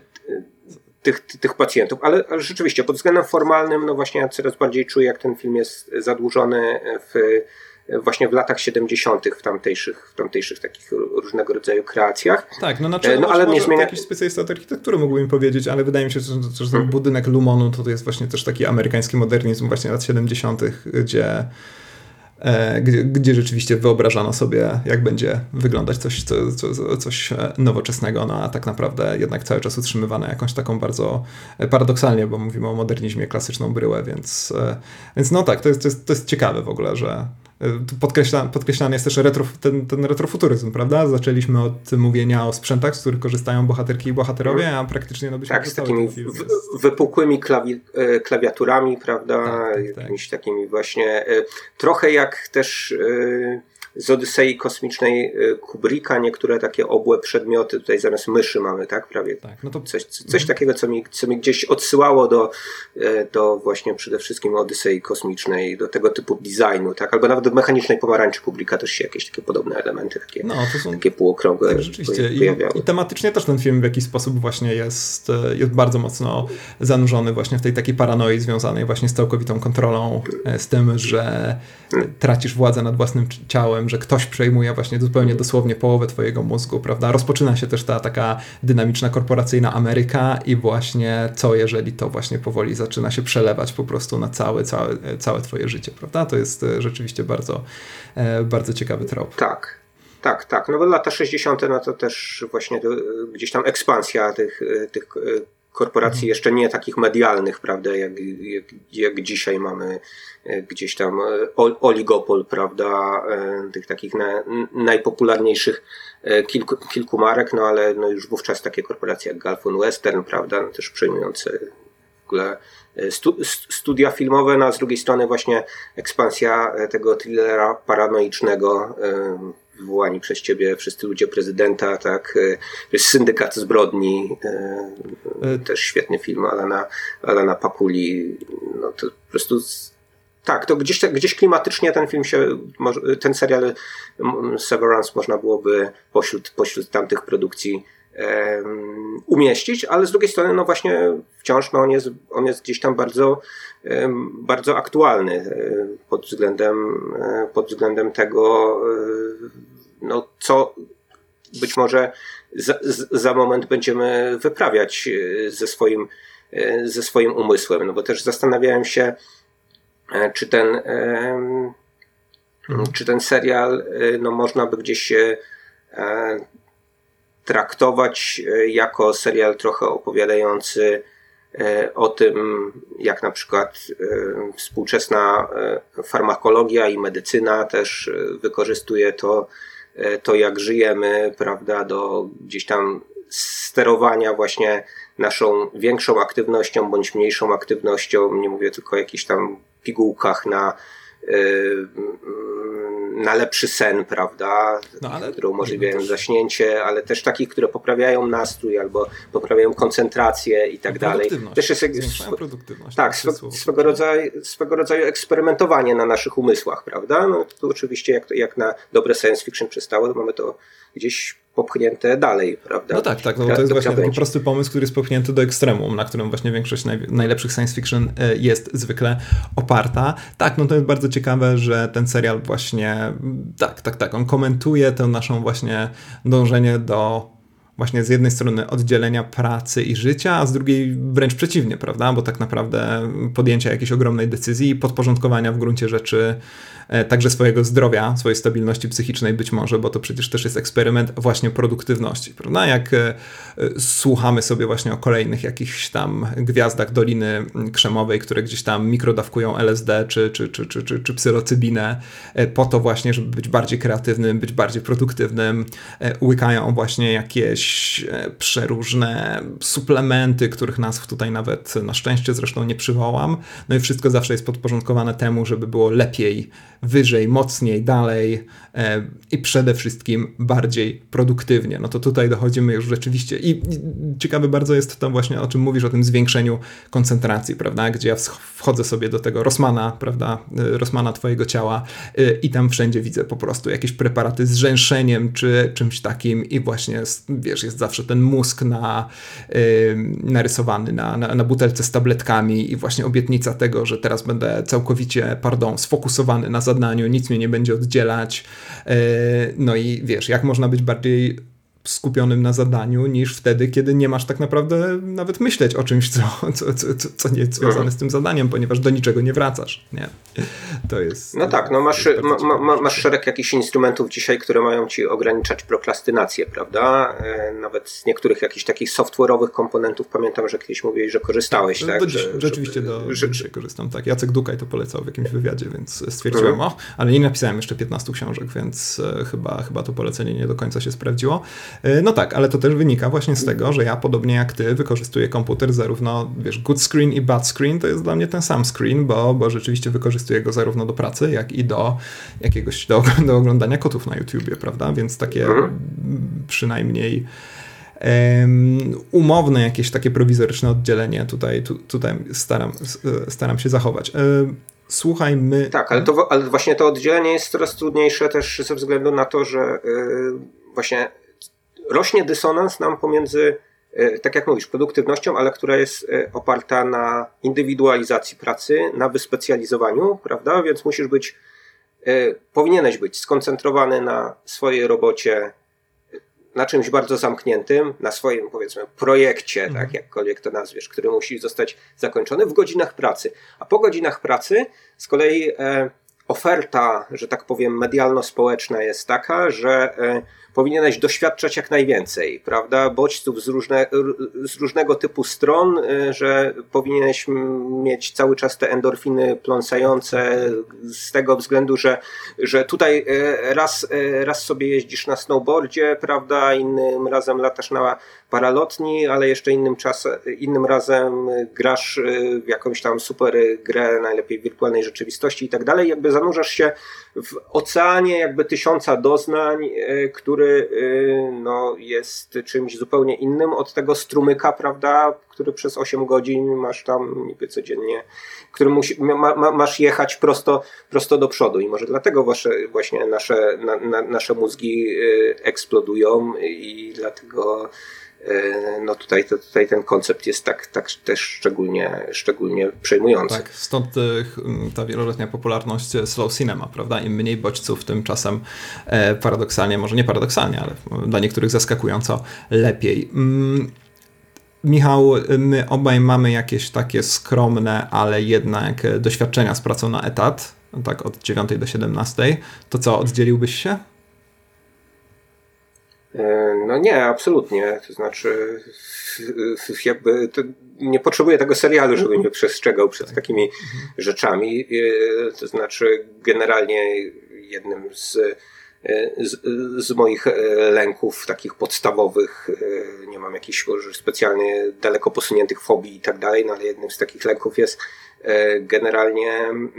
tych, tych pacjentów. Ale, ale, rzeczywiście, pod względem formalnym, no właśnie ja coraz bardziej czuję, jak ten film jest zadłużony w właśnie w latach 70. w tamtejszych, w tamtejszych takich różnego rodzaju kreacjach. Tak, no znaczy, no, ale nie zmienia... jakiś specjalista od architektury mógłbym powiedzieć, ale wydaje mi się, że, że ten hmm. budynek Lumonu to jest właśnie też taki amerykański modernizm właśnie lat 70., gdzie e, gdzie, gdzie, rzeczywiście wyobrażano sobie, jak będzie wyglądać coś, co, co, coś nowoczesnego, no a tak naprawdę jednak cały czas utrzymywane jakąś taką bardzo paradoksalnie, bo mówimy o modernizmie klasyczną bryłę, więc, e, więc no tak, to jest, to jest, to jest ciekawe w ogóle, że, Podkreśla, podkreślany jest też retro, ten, ten retrofuturyzm, prawda? Zaczęliśmy od mówienia o sprzętach, z których korzystają bohaterki i bohaterowie, a praktycznie no byśmy Tak, z takimi wypukłymi klawi, e, klawiaturami, prawda? Tak, tak, tak. Jakimiś takimi właśnie, e, trochę jak też e, z Odysei Kosmicznej y, Kubricka niektóre takie obłe przedmioty, tutaj zamiast myszy mamy, tak? Prawie tak, no to... coś, coś mhm. takiego, co mi, co mi gdzieś odsyłało do, y, do właśnie przede wszystkim Odysei Kosmicznej, do tego typu designu, tak? Albo nawet do mechanicznej pomarańczy Kubricka też się jakieś takie podobne elementy, takie, no, to są... takie półokrągłe tak, rzeczywiście. I, I, tematycznie też ten film w jakiś sposób właśnie jest, y, jest bardzo mocno zanurzony właśnie w tej takiej paranoi związanej właśnie z całkowitą kontrolą, z tym, że tracisz władzę nad własnym ciałem, że ktoś przejmuje właśnie zupełnie dosłownie połowę twojego mózgu, prawda? Rozpoczyna się też ta taka dynamiczna korporacyjna Ameryka i właśnie co jeżeli to właśnie powoli zaczyna się przelewać po prostu na całe, całe, całe twoje życie, prawda? To jest e, rzeczywiście bardzo, e, bardzo ciekawy trop. Tak. Tak, tak. No bo lata 60. no to też właśnie gdzieś tam ekspansja tych, tych korporacji mhm. jeszcze nie takich medialnych, prawda, jak, jak, jak dzisiaj mamy e, gdzieś tam e, oligopol, prawda, e, tych takich na, najpopularniejszych kilku, kilku marek, no ale no już wówczas takie korporacje jak Gulf Western, prawda, no też przejmujące w ogóle stu, studia filmowe, no a z drugiej strony właśnie ekspansja tego thrillera paranoicznego, wywołani przez ciebie wszyscy ludzie prezydenta, tak, e, Syndykat zbrodni, e, e, też świetny film Alana, Alana Pakuli, no to po prostu tak, to gdzieś, gdzieś klimatycznie ten film się, ten serial Severance można byłoby pośród, pośród tamtych produkcji um, umieścić, ale z drugiej strony, no właśnie wciąż no on, jest, on jest gdzieś tam bardzo, bardzo aktualny pod względem, pod względem tego, no, co być może za, za moment będziemy wyprawiać e, ze swoim, e, ze swoim umysłem. No bo też zastanawiałem się, e, czy ten, czy ten serial no, można by gdzieś się traktować jako serial trochę opowiadający o tym, jak na przykład współczesna farmakologia i medycyna też wykorzystuje to E, to jak żyjemy, prawda, do gdzieś tam sterowania właśnie naszą większą aktywnością bądź mniejszą aktywnością. Nie mówię tylko o jakichś tam pigułkach na, e, na lepszy sen, prawda? No, ale... Które umożliwiają też... zaśnięcie, ale też takich, które poprawiają nastrój albo poprawiają koncentrację i tak dalej. Też jest sw... produktywność. Tak, swe, swego, rodzaju, swego rodzaju eksperymentowanie na naszych umysłach, prawda? No tu oczywiście jak, jak na dobre science fiction przystało, to mamy to gdzieś popchnięte dalej, prawda? No tak, tak, no to jest właśnie taki prosty pomysł, który jest popchnięty do ekstremum, na którym właśnie większość naj, najlepszych science fiction e, jest zwykle oparta. Tak, no to jest bardzo ciekawe, że ten serial właśnie, tak, tak, tak, on komentuje tę naszą właśnie dążenie do właśnie z jednej strony oddzielenia pracy i życia, a z drugiej wręcz przeciwnie, prawda? Bo tak naprawdę podjęcia jakiejś ogromnej decyzji podporządkowania w gruncie rzeczy także swojego zdrowia, swojej stabilności psychicznej być może, bo to przecież też jest eksperyment właśnie produktywności, prawda? Jak e, słuchamy sobie właśnie o kolejnych jakichś tam gwiazdach Doliny Krzemowej, które gdzieś tam mikrodawkują LSD czy, czy, czy, czy, czy, czy psylocybinę e, po to właśnie, żeby być bardziej kreatywnym, być bardziej produktywnym, łykają właśnie jakieś przeróżne suplementy, których nazw tutaj nawet na szczęście zresztą nie przywołam, no i wszystko zawsze jest podporządkowane temu, żeby było lepiej wyżej, mocniej, dalej e, i przede wszystkim bardziej produktywnie. No to tutaj dochodzimy już rzeczywiście. I, i ciekawe bardzo jest to właśnie, o czym mówisz, o tym zwiększeniu koncentracji, prawda, gdzie ja wchodzę sobie do tego Rosmana, prawda, e, Rosmana twojego ciała e, i tam wszędzie widzę po prostu jakieś preparaty z rzęszeniem czy czymś takim i właśnie, wiesz, jest zawsze ten mózg na, narysowany na, na, na butelce z tabletkami i właśnie obietnica tego, że teraz będę całkowicie, pardon, sfokusowany na zadaniu, nic mnie nie będzie oddzielać. E, no i wiesz, jak można być bardziej skupionym na zadaniu, niż wtedy, kiedy nie masz tak naprawdę nawet myśleć o czymś, co, co, co, co nie jest związane z tym zadaniem, ponieważ do niczego nie wracasz. Nie? To jest. No tak, no masz, ma, ma, masz szereg jakichś instrumentów dzisiaj, które mają ci ograniczać prokrastynację, prawda? E, nawet z niektórych jakichś takich software'owych komponentów pamiętam, że kiedyś mówiłeś, że korzystałeś, tak? Do, że, rzeczywiście do że, dzisiaj korzystam, tak. Jacek Dukaj to polecał w jakimś wywiadzie, więc stwierdziłem, mhm. o, ale nie napisałem jeszcze 15 książek, więc e, chyba, chyba to polecenie nie do końca się sprawdziło. E, no tak, ale to też wynika właśnie z tego, że ja podobnie jak ty wykorzystuję komputer zarówno, wiesz, good screen i bad screen to jest dla mnie ten sam screen, bo, bo rzeczywiście wykorzystuję go zarówno do pracy, jak i do jakiegoś, do, do oglądania kotów na YouTubie, prawda? Więc takie mhm. przynajmniej um, umowne jakieś takie prowizoryczne oddzielenie tutaj, tu, tutaj staram, staram się zachować. Słuchaj, my. Tak, ale, to, ale właśnie to oddzielenie jest coraz trudniejsze też ze względu na to, że właśnie rośnie dysonans nam pomiędzy, e, tak jak mówisz, produktywnością, ale która jest e, oparta na indywidualizacji pracy, na wyspecjalizowaniu, prawda? Więc musisz być, e, powinieneś być skoncentrowany na swojej robocie, na czymś bardzo zamkniętym, na swoim, powiedzmy, projekcie, mhm. tak jakkolwiek to nazwiesz, który musi zostać zakończony w godzinach pracy. A po godzinach pracy z kolei oferta, że tak powiem, medialno-społeczna jest taka, że powinieneś doświadczać jak najwięcej, prawda? Bodźców z, różne, z różnego typu stron, y, że powinieneś mieć cały czas te endorfiny pląsające z tego względu, że, że tutaj y, raz, y, raz sobie jeździsz na snowboardzie, prawda? Innym razem latasz na paralotni, ale jeszcze innym, czas, innym razem grasz w jakąś tam super grę, najlepiej wirtualnej rzeczywistości i tak dalej. Jakby zanurzasz się w oceanie jakby tysiąca doznań, który który y, no, jest czymś zupełnie innym od tego strumyka, prawda, który przez 8 godzin masz tam niby codziennie, który musi, ma, ma, masz jechać prosto, prosto do przodu. I może dlatego wasze, właśnie nasze, na, na, nasze mózgi y, eksplodują i dlatego E, no tutaj, to, tutaj ten koncept jest tak, tak też szczególnie, szczególnie przejmujący. Tak, stąd e, ta wieloletnia popularność slow cinema, prawda? Im mniej bodźców, tymczasem e, paradoksalnie, może nie paradoksalnie, ale dla niektórych zaskakująco lepiej. Mm, Michał, my obaj mamy jakieś takie skromne, ale jednak doświadczenia z pracą na etat, tak od 9 do 17. To co, oddzieliłbyś się? E, no nie, absolutnie. To znaczy, jakby to nie potrzebuję tego serialu, żeby mnie przestrzegał przed tak. takimi rzeczami. E, to znaczy, generalnie jednym z, e, z, z moich lęków takich podstawowych, nie mam jakichś specjalnie daleko posuniętych fobii i tak dalej, no ale jednym z takich lęków jest generalnie mm,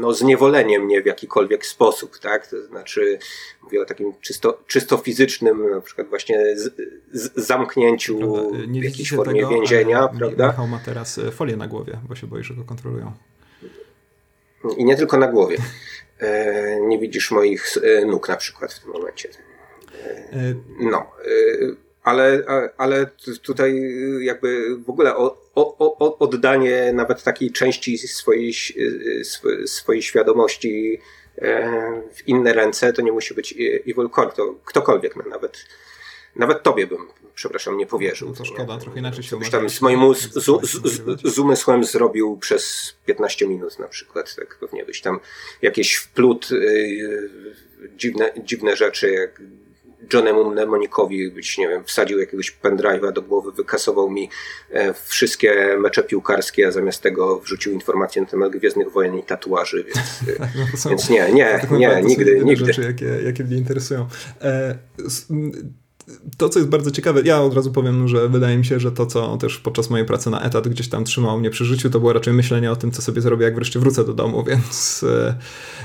no, zniewolenie mnie w jakikolwiek sposób, tak? To znaczy, mówię o takim czysto, czysto fizycznym, na przykład właśnie z, z zamknięciu w jakiejś formie tego, więzienia, prawda? Michał ma teraz folię na głowie, bo się boi, że go kontrolują. I nie tylko na głowie. Nie widzisz moich nóg na przykład w tym momencie. No, ale, ale tutaj w ogóle o, o, oddanie nawet takiej części swojej, swojej świadomości e, w inne ręce to nie musi być Evil Core, to ktokolwiek, no nawet, nawet tobie bym, przepraszam, nie powierzył. No to szkoda, trochę inaczej się tam z moim z, z, z, umysłem zrobił przez 15 minut na przykład, tak pewnie byś tam jakieś wplut, yy, dziwne, dziwne rzeczy, jak Johnemu Mnemonikowi być, nie wiem, wsadził jakiegoś pendrive'a do głowy, wykasował mi e, wszystkie mecze piłkarskie, a zamiast tego wrzucił informacje na temat Gwiezdnych Wojen i tatuaży, więc, tak, no są, więc nie, nie, nie, nigdy, nigdy. rzeczy, jakie, jakie mnie interesują. E, to, co jest bardzo ciekawe, ja od razu powiem, że wydaje mi się, że to, co też podczas mojej pracy na etat gdzieś tam trzymało mnie przy życiu, to było raczej myślenie o tym, co sobie zrobię, jak wreszcie wrócę do domu, więc e,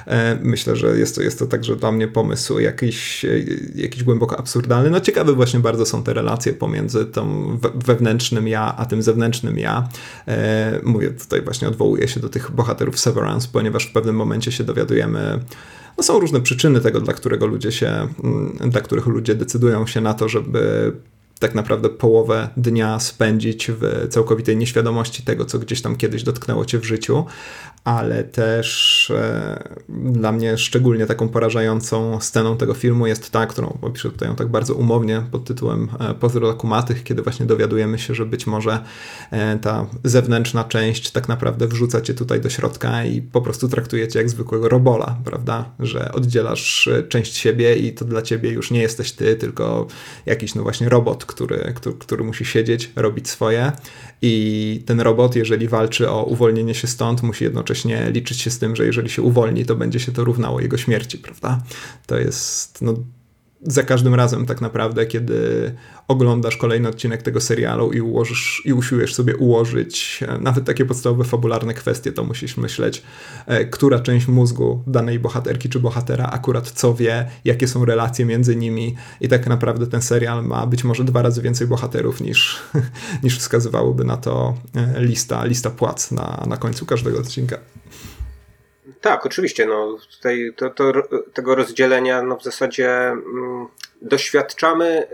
e, myślę, że jest to, jest to także dla mnie pomysł jakiś, e, jakiś głęboko absurdalny. No ciekawe właśnie bardzo są te relacje pomiędzy tą wewnętrznym ja, a tym zewnętrznym ja. E, mówię tutaj właśnie, odwołuję się do tych bohaterów Severance, ponieważ w pewnym momencie się dowiadujemy no są różne przyczyny tego, dla którego ludzie się, mm, dla których ludzie decydują się na to, żeby tak naprawdę połowę dnia spędzić w całkowitej nieświadomości tego, co gdzieś tam kiedyś dotknęło cię w życiu, ale też e, dla mnie szczególnie taką porażającą sceną tego filmu jest ta, którą opiszę tutaj tak bardzo umownie pod tytułem e, Pozór Kumatych, kiedy właśnie dowiadujemy się, że być może e, ta zewnętrzna część tak naprawdę wrzuca cię tutaj do środka i po prostu traktujecie jak zwykłego robola, prawda? Że oddzielasz e, część siebie i to dla ciebie już nie jesteś ty, tylko jakiś no właśnie robot, który, który, który musi siedzieć, robić swoje i ten robot, jeżeli walczy o uwolnienie się stąd, musi jednocześnie liczyć się z tym, że jeżeli się uwolni, to będzie się to równało jego śmierci, prawda? To jest no, za każdym razem tak naprawdę, kiedy oglądasz kolejny odcinek tego serialu i ułożysz, i usiłujesz sobie ułożyć e, nawet takie podstawowe fabularne kwestie, to musisz myśleć, e, która część mózgu danej bohaterki czy bohatera akurat co wie, jakie są relacje między nimi i tak naprawdę ten serial ma być może dwa razy więcej bohaterów niż, niż wskazywałoby na to e, lista, lista płac na, na końcu każdego odcinka. Tak, oczywiście. No, tutaj to, to, tego rozdzielenia no, w zasadzie mm, doświadczamy,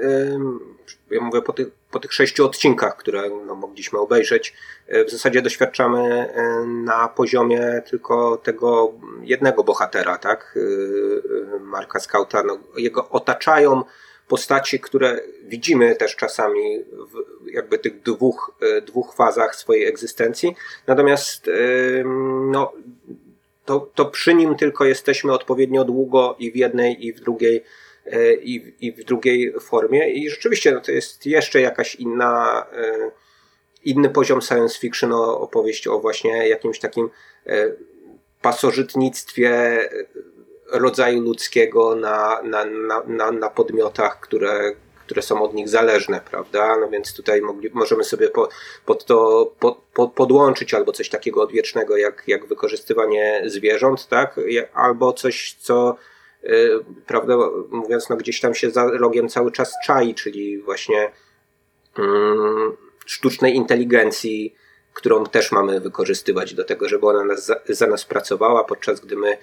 ja mówię po tych, po tych sześciu odcinkach, które no, mogliśmy obejrzeć, y, w zasadzie doświadczamy y, na poziomie tylko tego jednego bohatera, tak? Y, Marka Skauta. No, jego otaczają postaci, które widzimy też czasami w jakby tych dwóch, dwóch fazach swojej egzystencji. Natomiast no, to, to przy nim tylko jesteśmy odpowiednio długo i w jednej, i w drugiej, e, i, i w drugiej formie. I rzeczywiście no to jest jeszcze jakaś inna, e, inny poziom science fiction, o, opowieść o właśnie jakimś takim e, pasożytnictwie rodzaju ludzkiego na, na, na, na, na podmiotach, które, które są od nich zależne, prawda? No więc tutaj mogli, możemy sobie po, pod to po, po, podłączyć albo coś takiego odwiecznego jak, jak wykorzystywanie zwierząt, tak? Albo coś, co yy, prawda mówiąc, no gdzieś tam się za rogiem cały czas czai, czyli właśnie yy, sztucznej inteligencji, którą też mamy wykorzystywać do tego, żeby ona nas, za, za nas pracowała, podczas gdy my,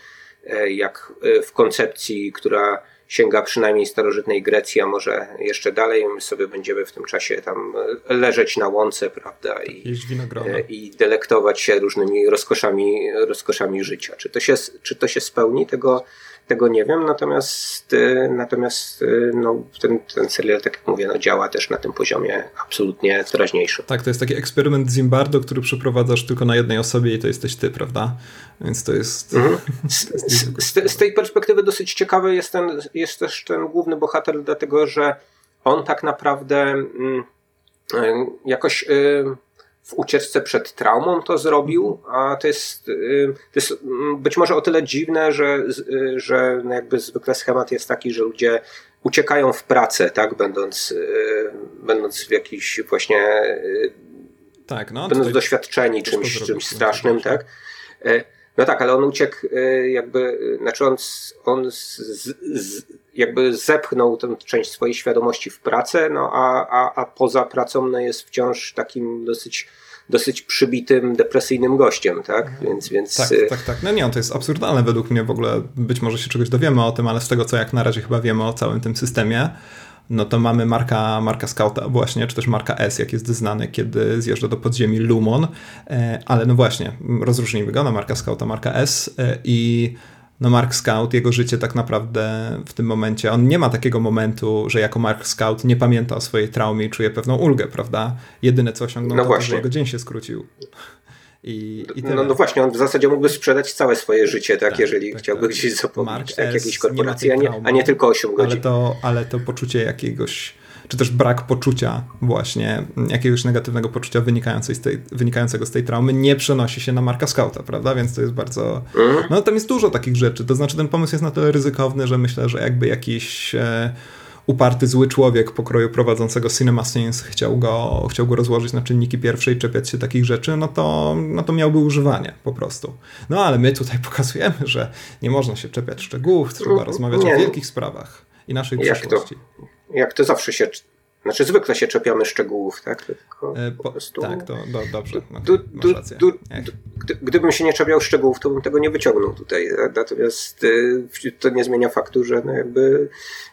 yy, jak y, w koncepcji, która sięga przynajmniej starożytnej Grecji, a może jeszcze dalej. My sobie będziemy w tym czasie tam leżeć na łące, prawda, i, e, i delektować się różnymi rozkoszami, rozkoszami życia. Czy to się, czy to się spełni? Tego, tego nie wiem, natomiast, e, natomiast e, no, ten, ten serial, tak jak mówię, no, działa też na tym poziomie absolutnie teraźniejszym. Tak, to jest taki eksperyment Zimbardo, który przeprowadzasz tylko na jednej osobie i to jesteś ty, prawda? Więc to jest. Mhm. Z, z, z, tej perspektywy dosyć ciekawy jest, ten, jest też ten główny bohater, dlatego że on tak naprawdę mm, e, jakoś w ucieczce przed traumą to zrobił, a to jest, y, to jest mm, być może o tyle dziwne, że, y, że no jakby zwykle schemat jest taki, że ludzie uciekają w pracę, tak, będąc, y, będąc w jakiś właśnie tak, no, będąc doświadczeni czymś, czymś strasznym, tak? No tak, ale on uciekł jakby, znaczy on, on z, z, jakby zepchnął tę część swojej świadomości w pracę, no a, a, a poza pracą no jest wciąż takim dosyć dosyć przybitym, depresyjnym gościem, tak? Mhm. Więc, więc... Tak, y, tak, tak. No nie, to jest absurdalne według mnie w ogóle. Być może się czegoś dowiemy o tym, ale z tego, co jak na razie chyba wiemy o całym tym systemie, no to mamy marka, marka Scouta właśnie, czy też marka S, jak jest znany, kiedy zjeżdża do podziemi Lumon, e, ale no właśnie, rozróżnijmy go na marka Scouta, marka S e, i no Mark Scout, jego życie tak naprawdę w tym momencie, on nie ma takiego momentu, że jako Mark Scout nie pamięta o swojej traumie i czuje pewną ulgę, prawda? Jedyne co osiągnął no to, to, że jego dzień się skrócił. I, i no, no, właśnie, on w zasadzie mógłby sprzedać całe swoje życie, tak, tak jeżeli tak, chciałby tak. gdzieś zapomnieć tak, jakiejś korporacji, a nie, a nie tylko 8 godzin. Ale to, ale to poczucie jakiegoś czy też brak poczucia właśnie, jakiegoś negatywnego poczucia z tej, wynikającego z tej traumy nie przenosi się na Marka Scouta, prawda? Więc to jest bardzo... Mhm. No tam jest dużo takich rzeczy, to znaczy ten pomysł jest na tyle ryzykowny, że myślę, że jakby jakiś... E, uparty zły człowiek pokroju prowadzącego Cinema Scenes chciał go, chciał go rozłożyć na czynniki pierwsze i czepiać się takich rzeczy, no to, no to miałby używanie po prostu. No ale my tutaj pokazujemy, że nie można się czepiać szczegółów, trzeba mm, rozmawiać nie. o wielkich sprawach i naszej jak przyszłości. To, jak to zawsze się znaczy, zwykle się czepiamy szczegółów, tak? Tylko e, po, prostu... Tak, to do, dobrze. No, du, du, du, gdybym się nie czepiał szczegółów, to bym tego nie wyciągnął tutaj. Natomiast e, to nie zmienia faktu, że no jakby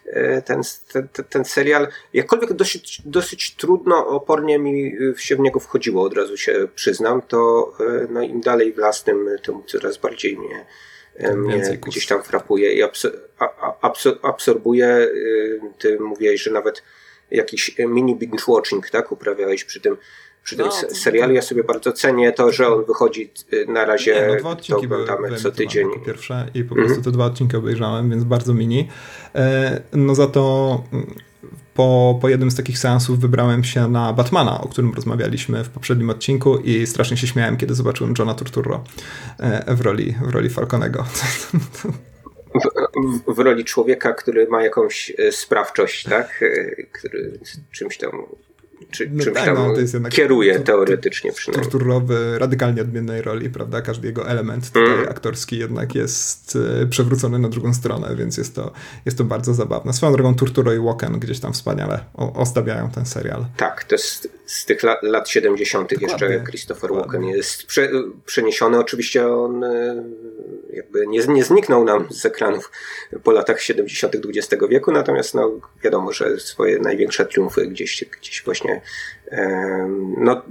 e, ten, ten, ten serial, jakkolwiek dosyć, dosyć trudno, opornie mi się w niego wchodziło, od razu się przyznam, to no, im dalej w las, tym, tym coraz bardziej mnie mnie gdzieś tam frapuje i absorbuje. Ty mówiłeś, że nawet jakiś mini binge watching, tak? Uprawiałeś przy tym, przy tym no, serialu. Ja sobie bardzo cenię to, że on wychodzi y, na razie, nie, no, dwa odcinki oglądamy co tydzień. Pierwsze i po prostu mm -hmm. te dwa odcinki obejrzałem, więc bardzo mini. E, no za to mm, po, po jednym z takich seansów wybrałem się na Batmana, o którym rozmawialiśmy w poprzednim odcinku i strasznie się śmiałem, kiedy zobaczyłem Johna Turturro e, w roli, w roli Falconego. w, w, roli człowieka, który ma jakąś e, sprawczość, tak? E, który czymś tam czy, no czymś tak, tam no, kieruje teoretycznie przynajmniej. Torturowy, radykalnie odmiennej roli, prawda? Każdy jego element mm. aktorski jednak jest y, przewrócony na drugą stronę, więc jest to, jest to bardzo zabawne. Swoją drogą Turturo i Walken gdzieś tam wspaniale ostawiają ten serial. Tak, to jest z tych lat, lat 70. Dokładnie. jeszcze Christopher Walken jest prze, przeniesiony. Oczywiście on y, jakby nie, nie zniknął nam z ekranów po latach 70. XX wieku, natomiast no, wiadomo, że swoje największe triumfy gdzieś, gdzieś właśnie no,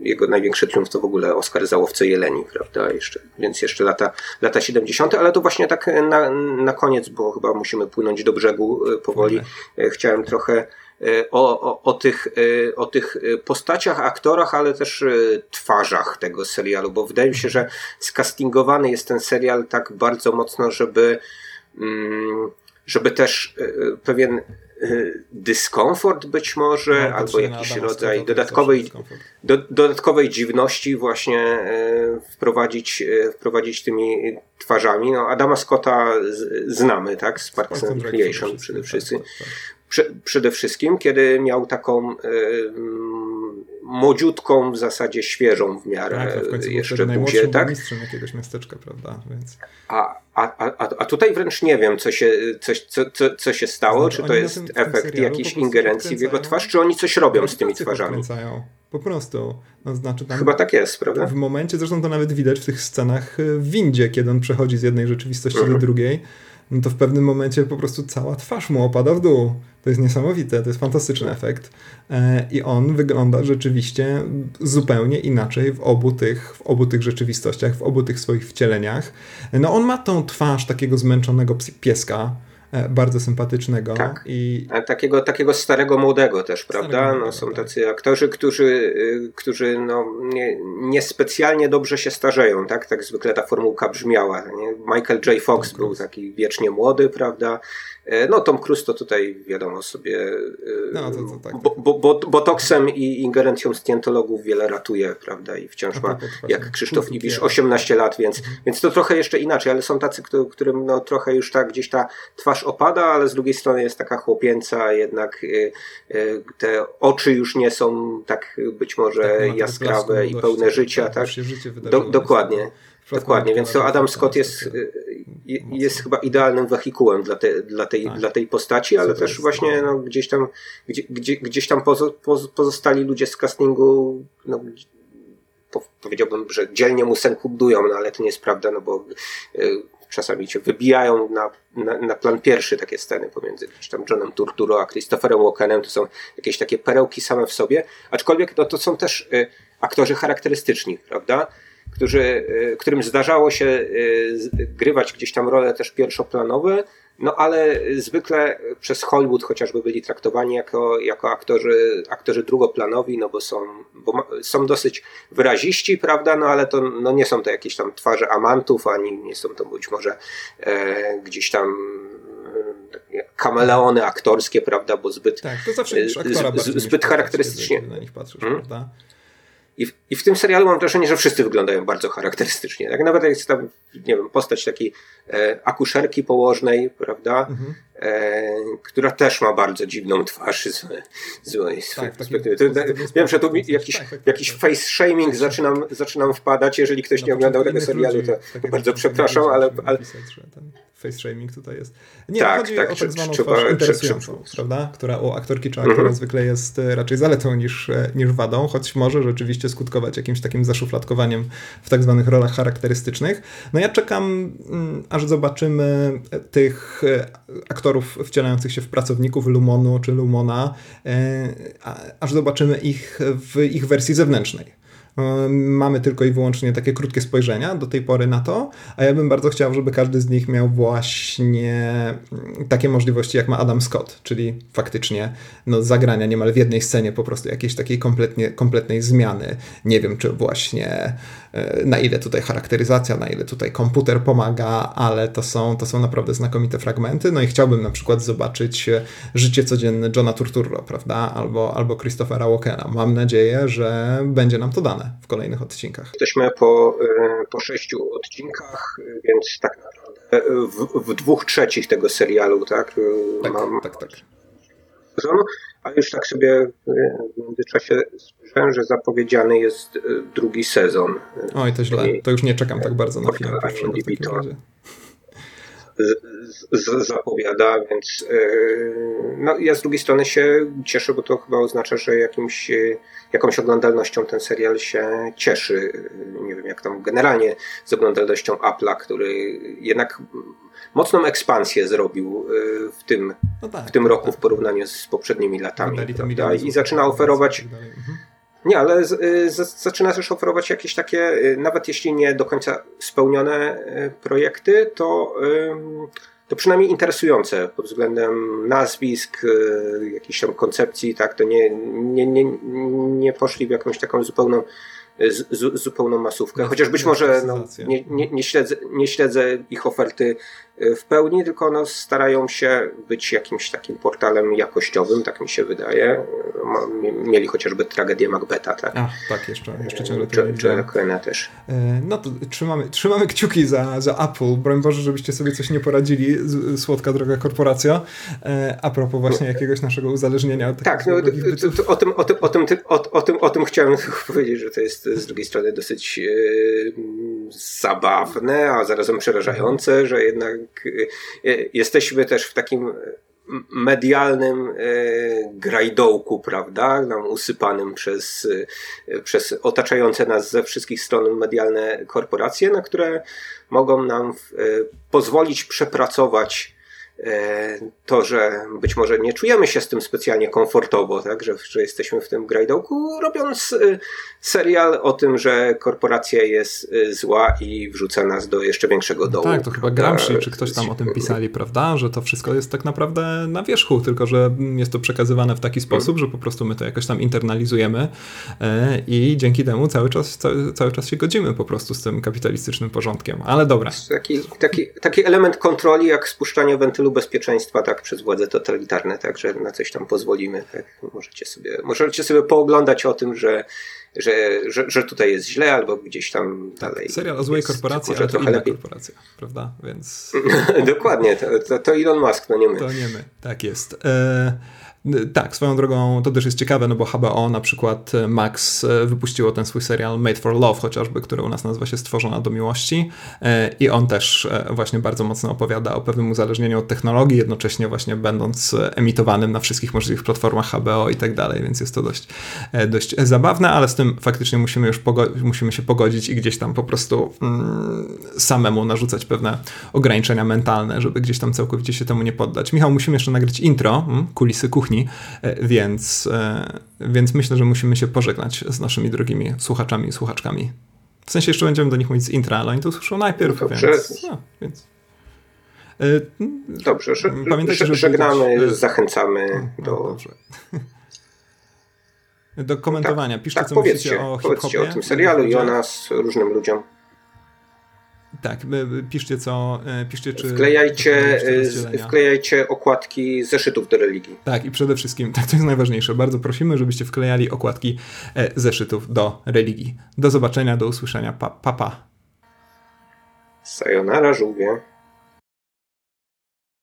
jego największy triumf to w ogóle Oskar za łowcę jeleni, prawda? Jeszcze, więc jeszcze lata, lata 70., ale to właśnie tak na, na koniec, bo chyba musimy płynąć do brzegu e, powoli. Okay. Chciałem trochę e, o, o, o, tych, e, o tych postaciach, aktorach, ale też twarzach tego serialu, bo wydaje mi się, że skastingowany jest ten serial tak bardzo mocno, żeby, mm, żeby też pewien dyskomfort być może, no, albo jakiś rodzaj dodatkowej, do, dodatkowej dziwności właśnie y, wprowadzić, y, wprowadzić tymi twarzami. No, Adama Scotta znamy, tak, z Parks and Recreation przede wszystkim. Tak, tak, tak. Przede wszystkim, kiedy miał taką młodziutką, w zasadzie świeżą w miarę tak, w jeszcze buzię, tak? mistrzem jakiegoś miasteczka, prawda? Więc... A, a, a, a tutaj wręcz nie wiem, co się, coś, co, co, co się stało, znaczy, czy to jest efekt jakiejś ingerencji w jego twarz, czy oni coś robią z tymi twarzami. Po prostu. No, znaczy tam Chyba tak jest, prawda? W momencie, zresztą to nawet widać w tych scenach w windzie, kiedy on przechodzi z jednej rzeczywistości mhm. do drugiej, no to w pewnym momencie po prostu cała twarz mu opada w dół. To jest niesamowite, to jest fantastyczny efekt. E, I on wygląda rzeczywiście zupełnie inaczej w obu tych, w obu tych rzeczywistościach, w obu tych swoich wcieleniach. No on ma tą twarz takiego zmęczonego pieska, bardzo sympatycznego. Tak. I... takiego, takiego starego, młodego też, prawda? no, są tak. tacy aktorzy, którzy, y, którzy no, nie, niespecjalnie dobrze się starzeją, tak? Tak zwykle ta formułka brzmiała. Nie? Michael J. Fox był taki wiecznie młody, prawda? E, no Tom Cruise to tutaj wiadomo sobie e, no, to, to tak, bo, bo, bo, botoksem i ingerencją scjentologów wiele ratuje, prawda? I wciąż ma, jak Krzysztof Ibisz, 18 lat, więc, mhm. więc to trochę jeszcze inaczej, ale są tacy, którym no, trochę już tak gdzieś ta twarz opada, ale z drugiej strony jest taka chłopięca, jednak te oczy już nie są tak być może tak, jaskrawe i pełne życia, tak? tak? Do, dokładnie. Dokładnie, więc to Adam Scott jest, y, jest chyba idealnym wehikułem dla, te, dla, tej, tak. dla tej postaci, ale też właśnie no, gdzieś tam, gdzie, gdzie, gdzieś tam pozo, pozostali ludzie z castingu no, powiedziałbym, że dzielnie mu sen budują, no ale to nie jest prawda, no bo y, czasami cię wybijają na, na, na, plan pierwszy takie sceny pomiędzy tam Johnem Turturro a Christopherem Walkenem, to są jakieś takie perełki same w sobie, aczkolwiek no, to są też y, aktorzy charakterystyczni, prawda? Którzy, y, którym zdarzało się y, grywać gdzieś tam role też pierwszoplanowe, no ale zwykle przez Hollywood chociażby byli traktowani jako, jako aktorzy, aktorzy drugoplanowi, no bo są, bo są dosyć wyraziści, prawda, no ale to no nie są to jakieś tam twarze amantów, ani nie są to być może e, gdzieś tam e, kameleony aktorskie, prawda, bo zbyt, tak, to zawsze z, zbyt charakterystycznie. Na nich patrzysz, hmm? prawda? I w, I w tym serialu mam wrażenie, że wszyscy wyglądają bardzo charakterystycznie. Tak nawet jest tam, nie wiem, postać takiej e, akuszerki położnej, prawda? Mhm. E, która też ma bardzo dziwną twarz z, z mojej tak, perspektywy. To, wiem, że tu jakiś, tak, tak, jakiś tak. face shaming zaczynam, zaczynam wpadać. Jeżeli ktoś no, nie oglądał tego serialu, to bardzo przepraszam, ale, ale, face shaming tutaj jest. Nie, tak, chodzi tak, o tak zwaną trzeba, twarz interesującą, prawda? Która u aktorki czy aktora mhm. zwykle jest e, raczej zaletą niż, e, niż wadą, choć może rzeczywiście skutkować jakimś takim zaszufladkowaniem w tak zwanych rolach charakterystycznych. No ja czekam, mm, aż zobaczymy tych e, aktorów wcielających się w pracowników Lumonu czy Lumona, aż zobaczymy ich w ich wersji zewnętrznej. Mamy tylko i wyłącznie takie krótkie spojrzenia do tej pory na to, a ja bym bardzo chciał, żeby każdy z nich miał właśnie mm, takie możliwości, jak ma Adam Scott, czyli faktycznie no, zagrania niemal w jednej scenie po prostu jakiejś takiej kompletnie, kompletnej zmiany. Nie wiem, czy właśnie na ile tutaj charakteryzacja, na ile tutaj komputer pomaga, ale to są, to są naprawdę znakomite fragmenty. No i chciałbym na przykład zobaczyć e, życie codzienne Johna Turturro, prawda? Albo, albo Christophera Walkena. Mam nadzieję, że będzie nam to dane w kolejnych odcinkach. Jesteśmy po, e, po sześciu odcinkach, więc tak naprawdę w, w dwóch trzecich tego serialu, tak? Tak, mam, tak, tak. A już tak sobie w międzyczasie słyszałem, że zapowiedziany jest e, drugi sezon. Oj, to źle. To już nie czekam tak bardzo na film. To z, zapowiada, więc no, ja z drugiej strony się cieszę, bo to chyba oznacza, że jakimś, jakąś oglądalnością ten serial się cieszy. Nie wiem, jak tam generalnie z oglądalnością Apple'a, który jednak mocną ekspansję zrobił w tym, no tak, w tym roku tak. w porównaniu z poprzednimi latami. I zaczyna oferować. Mhm. Nie, ale z, y, z, zaczyna też oferować jakieś takie, y, nawet jeśli nie do końca spełnione y, projekty, to, to przynajmniej interesujące pod względem nazwisk, jakiejś tam koncepcji, tak, to nie, nie, nie, nie poszli w jakąś taką zupełną z, z, zupełną masówkę. Chociaż być może no, nie, nie, nie, śledzę, nie śledzę ich oferty y, w pełni, tylko no, starają się być jakimś takim portalem jakościowym, tak mi się wydaje. Mieli chociażby tragedię Macbeta, tak? A, tak, jeszcze, jeszcze ciągle Joela też. E, no to trzymamy, trzymamy kciuki za, za Apple. Broń Boże, żebyście sobie coś nie poradzili, słodka droga korporacja. A propos właśnie jakiegoś naszego uzależnienia od Tak, no, to, to, o, tym, o, tym, o, tym, o, o, tym, o tym chciałem powiedzieć, że to jest z drugiej strony dosyć e, zabawne, a zarazem przerażające, że jednak e, jesteśmy też w takim medialnym e, grajdołku, prawda, nam usypanym przez, przez otaczające nas ze wszystkich stron medialne korporacje, na które mogą nam pozwolić przepracować E, to, że być może nie czujemy się z tym specjalnie komfortowo, tak, że, że jesteśmy w tym grajdołku, robiąc e, serial o tym, że korporacja jest e, zła i wrzuca nas do jeszcze większego dołu. tak, to chyba Gramsci czy ktoś tam o tym pisali, prawda, że to wszystko jest tak naprawdę na wierzchu, tylko że jest to przekazywane w taki sposób, że po prostu my to jakoś tam internalizujemy i dzięki temu cały czas, cały, cały czas się godzimy po prostu z tym kapitalistycznym porządkiem, ale dobra. Taki, taki, taki element kontroli jak spuszczanie wentylacji stylu bezpieczeństwa, tak, przez władze totalitarne, tak, że na coś tam pozwolimy, tak, możecie sobie, możecie sobie pooglądać o tym, że, że, że, że tutaj jest źle, albo gdzieś tam tak, dalej. Serial o złej korporacji, ale to inna lepiej. korporacja, prawda, więc... Dokładnie, to, to, to Elon Musk, to nie my. To nie my, tak jest. E tak, swoją drogą to też jest ciekawe, no bo HBO na przykład e, Max e, wypuściło ten swój serial Made for Love chociażby, który u nas nazywa się Stworzona do miłości e, i on też właśnie bardzo mocno opowiada o pewnym uzależnieniu od technologii, jednocześnie właśnie będąc emitowanym na wszystkich możliwych platformach HBO i tak dalej, więc jest to dość, dość zabawne, ale z tym faktycznie musimy już musimy się pogodzić i gdzieś tam po prostu mm, samemu narzucać pewne ograniczenia mentalne, żeby gdzieś tam całkowicie się temu nie poddać. Michał, musimy jeszcze nagrać intro, mm, kulisy kuchni, kuchni, e, więc, e, więc myślę, że musimy się pożegnać z naszymi drogimi słuchaczami i słuchaczkami. W sensie jeszcze będziemy do nich mówić z intra, ale oni to usłyszą najpierw, no więc, no, więc... E, dobrze, Pamiętajcie, że żegnamy, zachęcamy no, do... Dobrze. Do komentowania. Piszcie, tak, co myślicie o hip-hopie. o tym serialu i o nas różnym ludziom. Tak, piszcie co, e, piszcie czy... Wklejajcie, e, wklejajcie okładki zeszytów do religii. Tak i przede wszystkim, tak to jest najważniejsze, bardzo prosimy, żebyście wklejali okładki e, zeszytów do religii. Do zobaczenia, do usłyszenia, pa pa. pa. Sayonara żółwie.